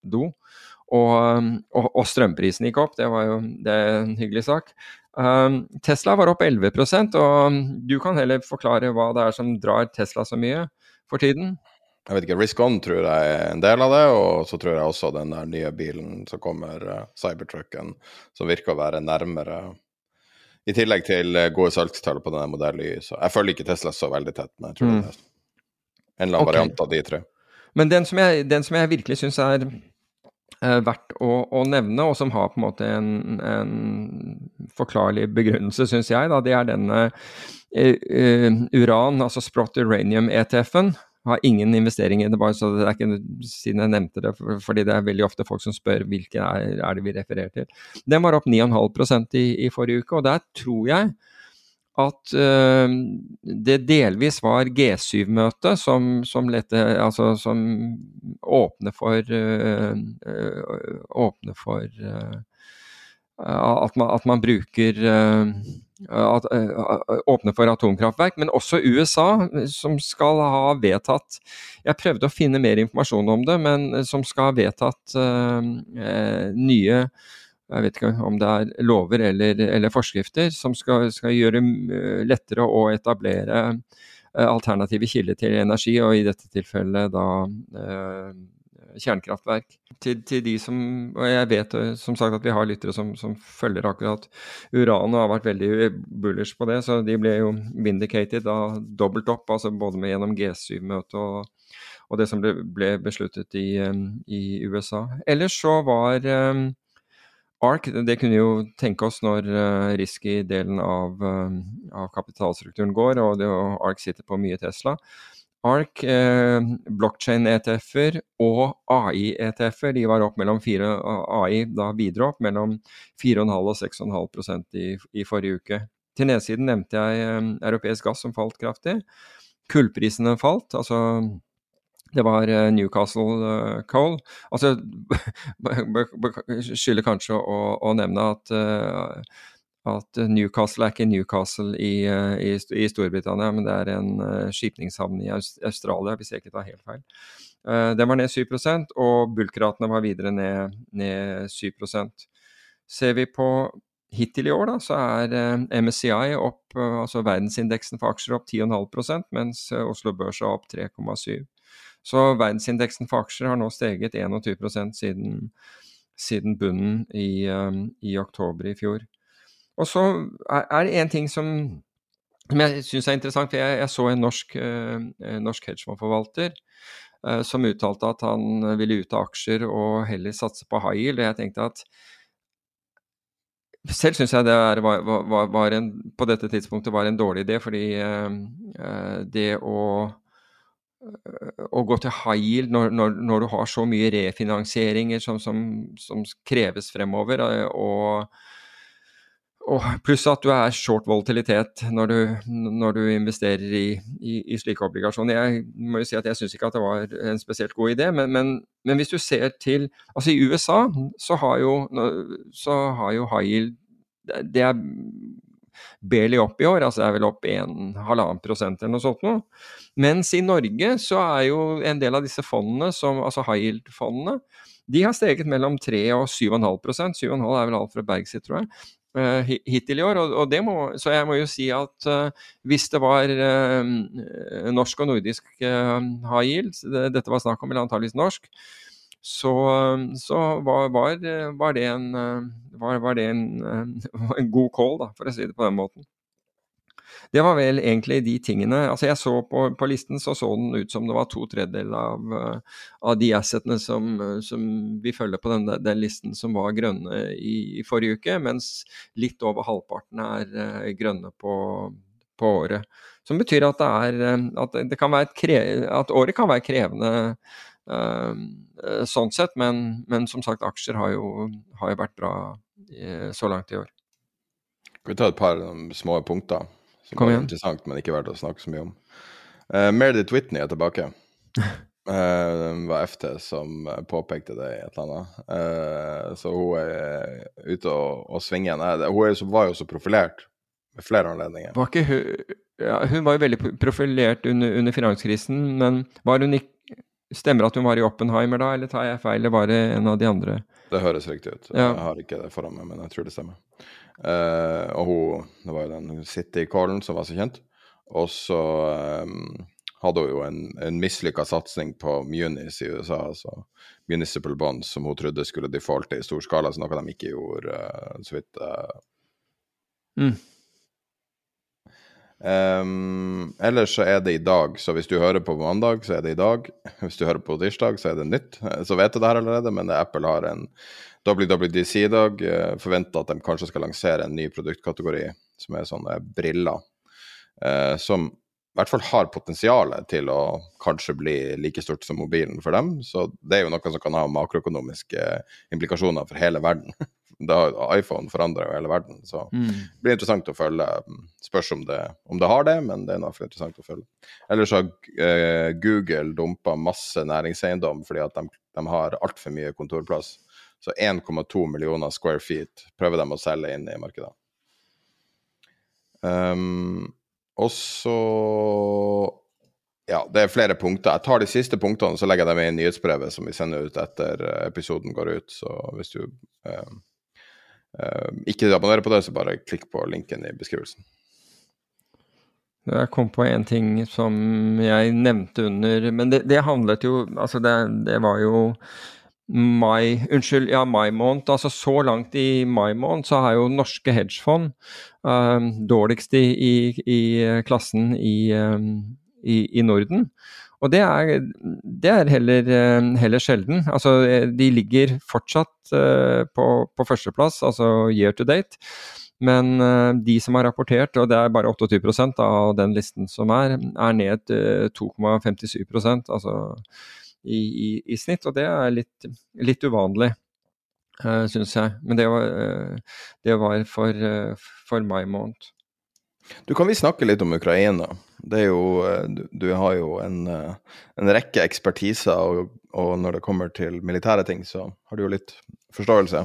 do. Og, og, og strømprisen gikk opp. Det var jo det er en hyggelig sak. Um, Tesla var opp 11% og du kan heller forklare hva det er som drar Tesla så mye for tiden? Jeg vet ikke, Risk On tror jeg er en del av det, og så tror jeg også den der nye bilen som kommer, uh, Cybertrucken, som virker å være nærmere i tillegg til eh, gode salgstall på denne modellen Y. Så jeg følger ikke Tesla så veldig tett, men jeg tror mm. det er en eller annen okay. variant av de tre. Men den som jeg, den som jeg virkelig syns er uh, verdt å, å, nevne, og som har på en måte en, en forklarlig begrunnelse, syns jeg, da, det er denne uh, uran, altså Sprott Uranium-ETF-en har ingen investering i det, bare så det er ikke siden jeg nevnte det, fordi det er veldig ofte folk som spør hvilken er, er det vi refererer til. Den var opp 9,5 i, i forrige uke, og der tror jeg at uh, det delvis var G7-møtet som, som, altså, som åpner for uh, uh, åpne for at man, at, man, bruker at, Åpner for atomkraftverk, men også USA, som skal ha vedtatt Jeg prøvde å finne mer informasjon om det, men som skal ha vedtatt nye jeg vet ikke om det er lover eller, eller forskrifter som skal, skal, gjøre lettere å etablere alternative kilder til energi, og i dette tilfellet da eh, kjernekraftverk. Til, til, de som Og jeg vet som sagt at vi har lyttere som, som følger akkurat uran og har vært veldig bullish på det, så de ble jo vindicated da dobbelt opp, altså både med gjennom G7-møtet og, og, det som ble, ble besluttet i, i, USA. Ellers så var um, ARK, det kunne vi jo tenke oss når uh, risky-delen av, uh, av, kapitalstrukturen går, og, det, ARK sitter på mye Tesla. ARK, eh, blockchain-ETF-er og AI-ETF-er de var opp mellom 4, AI da videre opp mellom 4,5 og 6,5 i, i forrige uke. Til nedsiden nevnte jeg eh, europeisk gass som falt kraftig. Kullprisene falt. altså det var eh, Newcastle uh, Coal. Altså, skylder kanskje å, å nevne at uh, at Newcastle er ikke Newcastle i, eh, i, i Storbritannia, men det er en skipningshavn i Australia, hvis jeg ikke tar helt feil. Den var ned 7% og bulkratene var videre ned, ned 7% Ser vi på hittil i år, da, så er MSCI opp, altså verdensindeksen for aksjer opp 10,5 mens Oslo Børs er opp 3,7 Så verdensindeksen for aksjer har nå steget 21% siden, siden bunnen i, um, i oktober i fjor. Og så er det en ting som, som jeg syns er interessant. for Jeg, jeg så en norsk, uh, norsk hedgefondforvalter uh, som uttalte at han ville ut av aksjer og heller satse på high yield. Og jeg tenkte at selv syns jeg det var, var, var en, på dette tidspunktet var en dårlig idé, fordi uh, det å å gå til high yield når, når, når, du har så mye refinansieringer som, som, som kreves fremover, og og pluss at du er short volatilitet når du, når du investerer i, i, i, slike obligasjoner. Jeg må jo si at jeg syns ikke at det var en spesielt god idé, men, men, men, hvis du ser til Altså i USA så har jo, så har jo high yield Det er barely opp i år, altså det er vel opp 1,5 prosent eller noe sånt noe. Mens i Norge så er jo en del av disse fondene, som, altså high yield-fondene, de har steget mellom 3 og 7,5% 7,5 er vel alt fra Bergsit, tror jeg. Uh, hittil i år. Og, det må, så jeg må jo si at uh, hvis det var uh, norsk og nordisk high yield, det, dette var snakk om, eller antakeligvis norsk, så, så var, var, var, det en, var, var det en, en god call, da, for å si det på den måten. Det var vel egentlig de tingene Altså jeg så på, på listen, så så den ut som det var to tredjedeler av, eh, av de assetene som, som, vi følger på den, den, listen som var grønne i, i, forrige uke, mens litt over halvparten er grønne på, på, året. Som betyr at, det er, eh, at, det kan være krev, at året kan være krevende sånn sett, men, men, som sagt, aksjer har jo, har jo vært bra så langt i år. Skal vi ta et par små punkter? Som Kom igjen. interessant, men ikke verdt å snakke så mye om. Uh, Meredith Whitney er tilbake. Uh, var FT som påpekte det i et eller annet. Uh, så hun er ute og, og svinger igjen. Hun er, var jo så profilert ved flere anledninger. Var hun, ja, hun var jo veldig profilert under, under finanskrisen, men var hun ikke Stemmer at hun var i Oppenheimer da, eller tar jeg feil? Eller var det en av de andre? det høres riktig ut. Ja. Jeg har ikke det foran meg, men jeg tror det stemmer. Uh, og hun, det var jo den City-callen som var så kjent. Og så um, hadde hun jo en, en mislykka satsing på Munis i USA, altså municipal bonds, som hun trodde skulle defaulte i stor skala, så noe de ikke gjorde, uh, så vidt. Uh. Mm. Um, ellers så er det i dag, så hvis du hører på mandag, så er det i dag. Hvis du hører på tirsdag, så er det nytt. Så vet du det her allerede, men Apple har en WWDC i dag. Uh, Forventer at de kanskje skal lansere en ny produktkategori, som er sånne briller. Uh, som i hvert fall har potensial til å kanskje bli like stort som mobilen for dem. Så det er jo noe som kan ha makroøkonomiske implikasjoner for hele verden. Da iPhone forandrer jo hele verden, så Mm. det blir interessant å følge. Spørs om det, om det har det, men det er i hvert interessant å følge. Ellers har eh, Google dumpa masse næringseiendom fordi at de, de har altfor mye kontorplass. Så 1,2 millioner square feet prøver de å selge inn i markedet. Um, og så Ja, det er flere punkter. Jeg tar de siste punktene, så legger jeg dem i nyhetsbrevet som vi sender ut etter eh, episoden går ut. Så hvis du eh, ikke abonnerer på det, så bare klikk på linken i beskrivelsen. Jeg kom på en ting som jeg nevnte under Men det, det handlet jo Altså, det, det var jo mai Unnskyld, ja, mai måned. Altså så langt i mai måned så har jo norske hedgefond um, dårligst i, i, i klassen i, um, i, i Norden. Og det er, det er heller, eh, heller, sjelden. Altså, de ligger fortsatt uh, på, på førsteplass, altså year to date. Men de som har rapportert, og det er bare 28% av den listen som er, er ned uh, 2,57% altså i, i, i, snitt. Og det er litt, litt uvanlig, uh, syns jeg. Men det var, det var for, for mai måned. Du Kan vi snakke litt om Ukraina? Det er jo, du, du har jo en, en rekke ekspertiser, og, og, når det kommer til militære ting, så har du jo litt forståelse.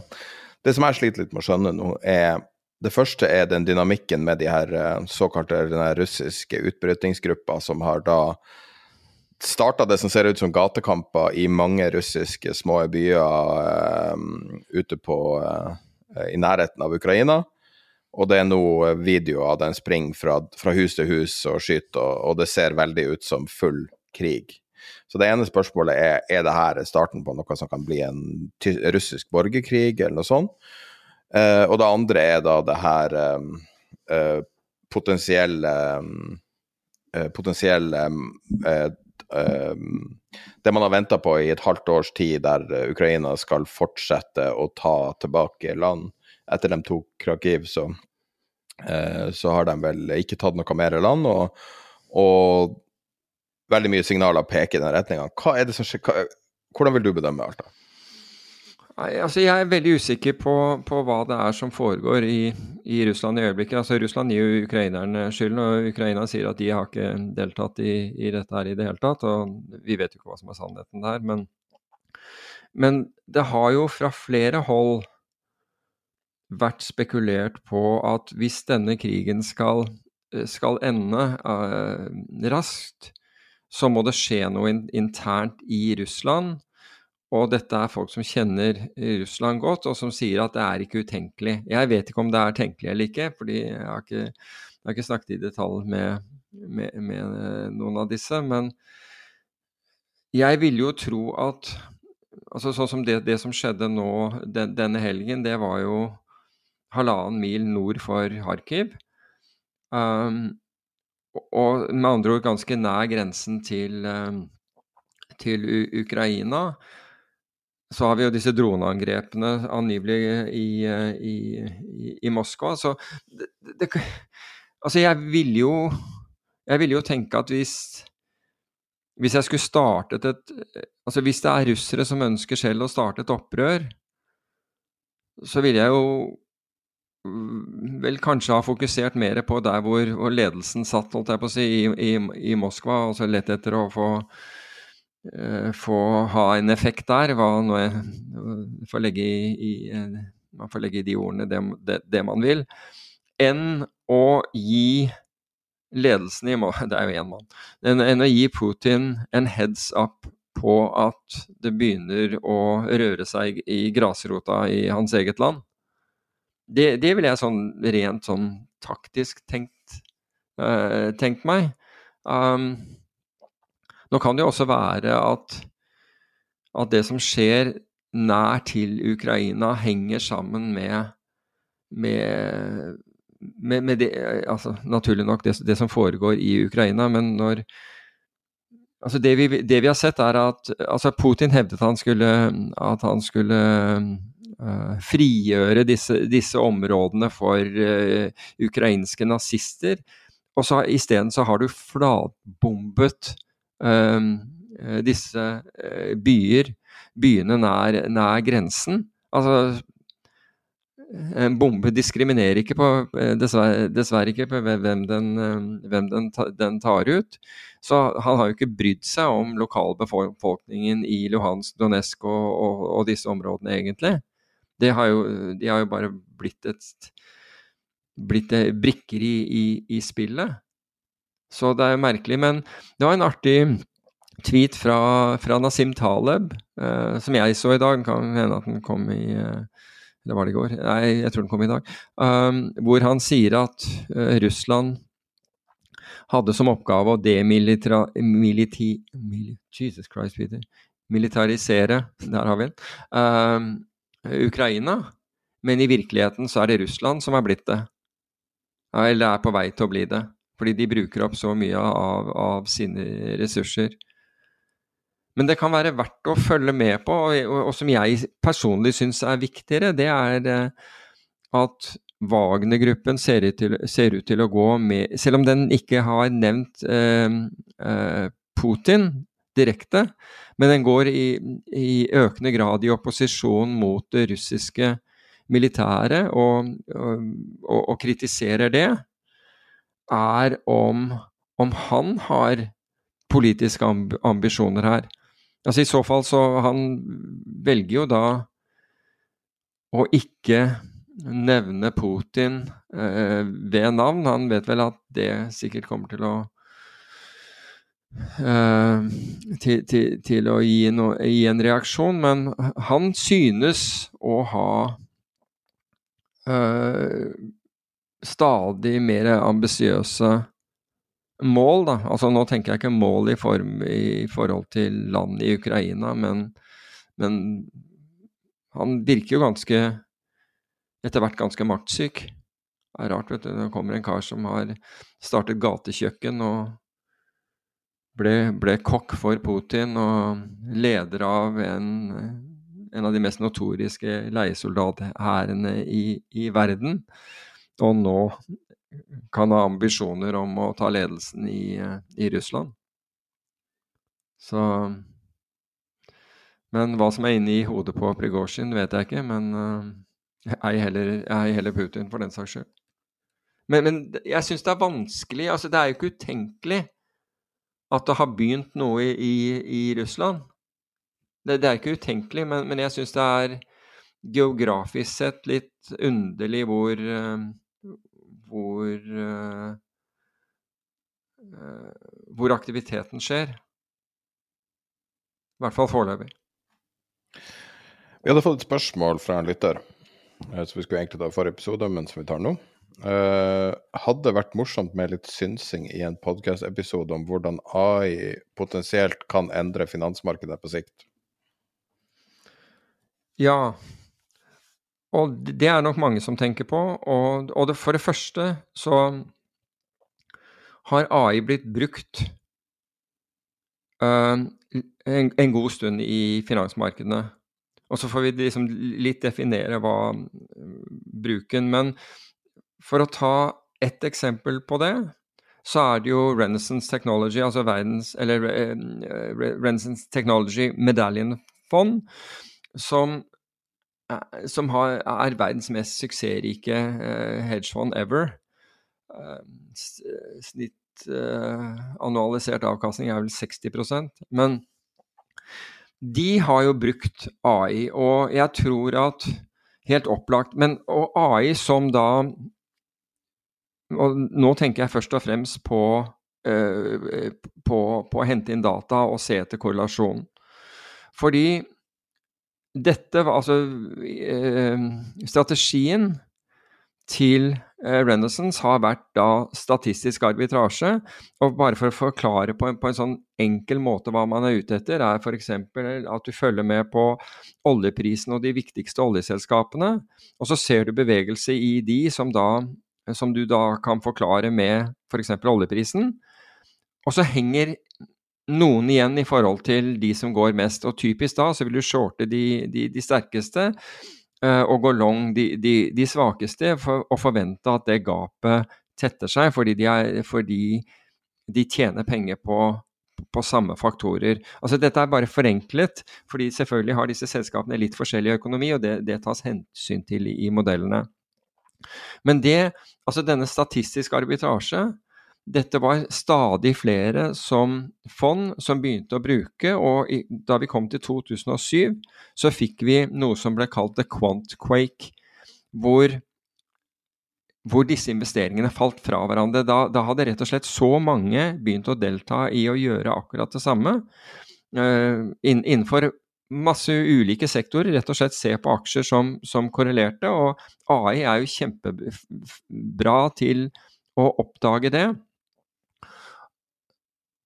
Det som jeg sliter litt med å skjønne nå, er det første er den dynamikken med de her såkalte russiske utbrytingsgruppa som har da starta det som ser ut som gatekamper i mange russiske små byer uh, ute på uh, i nærheten av Ukraina. Og det er nå videoer av den springer fra, fra, hus til hus og skyter, og, og, det ser veldig ut som full krig. Så det ene spørsmålet er er det her starten på noe som kan bli en russisk borgerkrig, eller noe sånt. Eh, og det andre er da det her um, uh, potensielle eh, potensielle det man har venta på i et halvt års tid, der Ukraina skal fortsette å ta tilbake land. Etter de tok Krakiv, så, så har de vel ikke tatt noe mer land. Og, og veldig mye signaler peker i den retninga. Hvordan vil du bedømme alt da? Altså, jeg er veldig usikker på, på, hva det er som foregår i, i, Russland i øyeblikket. Altså, Russland gir jo ukrainerne skylden, og Ukraina sier at de har ikke deltatt i, i, dette her i det hele tatt. og Vi vet jo ikke hva som er sannheten der. Men, men det har jo fra flere hold vært spekulert på at hvis denne krigen skal, skal ende uh, raskt, så må det skje noe in internt i Russland. Og dette er folk som kjenner Russland godt, og som sier at det er ikke utenkelig. Jeg vet ikke om det er tenkelig eller ikke, fordi jeg har ikke, jeg har ikke snakket i detalj med, med, med, noen av disse. Men jeg ville jo tro at altså Sånn som det, det som skjedde nå den, denne helgen, det var jo halvannen mil nord for Kharkiv. Um, og med andre ord ganske nær grensen til, um, til Ukraina så har vi jo disse droneangrepene angivelig i, i, i, Moskva. Så det, det, Altså, jeg ville jo ville jo tenke at hvis hvis jeg skulle startet et Altså, hvis det er russere som ønsker selv å starte et opprør, så ville jeg jo vel kanskje ha fokusert mer på der hvor, hvor ledelsen satt, holdt jeg på å si, i, i Moskva, altså lett etter å få få ha en effekt der. Hva nå jeg får legge i, i, man får legge i de ordene det, det, det, man vil. Enn å gi ledelsen i Det er jo én mann. Enn å gi Putin en heads up på at det begynner å røre seg i grasrota i hans eget land. Det, det ville jeg sånn rent sånn taktisk tenkt, uh, tenkt meg. Um, nå kan det jo også være at, at det som skjer nær til Ukraina, henger sammen med, med, med, med det altså, Naturlig nok det, det, som foregår i Ukraina, men når altså det, vi, det vi har sett, er at altså Putin hevdet han skulle, at han skulle frigjøre disse, disse, områdene for uh, ukrainske nazister. Og så isteden så har du flatbombet uh, disse byer byene nær, nær grensen. Altså en bombe diskriminerer ikke på, eh, dessverre, dessverre ikke på hvem, den, eh, hvem den, den, tar ut. Så han har jo ikke brydd seg om lokalbefolkningen i Luhansk, Donetsk og, og, og, disse områdene, egentlig. Har jo, de har jo bare blitt, et, blitt brikker i, i, i, spillet. Så det er jo merkelig. Men det var en artig tweet fra, fra Nasim Taleb, eh, som jeg så i dag. Kan hende at den kom i uh, Eller var det i går? Nei, jeg tror den kom i dag. Um, hvor han sier at uh, Russland hadde som oppgave å demilitarisere. Militarisere Der har vi den. Um, Ukraina. Men i virkeligheten så er det Russland som er blitt det. Eller er på vei til å bli det. Fordi de bruker opp så mye av, av sine ressurser. Men det kan være verdt å følge med på, og, og, og som jeg personlig syns er viktigere, det er eh, at Wagner-gruppen ser, ser, ut til å gå med Selv om den ikke har nevnt eh, eh, Putin direkte, men den går i, i, økende grad i opposisjon mot det russiske militæret og, og kritiserer det, er om, om han har politiske ambisjoner her. Altså I så fall så Han velger jo da å ikke nevne Putin eh, ved navn. Han vet vel at det sikkert kommer til å til, til, til, å gi, no, gi, en reaksjon, men han synes å ha eh, stadig mer ambisiøse mål, da. Altså nå tenker jeg ikke mål i, form, i forhold til land i Ukraina, men, men han virker jo ganske etter hvert ganske maktsyk. Det er rart, vet du. Det kommer en kar som har startet gatekjøkken og ble, ble kokk for Putin og leder av en, en av de mest notoriske leiesoldathærene i, i verden. Og nå kan ha ambisjoner om å ta ledelsen i, i Russland. Så Men hva som er inne i hodet på Prigozjin, vet jeg ikke. Men uh, ei heller, heller Putin, for den saks skyld. Men, men jeg syns det er vanskelig altså Det er jo ikke utenkelig at det har begynt noe i, i, i Russland. Det, det, er ikke utenkelig, men, men jeg syns det er geografisk sett litt underlig hvor uh, hvor, uh, hvor aktiviteten skjer. I hvert fall foreløpig. Vi hadde fått et spørsmål fra en lytter, eh, som vi skulle egentlig ta i forrige episode, men som vi tar nå. Uh, hadde vært morsomt med litt synsing i en podkast-episode om hvordan AI potensielt kan endre finansmarkedet på sikt? Ja, og det er nok mange som tenker på. Og, og det, for det første så har AI blitt brukt uh, en, en, god stund i finansmarkedene. Og så får vi liksom litt definere hva bruken Men for å ta ett eksempel på det, så er det jo Renaissance Technology, altså verdens Eller uh, Renaissance Technology Medallion Fond, som Eh, som har, er verdens mest suksessrike uh, hedgefond ever. Uh, snitt uh, annualisert avkastning er vel 60% Men de har jo brukt AI, og jeg tror at Helt opplagt. Men AI som da og Nå tenker jeg først og fremst på, på, på å hente inn data og se etter korrelasjonen. Fordi dette var altså uh, Strategien til eh, Renaissance har vært da statistisk arbitrasje. Og bare for å forklare på en, på en sånn enkel måte hva man er ute etter, er f.eks. at du følger med på oljeprisen og de viktigste oljeselskapene, og så ser du bevegelse i de som, da, som du da kan forklare med f.eks. For oljeprisen. Og så henger noen igjen i forhold til de som går mest. Og typisk da så vil du shorte de, de, de sterkeste uh, og gå long de, de svakeste for, og forvente at det gapet tetter seg, fordi de, er, fordi de tjener penger på, på samme faktorer. Altså Dette er bare forenklet, fordi selvfølgelig har disse selskapene litt forskjellig økonomi, og det, det tas hensyn til i modellene. Men det, altså denne statistiske arbitrasje dette var stadig flere som fond som begynte å bruke, og i, da vi kom til 2007, så fikk vi noe som ble kalt the quant-quake, hvor, hvor, disse investeringene falt fra hverandre. Da, da, hadde rett og slett så mange begynt å delta i å gjøre akkurat det samme. Uh, innenfor masse ulike sektorer, rett og slett se på aksjer som, som korrelerte, og AI er jo kjempebra til å oppdage det.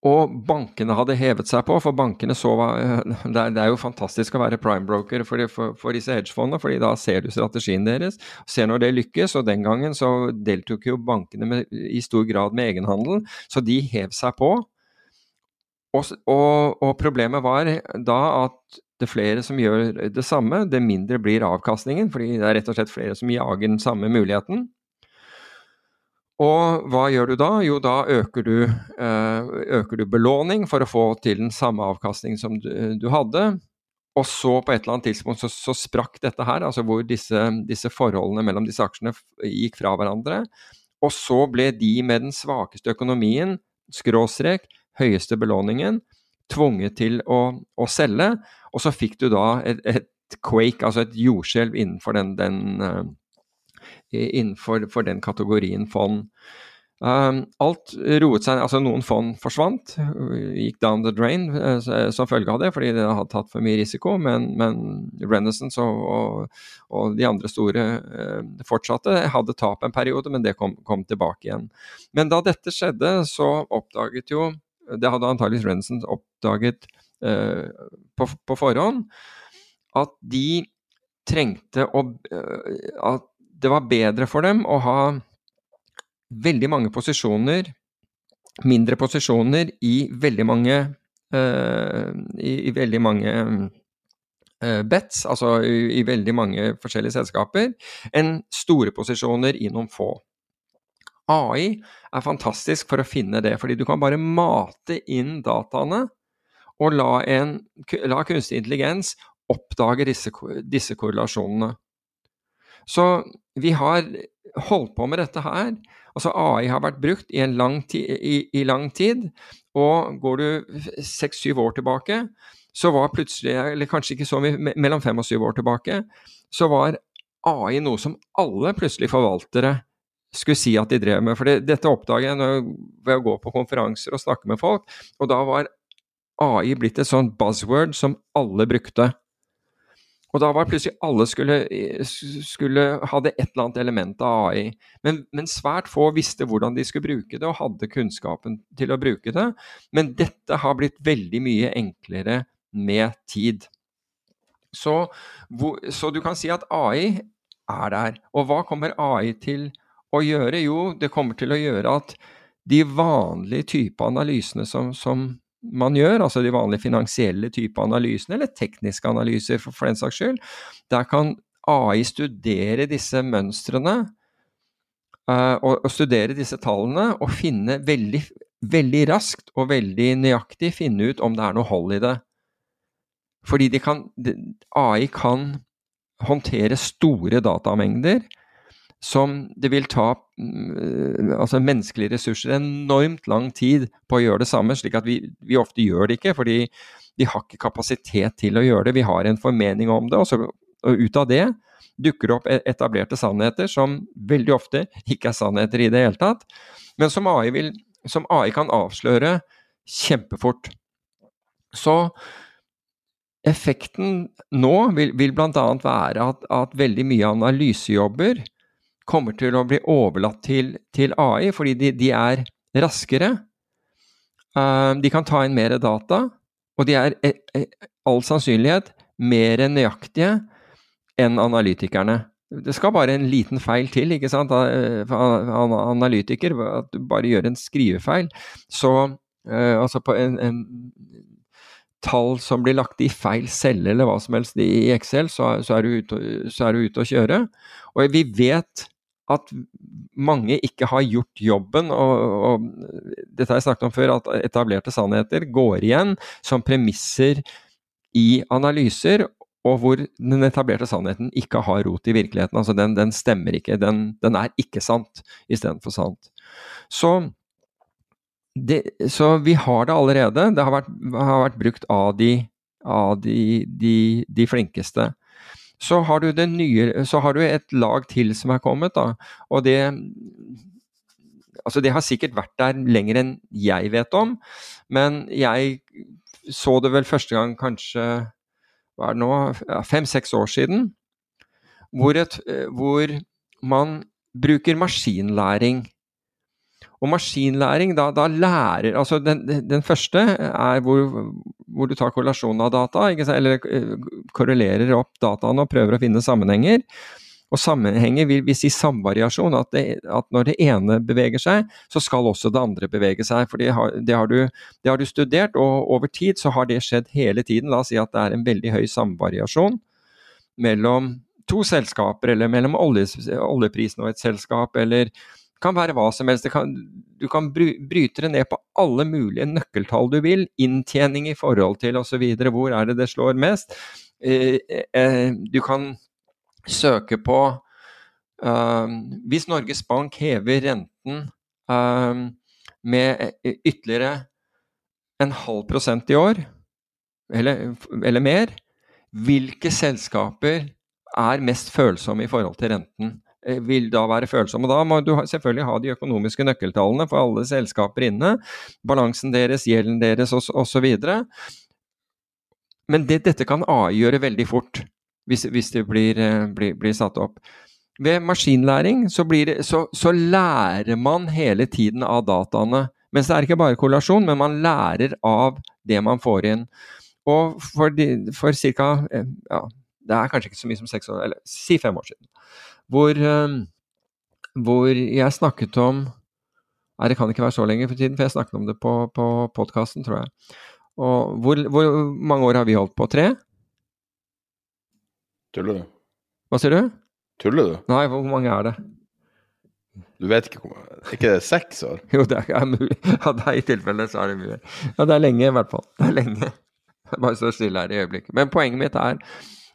Og bankene hadde hevet seg på, for bankene så Det er, jo fantastisk å være prime-broker for, for, for, disse hedgefondene, fordi da ser du strategien deres, ser når det lykkes. Og den gangen så deltok jo bankene med, i stor grad med egenhandel, så de hev seg på. Og, og, og problemet var da at det er flere som gjør det samme, det mindre blir avkastningen, fordi det er rett og slett flere som jager den samme muligheten. Og hva gjør du da? Jo, da øker du, eh, øker du belåning for å få til den samme avkastning som du, du, hadde. Og så på et eller annet tidspunkt så, så sprakk dette her, altså hvor disse, disse, forholdene mellom disse aksjene gikk fra hverandre. Og så ble de med den svakeste økonomien, skråstrek, høyeste belåningen, tvunget til å, å selge. Og så fikk du da et, et quake, altså et jordskjelv innenfor den, den uh, innenfor den kategorien fond. Um, alt roet seg Altså, noen fond forsvant, gikk down the drain uh, som følge av det, fordi det hadde tatt for mye risiko. Men, men Renaissance og, og, og, de andre store fortsatte. Hadde tap en periode, men det kom, kom, tilbake igjen. Men da dette skjedde, så oppdaget jo Det hadde antageligvis Renson oppdaget eh, på, på, forhånd, at de trengte å At det var bedre for dem å ha veldig mange posisjoner, mindre posisjoner, i veldig mange, eh, i, i, veldig mange uh, bets, altså i, i, veldig mange forskjellige selskaper, enn store posisjoner i noen få. AI er fantastisk for å finne det, fordi du kan bare mate inn dataene og la, en, la kunstig intelligens oppdage disse, disse korrelasjonene. Så vi har holdt på med dette her. Altså AI har vært brukt i, lang, i, i lang tid. Og går du seks-syv år tilbake, så var plutselig, eller kanskje ikke så mye, mellom fem og syv år tilbake, så var AI noe som alle plutselig forvaltere skulle si at de drev med. For det, dette oppdaget jeg ved å gå på konferanser og snakke med folk, og da var AI blitt et sånt buzzword som alle brukte. Og da var plutselig alle skulle, skulle hadde et eller annet element av AI. Men, men, svært få visste hvordan de skulle bruke det, og hadde kunnskapen til å bruke det. Men dette har blitt veldig mye enklere med tid. Så, hvor, så du kan si at AI er der. Og hva kommer AI til å gjøre? Jo, det kommer til å gjøre at de vanlige type analysene som, som man gjør, altså de vanlige finansielle type analysene, eller tekniske analyser for, for den saks skyld. Der kan AI studere disse mønstrene uh, og, og, studere disse tallene og finne veldig, veldig raskt og veldig nøyaktig finne ut om det er noe hold i det. Fordi de kan, AI kan håndtere store datamengder som det vil ta mm, altså menneskelige ressurser enormt lang tid på å gjøre det samme, slik at vi, vi, ofte gjør det ikke, fordi vi har ikke kapasitet til å gjøre det. Vi har en formening om det, og, så, og ut av det dukker det opp e, etablerte sannheter som veldig ofte ikke er sannheter i det hele tatt, men som AI, vil, som AI kan avsløre kjempefort. Så effekten nå vil, vil bl.a. være at, at, veldig mye analysejobber kommer til å bli overlatt til, til AI, fordi de, de er raskere. Uh, de kan ta inn mer data, og de er e, e, all sannsynlighet mer nøyaktige enn analytikerne. Det skal bare en liten feil til, ikke sant, for analytiker, at du bare gjør en skrivefeil. Så altså på en, en, tall som blir lagt i feil celle eller hva som helst i Excel, så, så, er, du ute, å kjøre. Og vi vet at mange ikke har gjort jobben, og, og, dette har jeg snakket om før, at etablerte sannheter går igjen som premisser i analyser, og hvor den etablerte sannheten ikke har rot i virkeligheten. Altså den, den stemmer ikke, den, den, er ikke sant istedenfor sant. Så, det, så, vi har det allerede. Det har vært, har vært brukt av, de, av de, de, de, flinkeste. Så har, du nye, så har du et lag til som er kommet, da. Og det Altså, det har sikkert vært der lenger enn jeg vet om, men jeg så det vel første gang kanskje hva er det nå, fem-seks år siden, hvor, et, hvor, man bruker maskinlæring. Og maskinlæring, da, da lærer Altså, den, den, første er hvor, hvor du tar korrelasjonen av data, eller eh, korrelerer opp dataene og prøver å finne sammenhenger. Og sammenhenger vil, vil si samvariasjon, at, det, at, når det ene beveger seg, så skal også det andre bevege seg. For det har, det, har du, det har, du, studert, og over tid så har det skjedd hele tiden. La oss si at det er en veldig høy samvariasjon mellom to selskaper, eller mellom olje, oljeprisen og et selskap, eller kan være hva som helst. Kan, du kan bryte det ned på alle mulige nøkkeltall du vil. Inntjening i forhold til osv. Hvor er det det slår mest? Eh, eh, du kan søke på uh, Hvis Norges Bank hever renten med ytterligere en halv prosent i år, eller, eller, mer, hvilke selskaper er mest følsomme i forhold til renten? Eh, vil da være følsomme. Da må du selvfølgelig ha de økonomiske nøkkeltallene for alle selskaper inne. Balansen deres, gjelden deres osv. Men det, dette kan AI gjøre veldig fort hvis, hvis det blir, eh, blir, blir, satt opp. Ved maskinlæring så, det, så, så, lærer man hele tiden av dataene. Mens det er ikke bare korrelasjon, men man lærer av det man får inn. Og for, for ca. Ja, det er kanskje ikke så mye som seks år, eller si fem år siden, hvor, eh, hvor jeg snakket om Nei, det kan ikke være så lenge for tiden, for jeg snakket om det på, på podkasten, tror jeg. Og hvor, hvor mange år har vi holdt på? Tre? Tuller du? Hva sier du? Tuller du? Nei, hvor mange er det? Du vet ikke hvor mange Er ikke det seks år? jo, det er mulig. Ja, det er i tilfelle så er det mulig. Ja, det er lenge i hvert fall. Det er lenge. Jeg bare står stille her i øyeblikket. Men poenget mitt er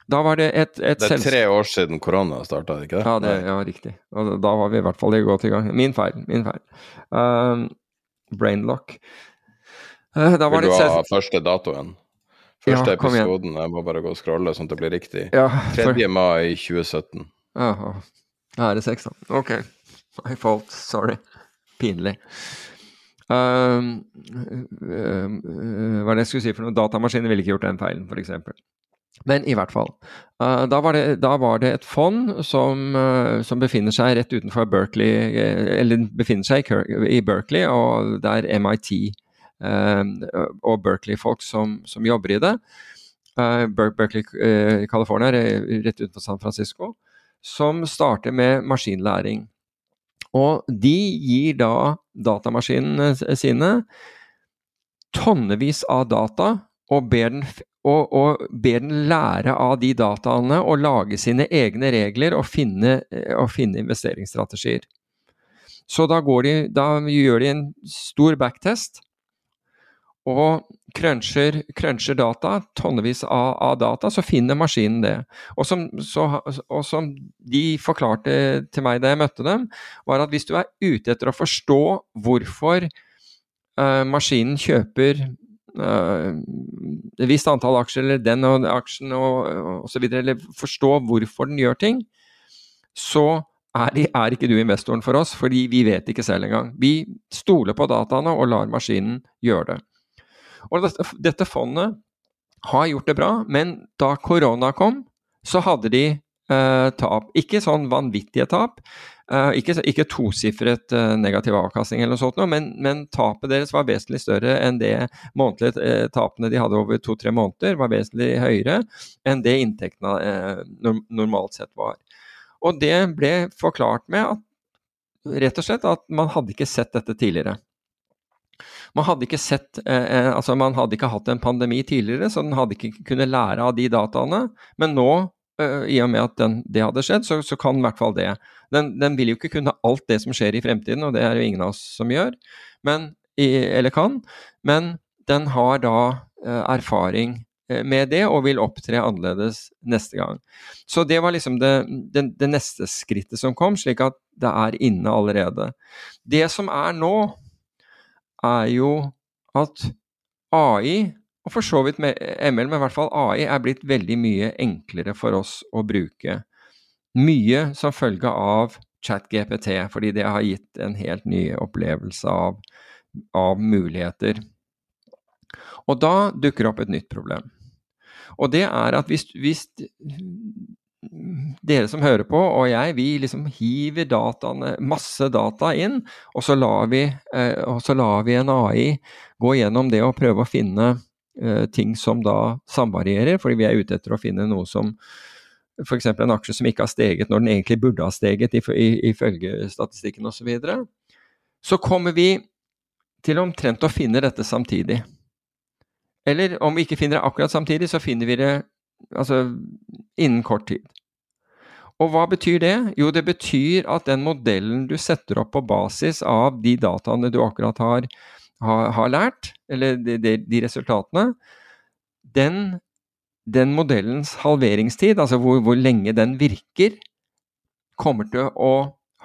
da var det et, et Det er tre år siden korona starta, ikke det? Ja, det, ja, riktig. Og da var vi i hvert fall godt i gang. Min feil. Min feil. Um, brainlock. Uh, Vil du ha første datoen? Første ja, episoden. Jeg må bare gå og scrolle sånn at det blir riktig. Ja, for... 3. mai 2017. Jaha. Da er det seks, da. Ok. My fault. Sorry. Pinlig. Uh, uh, hva er det jeg skulle si for noe? Datamaskiner ville ikke gjort den feilen, f.eks. Men i hvert fall. Uh, da, var det, da, var det, et fond som, uh, som, befinner seg rett utenfor Berkeley, eller befinner seg i Berkeley, og det er MIT Eh, og Berkeley-folk som, som, jobber i det. Eh, Berkeley i eh, California, rett utenfor San Francisco, som starter med maskinlæring. Og de gir da datamaskinene sine tonnevis av data og ber, den, og, og ber den, lære av de dataene og lage sine egne regler og finne, og finne investeringsstrategier. Så da, de, da, gjør de en stor backtest og cruncher, cruncher data, tonnevis av, av, data, så finner maskinen det. Og som, så, og som, de forklarte til meg da jeg møtte dem, var at hvis du er ute etter å forstå hvorfor uh, maskinen kjøper et visst antall aksjer, eller den og aksjen og osv., eller forstå hvorfor den gjør ting, så er, er, ikke du investoren for oss, fordi vi vet ikke selv engang. Vi stoler på dataene og lar maskinen gjøre det. Og dette, dette fondet har gjort det bra, men da korona kom, så hadde de eh, tap. Ikke sånn vanvittige tap, eh, ikke, ikke tosifret eh, negativ avkastning eller noe sånt, men, men, tapet deres var vesentlig større enn det månedlige eh, tapene de hadde over to-tre måneder, var vesentlig høyere enn det inntektene eh, normalt sett var. Og det ble forklart med at rett og slett at man hadde ikke sett dette tidligere. Man hadde ikke sett, eh, altså man hadde ikke hatt en pandemi tidligere, så den hadde ikke kunnet lære av de dataene. Men nå, i og med at den, det hadde skjedd, så, så, kan i hvert fall det. Den, den, vil jo ikke kunne alt det som skjer i fremtiden, og det er jo ingen av oss som gjør, men, eller kan. Men den har da eh, erfaring eh, med det og vil opptre annerledes neste gang. Så det var liksom det, det, det neste skrittet som kom, slik at det er inne allerede. Det som er nå, er jo at AI, og for så vidt med ML, men i hvert fall AI, er blitt veldig mye enklere for oss å bruke. Mye som følge av ChatGPT, fordi det har gitt en helt ny opplevelse av, av muligheter. Og da dukker opp et nytt problem. Og det er at hvis, hvis dere som hører på, og jeg, vi liksom hiver dataene, masse data inn, og så lar vi, eh, så lar vi en AI gå gjennom det og prøve å finne ting som da samvarierer, fordi vi er ute etter å finne noe som F.eks. en aksje som ikke har steget når den egentlig burde ha steget, ifølge statistikken osv. Så, videre. så kommer vi til omtrent å finne dette samtidig. Eller om vi ikke finner det akkurat samtidig, så finner vi det altså innen kort tid. Og hva betyr det? Jo, det betyr at den modellen du setter opp på basis av de dataene du akkurat har, har, har lært, eller de, de, de resultatene, den, den, modellens halveringstid, altså hvor, hvor, lenge den virker, kommer til å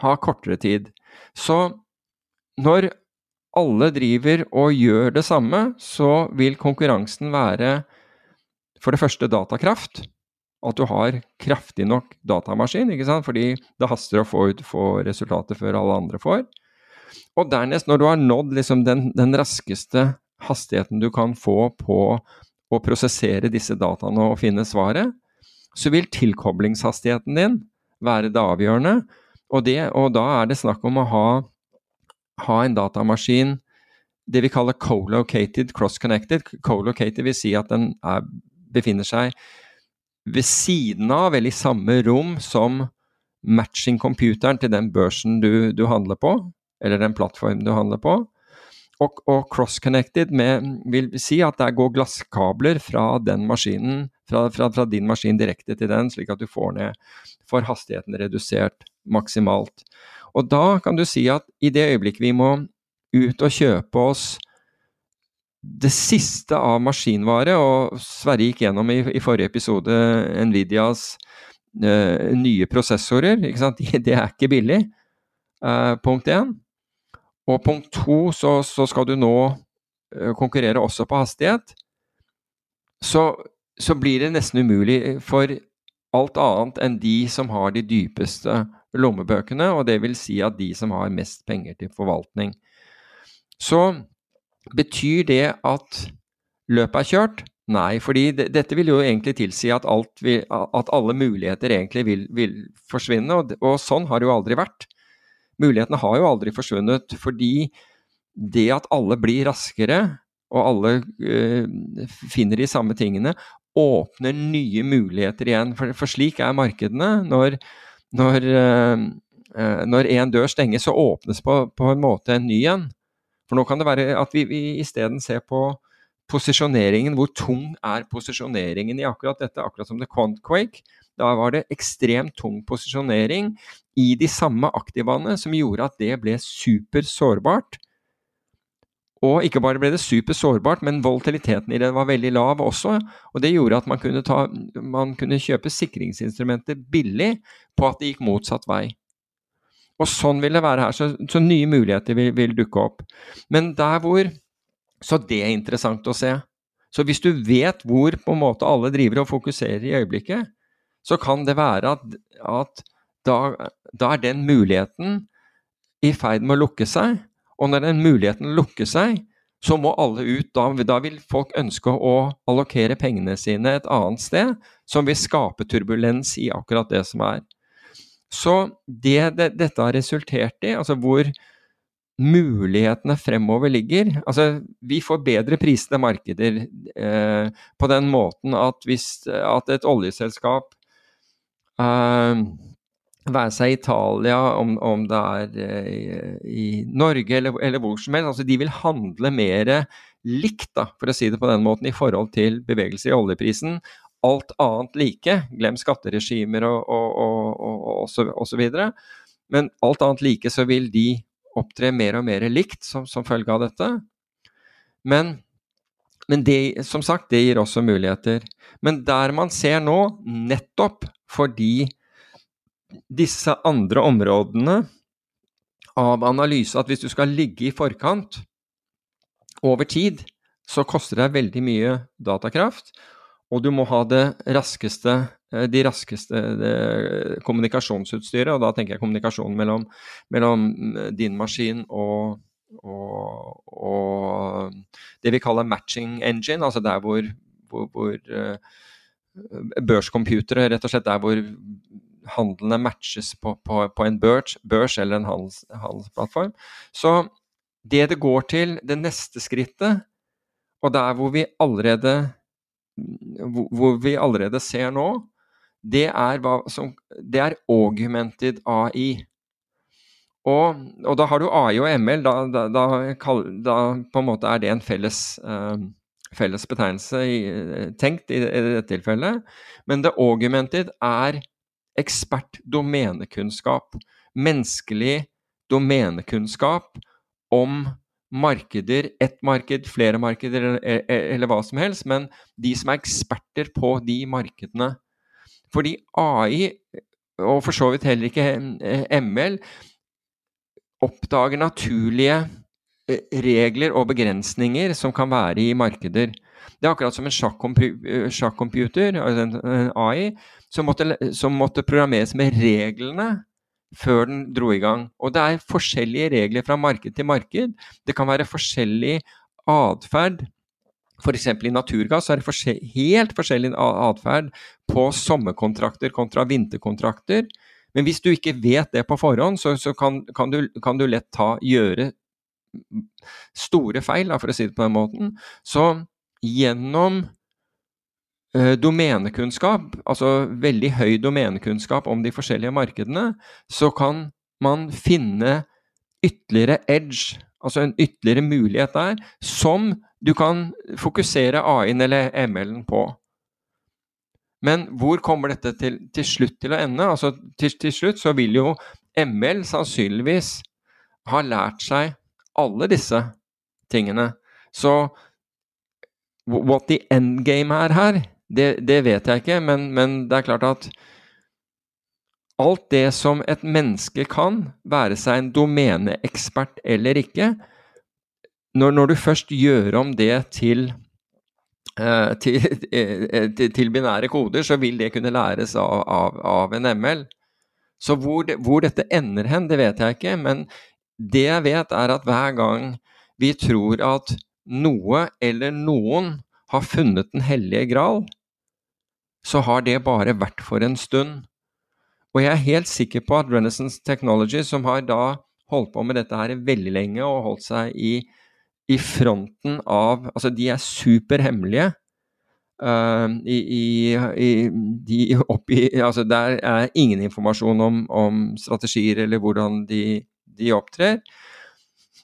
ha kortere tid. Så når alle driver og gjør det samme, så vil konkurransen være for det første datakraft. At du har kraftig nok datamaskin, ikke sant? fordi det haster å få, ut, få resultatet før alle andre får. Og dernest, når du har nådd liksom den, den, raskeste hastigheten du kan få på å prosessere disse dataene og finne svaret, så vil tilkoblingshastigheten din være det avgjørende. Og, det, og da er det snakk om å ha, ha en datamaskin det vi kaller co-located cross-connected. Co-located vil si at den er befinner seg ved siden av, eller i samme rom som matching-computeren til den børsen du, du, handler på, eller den plattformen du handler på. Og, og cross-connected vil si at der går glasskabler fra maskinen, fra, fra, fra, din maskin direkte til den, slik at du får ned får hastigheten redusert maksimalt. Og da kan du si at i det øyeblikket vi må ut og kjøpe oss det siste av maskinvare, og Sverre gikk gjennom i, i forrige episode Nvidias uh, nye prosessorer. Det er ikke billig, uh, punkt én. Og punkt to, så, så skal du nå uh, konkurrere også på hastighet. Så, så, blir det nesten umulig for alt annet enn de som har de dypeste lommebøkene, og det vil si at de som har mest penger til forvaltning. Så Betyr det at løpet er kjørt? Nei, fordi dette vil jo egentlig tilsi at, vil, at alle muligheter egentlig vil, vil forsvinne, og, og, sånn har det jo aldri vært. Mulighetene har jo aldri forsvunnet, fordi det at alle blir raskere, og alle øh, finner de samme tingene, åpner nye muligheter igjen. For, for slik er markedene. Når, når, øh, når en dør stenges, så åpnes på, på en måte en ny en. For nå kan det være at vi, vi isteden ser på posisjoneringen. Hvor tung er posisjoneringen i akkurat dette? Akkurat som The Quantquake. Da var det ekstremt tung posisjonering i de samme aktivaene som gjorde at det ble supersårbart. Og ikke bare ble det supersårbart, men volatiliteten i det var veldig lav også. Og det gjorde at man kunne, ta, man kunne kjøpe sikringsinstrumenter billig på at det gikk motsatt vei. Og sånn vil det være her. Så, så nye muligheter vil, vil, dukke opp. Men der hvor Så det er interessant å se. Så hvis du vet hvor på en måte alle driver og fokuserer i øyeblikket, så kan det være at, at da, da, er den muligheten i ferd med å lukke seg. Og når den muligheten lukker seg, så må alle ut. Da, da, vil folk ønske å allokere pengene sine et annet sted, som vil skape turbulens i akkurat det som er. Så det, det dette har resultert i, altså hvor mulighetene fremover ligger Altså, vi får bedre prisede markeder eh, på den måten at hvis at et oljeselskap være seg i Italia, om, om det er eh, i Norge eller, eller, hvor som helst. Altså, de vil handle mer likt, da, for å si det på den måten, i forhold til bevegelser i oljeprisen. Alt annet like. Glem skatteregimer og, og, og, og, så, og så videre. Men alt annet like så vil de opptre mer og mer likt som, som følge av dette. Men, men det, som sagt, det gir også muligheter. Men der man ser nå, nettopp fordi disse andre områdene av analyse at hvis du skal ligge i forkant over tid, så koster det veldig mye datakraft, og du må ha det raskeste, eh, de raskeste det, kommunikasjonsutstyret, og da tenker jeg kommunikasjon mellom, mellom eh, din maskin og, og, og, det vi kaller matching engine, altså der hvor, hvor, hvor uh, børscomputere, rett og slett der hvor handlene matches på, på, på en børs, børs, eller en handels, handelsplattform. Så det det går til, det neste skrittet, og der hvor vi allerede, hvor vi allerede ser nå, det er, som, det er augmented AI. Og, og, da har du AI og ML, da, da, da, da, på en måte er det en felles, uh, felles betegnelse i, tenkt i, i dette tilfellet. Men det augmented er ekspertdomenekunnskap. Menneskelig domenekunnskap om markeder, ett marked, flere markeder eller, eller, hva som helst, men de som er eksperter på de markedene. Fordi AI, og for så vidt heller ikke ML, oppdager naturlige eh, regler og begrensninger som kan være i markeder. Det er akkurat som en sjakkcomputer, altså en AI, som måtte, som måtte programmeres med reglene før den dro i gang. Og det er forskjellige regler fra marked til marked. Det kan være forskjellig atferd. F.eks. i naturgass er det helt forskjellig atferd på sommerkontrakter kontra vinterkontrakter. Men hvis du ikke vet det på forhånd, så, så kan, kan, du, kan, du, lett ta, gjøre store feil, for å si det på den måten. Så gjennom Eh, domenekunnskap, altså veldig høy domenekunnskap om de forskjellige markedene, så kan man finne ytterligere edge, altså en ytterligere mulighet der, som du kan fokusere AI-en eller ML-en på. Men hvor kommer dette til, til slutt til å ende? Altså, til, til, slutt så vil jo ML sannsynligvis ha lært seg alle disse tingene. Så what the endgame er her, det, det vet jeg ikke, men, men, det er klart at alt det som et menneske kan, være seg en domeneekspert eller ikke når, når, du først gjør om det til, til, uh, til, binære koder, så vil det kunne læres av, av, av en ML. Så hvor, det, hvor, dette ender hen, det vet jeg ikke. Men det jeg vet, er at hver gang vi tror at noe eller noen har funnet Den hellige gral, så har det bare vært for en stund. Og jeg er helt sikker på at Renaissance Technology, som har da holdt på med dette her veldig lenge og holdt seg i, i fronten av Altså, de er superhemmelige. Uh, i, i, de oppi, altså Der er ingen informasjon om, om strategier eller hvordan de, de opptrer.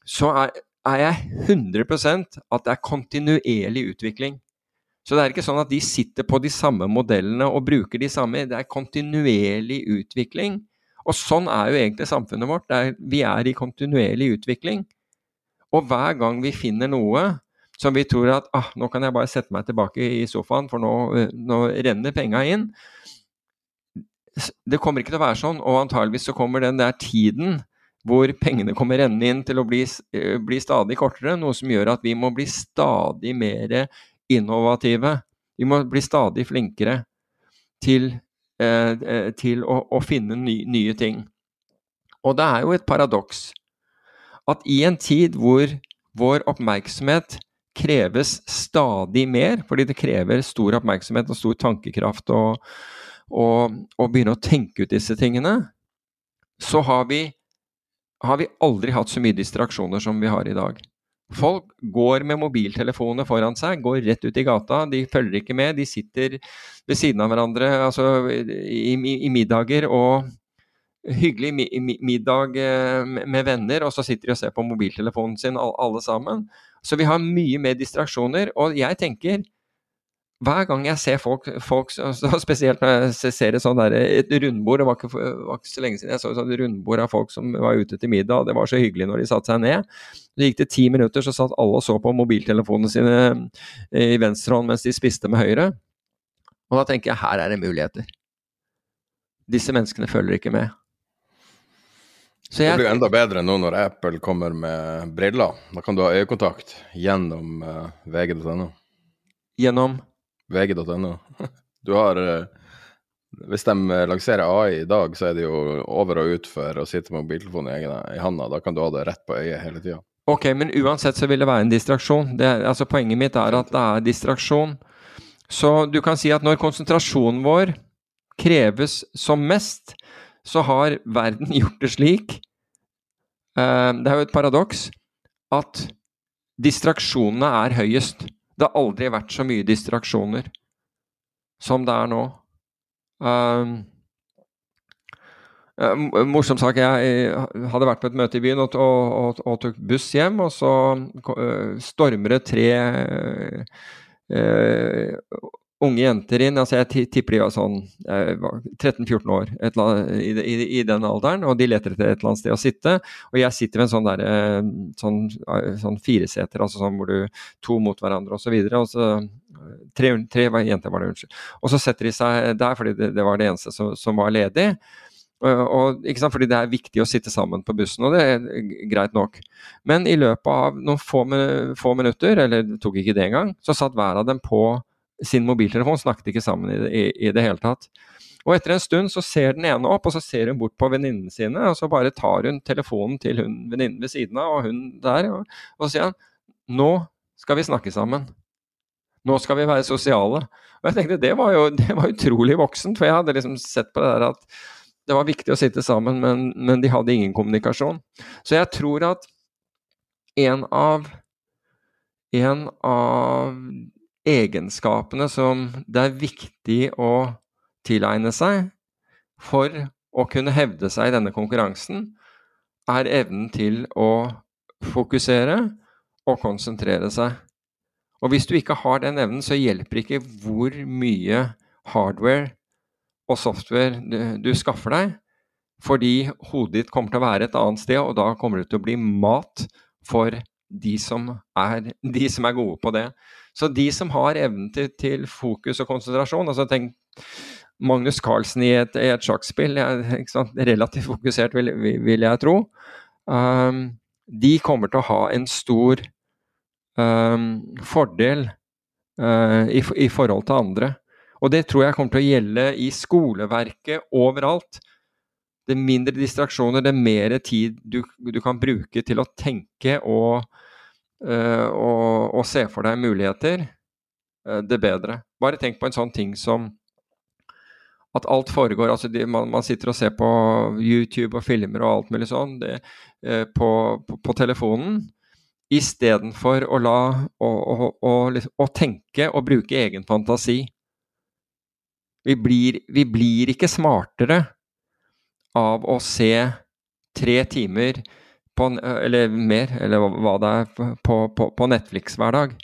Så er, er jeg 100% at det er kontinuerlig utvikling. Så det er ikke sånn at de sitter på de samme modellene og bruker de samme. Det er kontinuerlig utvikling. Og sånn er jo egentlig samfunnet vårt. Er, vi er i kontinuerlig utvikling. Og hver gang vi finner noe som vi tror at ah, nå kan jeg bare sette meg tilbake i sofaen, for nå, nå renner penga inn. Det kommer ikke til å være sånn, og antageligvis så kommer den der tiden hvor pengene kommer rennende inn til å bli, bli, stadig kortere, noe som gjør at vi må bli stadig mer innovative. Vi må bli stadig flinkere til, eh, til å, å, finne ny, nye ting. Og det er jo et paradoks at i en tid hvor, vår oppmerksomhet kreves stadig mer, fordi det krever stor oppmerksomhet og stor tankekraft å, begynne å tenke ut disse tingene, så har vi, har vi aldri hatt så mye distraksjoner som vi har i dag. Folk går med mobiltelefoner foran seg, går rett ut i gata. De følger ikke med. De sitter ved siden av hverandre altså, i, i middager og hyggelig middag eh, med venner, og så sitter de og ser på mobiltelefonen sin alle sammen. Så vi har mye mer distraksjoner. Og jeg tenker hver gang jeg ser folk, folk spesielt når jeg ser et, der, et rundbord Det var ikke, var ikke, så lenge siden jeg så et rundbord av folk som var ute til middag, og det var så hyggelig når de satte seg ned. Så gikk det ti minutter, så satt alle og så på mobiltelefonene sine i venstre hånd mens de spiste med høyre. Og da tenker jeg her er det muligheter. Disse menneskene følger ikke med. Jeg... Det blir enda bedre nå når Apple kommer med briller. Da kan du ha øyekontakt gjennom uh, vg.no. Gjennom? vg.no. Du har uh, Hvis de lanserer AI i dag, så er det jo over og ut for å sitte med mobiltelefonen i, i handa. Da kan du ha det rett på øyet hele tida. Ok, men uansett så vil det være en distraksjon. Det, altså Poenget mitt er at det er distraksjon. Så du kan si at når konsentrasjonen vår kreves som mest, så har verden gjort det slik uh, Det er jo et paradoks at distraksjonene er høyest. Det har aldri vært så mye distraksjoner som det er nå. Uh, morsom sak. Jeg hadde vært på et møte i byen og, og, og, og tok buss hjem, og så uh, stormer det tre unge jenter inn. altså Jeg tipper de var sånn 13-14 år i, i, i, den alderen, og de leter etter et eller annet sted å sitte. Og jeg sitter ved en sånn, der, eh, sånn, eh, sånn fireseter, altså sånn hvor du to mot hverandre osv. Tre, tre jenter var det, unnskyld. Og så setter de seg der, fordi det, det var det eneste som, som var ledig. Og, ikke sant? Fordi det er viktig å sitte sammen på bussen, og det er greit nok. Men i løpet av noen få, få minutter, eller det tok ikke det engang, så satt hver av dem på sin mobiltelefon, snakket ikke sammen i det, i, i det, hele tatt. Og etter en stund så ser den ene opp, og så ser hun bort på venninnene sine, og så bare tar hun telefonen til hun venninnen ved siden av, og hun der, og, og sier han nå skal vi snakke sammen. Nå skal vi være sosiale. Og jeg tenkte det var jo det var utrolig voksent, for jeg hadde liksom sett på det der at det var viktig å sitte sammen, men, men de hadde ingen kommunikasjon. Så jeg tror at en av en av egenskapene som det er viktig å tilegne seg for å kunne hevde seg i denne konkurransen, er evnen til å fokusere og konsentrere seg. Og hvis du ikke har den evnen, så hjelper ikke hvor mye hardware og software du, du skaffer deg, fordi hodet ditt kommer til å være et annet sted, og da kommer det til å bli mat for de som er, de som er gode på det. Så de som har evnen til, til fokus og konsentrasjon altså tenk Magnus Carlsen i et, et sjakkspill, relativt fokusert vil, vil jeg tro. Um, de kommer til å ha en stor um, fordel uh, i, i, forhold til andre. Og det tror jeg kommer til å gjelde i skoleverket overalt. Det er mindre distraksjoner, det er mer tid du, du kan bruke til å tenke og Eh, og, og se for deg muligheter, eh, det bedre. Bare tenk på en sånn ting som at alt foregår altså de, man, man, sitter og ser på YouTube og filmer og alt mulig sånn det, eh, på, på, på, telefonen, istedenfor å la å, å, å, tenke og bruke egen fantasi. Vi blir, vi blir ikke smartere av å se tre timer på, eller mer, eller hva det er, på, på, på, Netflix hver dag.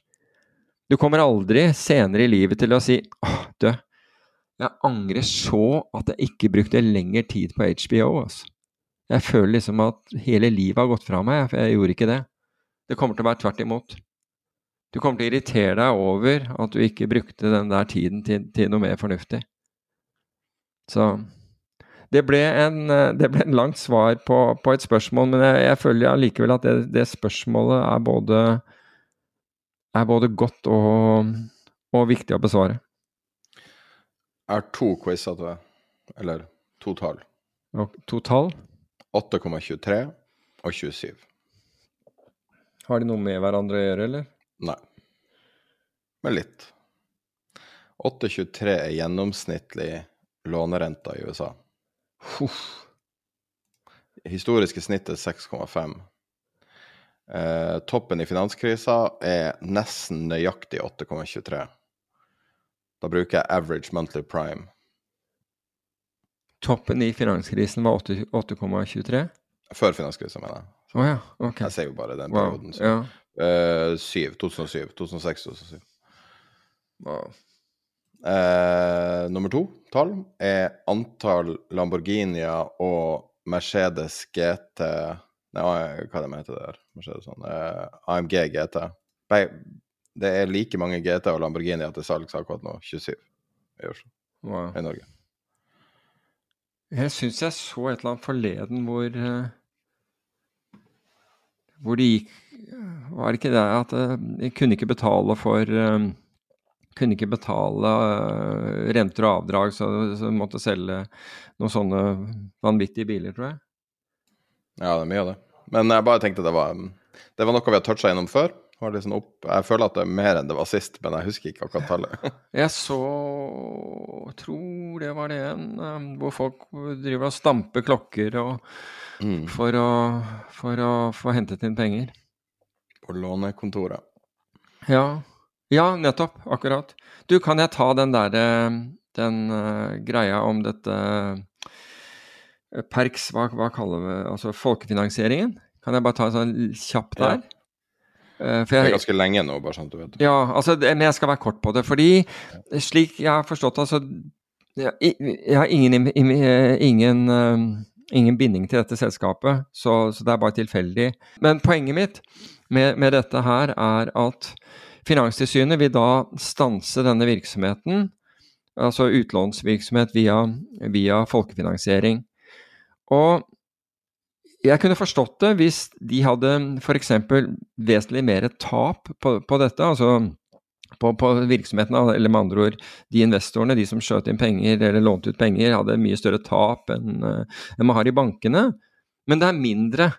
Du kommer aldri senere i livet til å si åh, du, jeg angrer så at jeg ikke brukte lengre tid på HBO. Altså. Jeg føler liksom at hele livet har gått fra meg, for jeg gjorde ikke det. Det kommer til å være tvert imot. Du kommer til å irritere deg over at du ikke brukte den der tiden til, til noe mer fornuftig. Så det ble, en, eh, det ble en langt svar på, på, et spørsmål, men jeg, jeg føler allikevel at det, det, spørsmålet er både, er både godt og, og, viktig å besvare. Har to quizer til deg. Eller to tall. To tall? 8,23 og 27. Har de noe med hverandre å gjøre, eller? Nei. Men litt. 8,23 er gjennomsnittlig lånerenta i USA. Huff. Historiske snittet 6,5. Eh, toppen i finanskrisa er nesten nøyaktig 8,23. Da bruker jeg average monthly prime. Toppen i finanskrisen var 8,23? Før finanskrisa, mener jeg. Oh, ja, ok. Jeg ser jo bare den perioden. Wow. Ja. Eh, 7, 2007. 2006, 2007. Wow. Eh, nummer to tall er antall Lamborghinier og Mercedes GT Nei, hva det heter det der? Mercedes, sånn, eh, AMG GT. Nei, Det er like mange GT og Lamborghinier til salgs akkurat nå. 27 i Oslo. wow. I Norge. Jeg syns jeg så et eller annet forleden hvor eh, Hvor det gikk Var det ikke det at eh, jeg kunne ikke betale for eh, Kunne ikke betale eh, renter og avdrag, så, så måtte selge noen sånne vanvittige biler, tror jeg. Ja, det er mye av det. Men jeg bare tenkte det var Det var noe vi har toucha innom før. Sånn opp. Jeg føler at det er mer enn det var sist, men jeg husker ikke akkurat tallet. Jeg så Tror det var det en eh, hvor folk driver og stamper klokker og, Mm. for, å, for å få hentet inn penger. På lånekontoret. Ja. Ja, nettopp. Akkurat. Du, kan jeg ta den derre Den uh, greia om dette eh, Perks, hva, hva kaller vi Altså folkefinansieringen? Kan jeg bare ta en sånn kjapp Ja. der? Eh, for Det er ganske lenge nå, bare sånn du vet. ja, altså, det- men jeg skal være kort på det. Fordi slik jeg har forstått det, altså jeg, jeg har ingen, eh, ingen, eh, ingen binding til dette selskapet, så, så det er bare tilfeldig. Men poenget mitt med, med dette her er at Finanstilsynet vil da stanse denne virksomheten, altså utlånsvirksomhet via, via folkefinansiering. Og jeg kunne forstått det hvis de hadde f.eks. vesentlig mer tap på, på dette, altså på, på virksomheten, eller med andre ord de investorene, de som skjøt inn penger eller lånte ut penger, hadde mye større tap enn enn man har i bankene. Men det er mindre.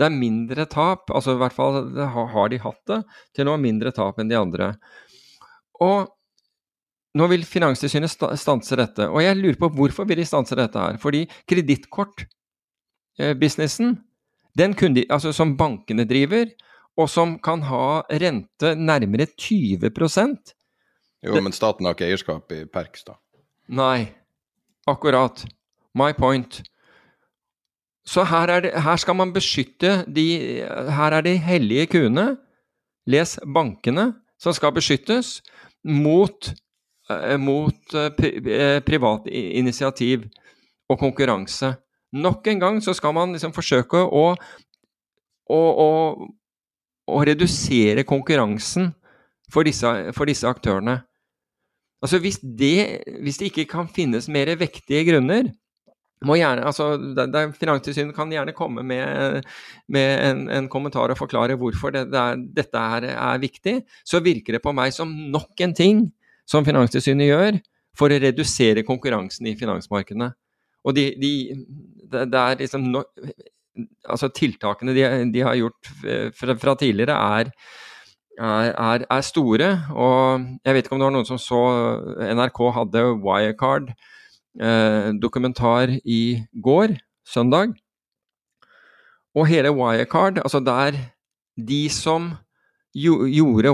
Det er mindre tap, altså i hvert fall har har de hatt det, til nå mindre tap enn de andre. Og nå vil Finanstilsynet stanse dette, og jeg lurer på hvorfor vil de stanse dette her? Fordi kredittkortbusinessen, den kunne de, altså som bankene driver, og som kan ha rente nærmere 20% Jo, men staten har ikke eierskap i Perks, da. Nei, akkurat. My point. Så her, er det, her skal man beskytte de Her er de hellige kuene, les bankene, som skal beskyttes mot, eh, mot eh, eh, privat initiativ og konkurranse. Nok en gang så skal man liksom forsøke å, å, å, å redusere konkurransen for disse, for disse aktørene. Altså hvis det, hvis det ikke kan finnes mer vektige grunner, gjerne, altså, det, Finanstilsynet kan gjerne komme med, med en, en kommentar og forklare hvorfor det, det er, dette er, er viktig. Så virker det på meg som nok en ting som Finanstilsynet gjør for å redusere konkurransen i finansmarkedene. Og de, de, det, det er liksom no, Altså tiltakene de, de har gjort fra, fra tidligere, er er, er, store. Og jeg vet ikke om det var noen som så NRK hadde Wirecard dokumentar i går, søndag. Og hele Wirecard, altså der de som gjorde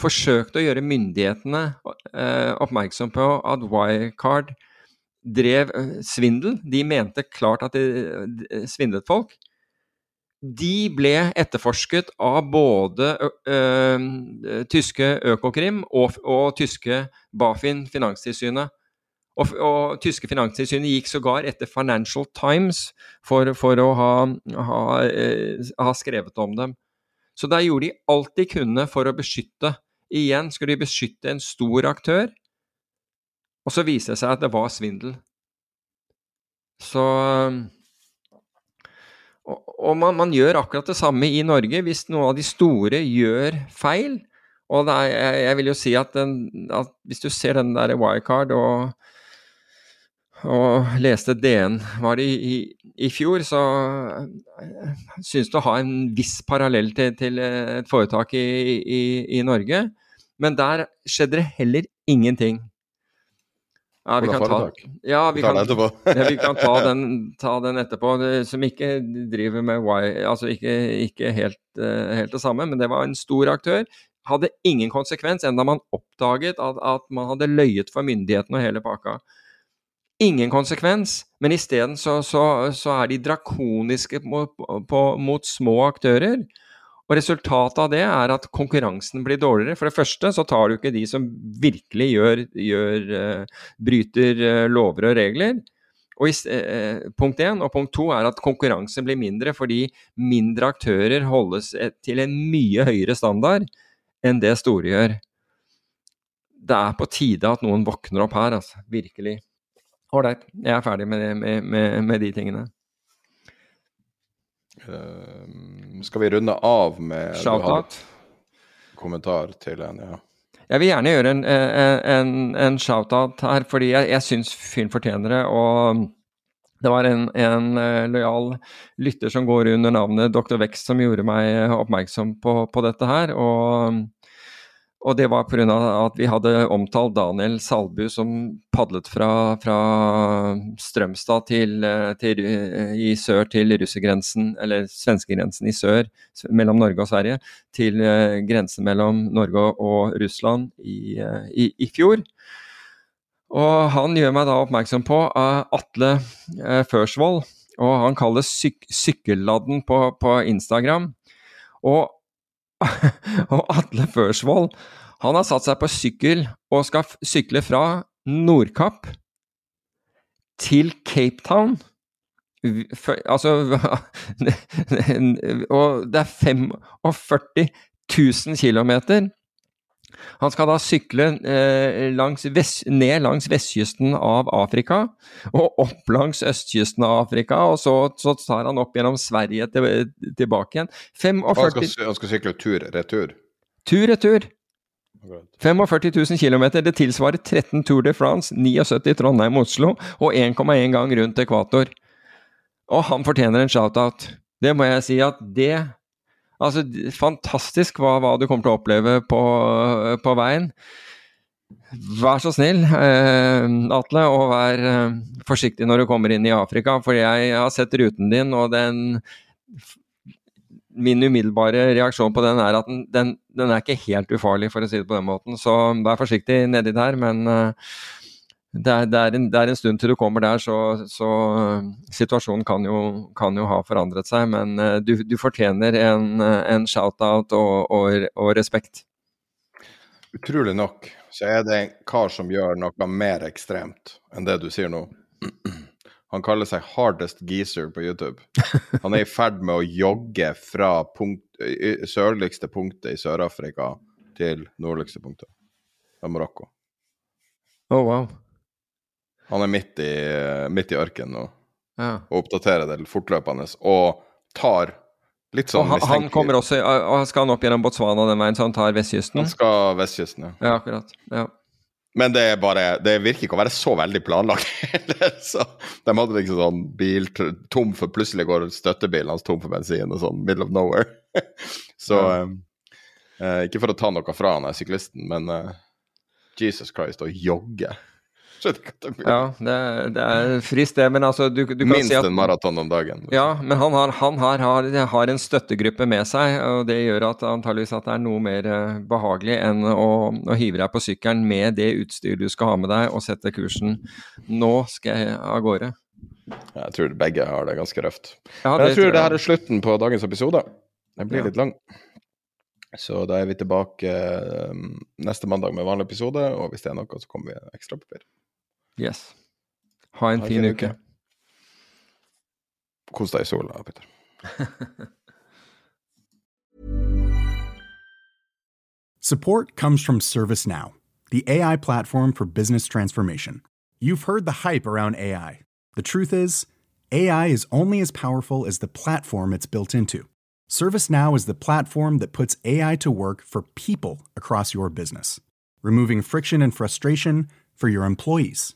Forsøkte å gjøre myndighetene eh, oppmerksom på at Wirecard drev eh, svindel. De mente klart at de svindlet folk de ble etterforsket av både ø, ø, tyske Økokrim og, og tyske Bafin, Finanstilsynet. Og, og tyske Finanstilsynet gikk sågar etter Financial Times for, for å ha, ha, eh, ha skrevet om dem. Så der gjorde de alt de kunne for å beskytte. Igjen skulle de beskytte en stor aktør, og så viste det seg at det var svindel. Så og, og man, man, gjør akkurat det samme i Norge hvis noen av de store gjør feil. Og er, jeg, jeg, vil jo si at, den, at, hvis du ser den der Wirecard og, og leste DN var det i, i, i fjor, så synes syns det å ha en viss parallell til, til et foretak i, i, i, Norge. Men der skjedde det heller ingenting. Ja, vi kan ta, ja, vi kan, ja, vi kan ta, den, ta den etterpå. Som ikke driver med why, altså ikke, ikke helt, uh, helt, det samme, men det var en stor aktør. Hadde ingen konsekvens, enda man oppdaget at, at man hadde løyet for myndighetene og hele pakka ingen konsekvens, men isteden så, så, så er de drakoniske mot, på, mot små aktører. Og resultatet av det er at konkurransen blir dårligere. For det første så tar du ikke de som virkelig gjør, gjør uh, bryter uh, lover og regler. Og i, uh, punkt én. Og punkt to er at konkurransen blir mindre fordi mindre aktører holdes til en mye høyere standard enn det store gjør. Det er på tide at noen våkner opp her, altså. Virkelig. Ålreit. Jeg er ferdig med, med, med, med de tingene. Uh, skal vi runde av med Shout-out? Kommentar til en, ja. Jeg vil gjerne gjøre en, en, en shout-out her, fordi jeg, jeg syns fyren fortjener det. Og det var en, en uh, lojal lytter som går under navnet Dr. Vext som gjorde meg oppmerksom på, på dette her. Og og det var pga. at vi hadde omtalt Daniel Salbu som padlet fra, fra Strømstad til, til, i sør til russergrensen, eller svenskegrensen i sør, mellom Norge og Sverige, til uh, grensen mellom Norge og Russland i, i, i, fjor. Og han gjør meg da oppmerksom på Atle Førsvold, og han kalles syk Sykkelladden på, på Instagram. Og og Atle Førsvold han har satt seg på sykkel og skal sykle fra Nordkapp til Cape Town. Altså Og det er 45 000 km. Han skal da sykle eh, langs vest, ned langs vestkysten av Afrika og opp langs østkysten av Afrika, og så, så tar han opp gjennom Sverige til, tilbake igjen. 45... Han skal, han skal sykle tur-retur? Tur-retur. 45 000 km, det tilsvarer 13 Tour de France, 79 Trondheim-Oslo og 1,1 gang rundt ekvator. Og han fortjener en shout-out. Det må jeg si at det Altså, fantastisk hva, hva, du kommer til å oppleve på, på veien. Vær så snill, eh, Atle, og vær eh, forsiktig når du kommer inn i Afrika. For jeg har sett ruten din, og den Min umiddelbare reaksjon på den er at den, den, den, er ikke helt ufarlig, for å si det på den måten. Så vær forsiktig nedi der, men eh, det er, det, er en, det er, en, stund til du kommer der, så, så situasjonen kan jo, kan jo, ha forandret seg. Men uh, du, du, fortjener en, en shout-out og, og, og, respekt. Utrolig nok så er det en kar som gjør noe mer ekstremt enn det du sier nå. Han kaller seg Hardest Geezer på YouTube. Han er i ferd med å jogge fra punkt, sørligste punktet i Sør-Afrika til nordligste punktet av Marokko. Oh, wow. Han er midt i, midt i ørkenen nå ja. og oppdaterer det fortløpende. Og tar litt sånn og han, kommer også, og Skal han opp gjennom Botswana den veien, så han tar vestkysten? Han skal vestkysten, ja. ja akkurat. Ja. Men det er bare, det virker ikke å være så veldig planlagt så De hadde liksom sånn bil tom for Plutselig går støttebilen hans tom for bensin og sånn, middle of nowhere. så ja. eh, Ikke for å ta noe fra han syklisten, men eh, Jesus Christ, å jogge ja, det, det, er frist, det. Men altså, du, du Minst si at, en maraton om dagen. Ja, men han, har, han har, har, har, en støttegruppe med seg, og det gjør at antageligvis at det er noe mer eh, behagelig enn å, å hive deg på sykkelen med det utstyret du skal ha med deg, og sette kursen. Nå skal jeg av gårde. Jeg tror begge har det ganske røft. Ja, Men jeg tror, tror det her er slutten på dagens episode. Den blir ja. litt lang. Så da er vi tilbake um, neste mandag med vanlig episode, og hvis det er noe, så kommer vi ekstra papir. Yes. Ha en ha fin uke. Kos deg i sola, Peter. Support comes from ServiceNow, the AI platform for business transformation. You've heard the hype around AI. The truth is, AI is only as powerful as the platform it's built into. ServiceNow is the platform that puts AI to work for people across your business, removing friction and frustration for your employees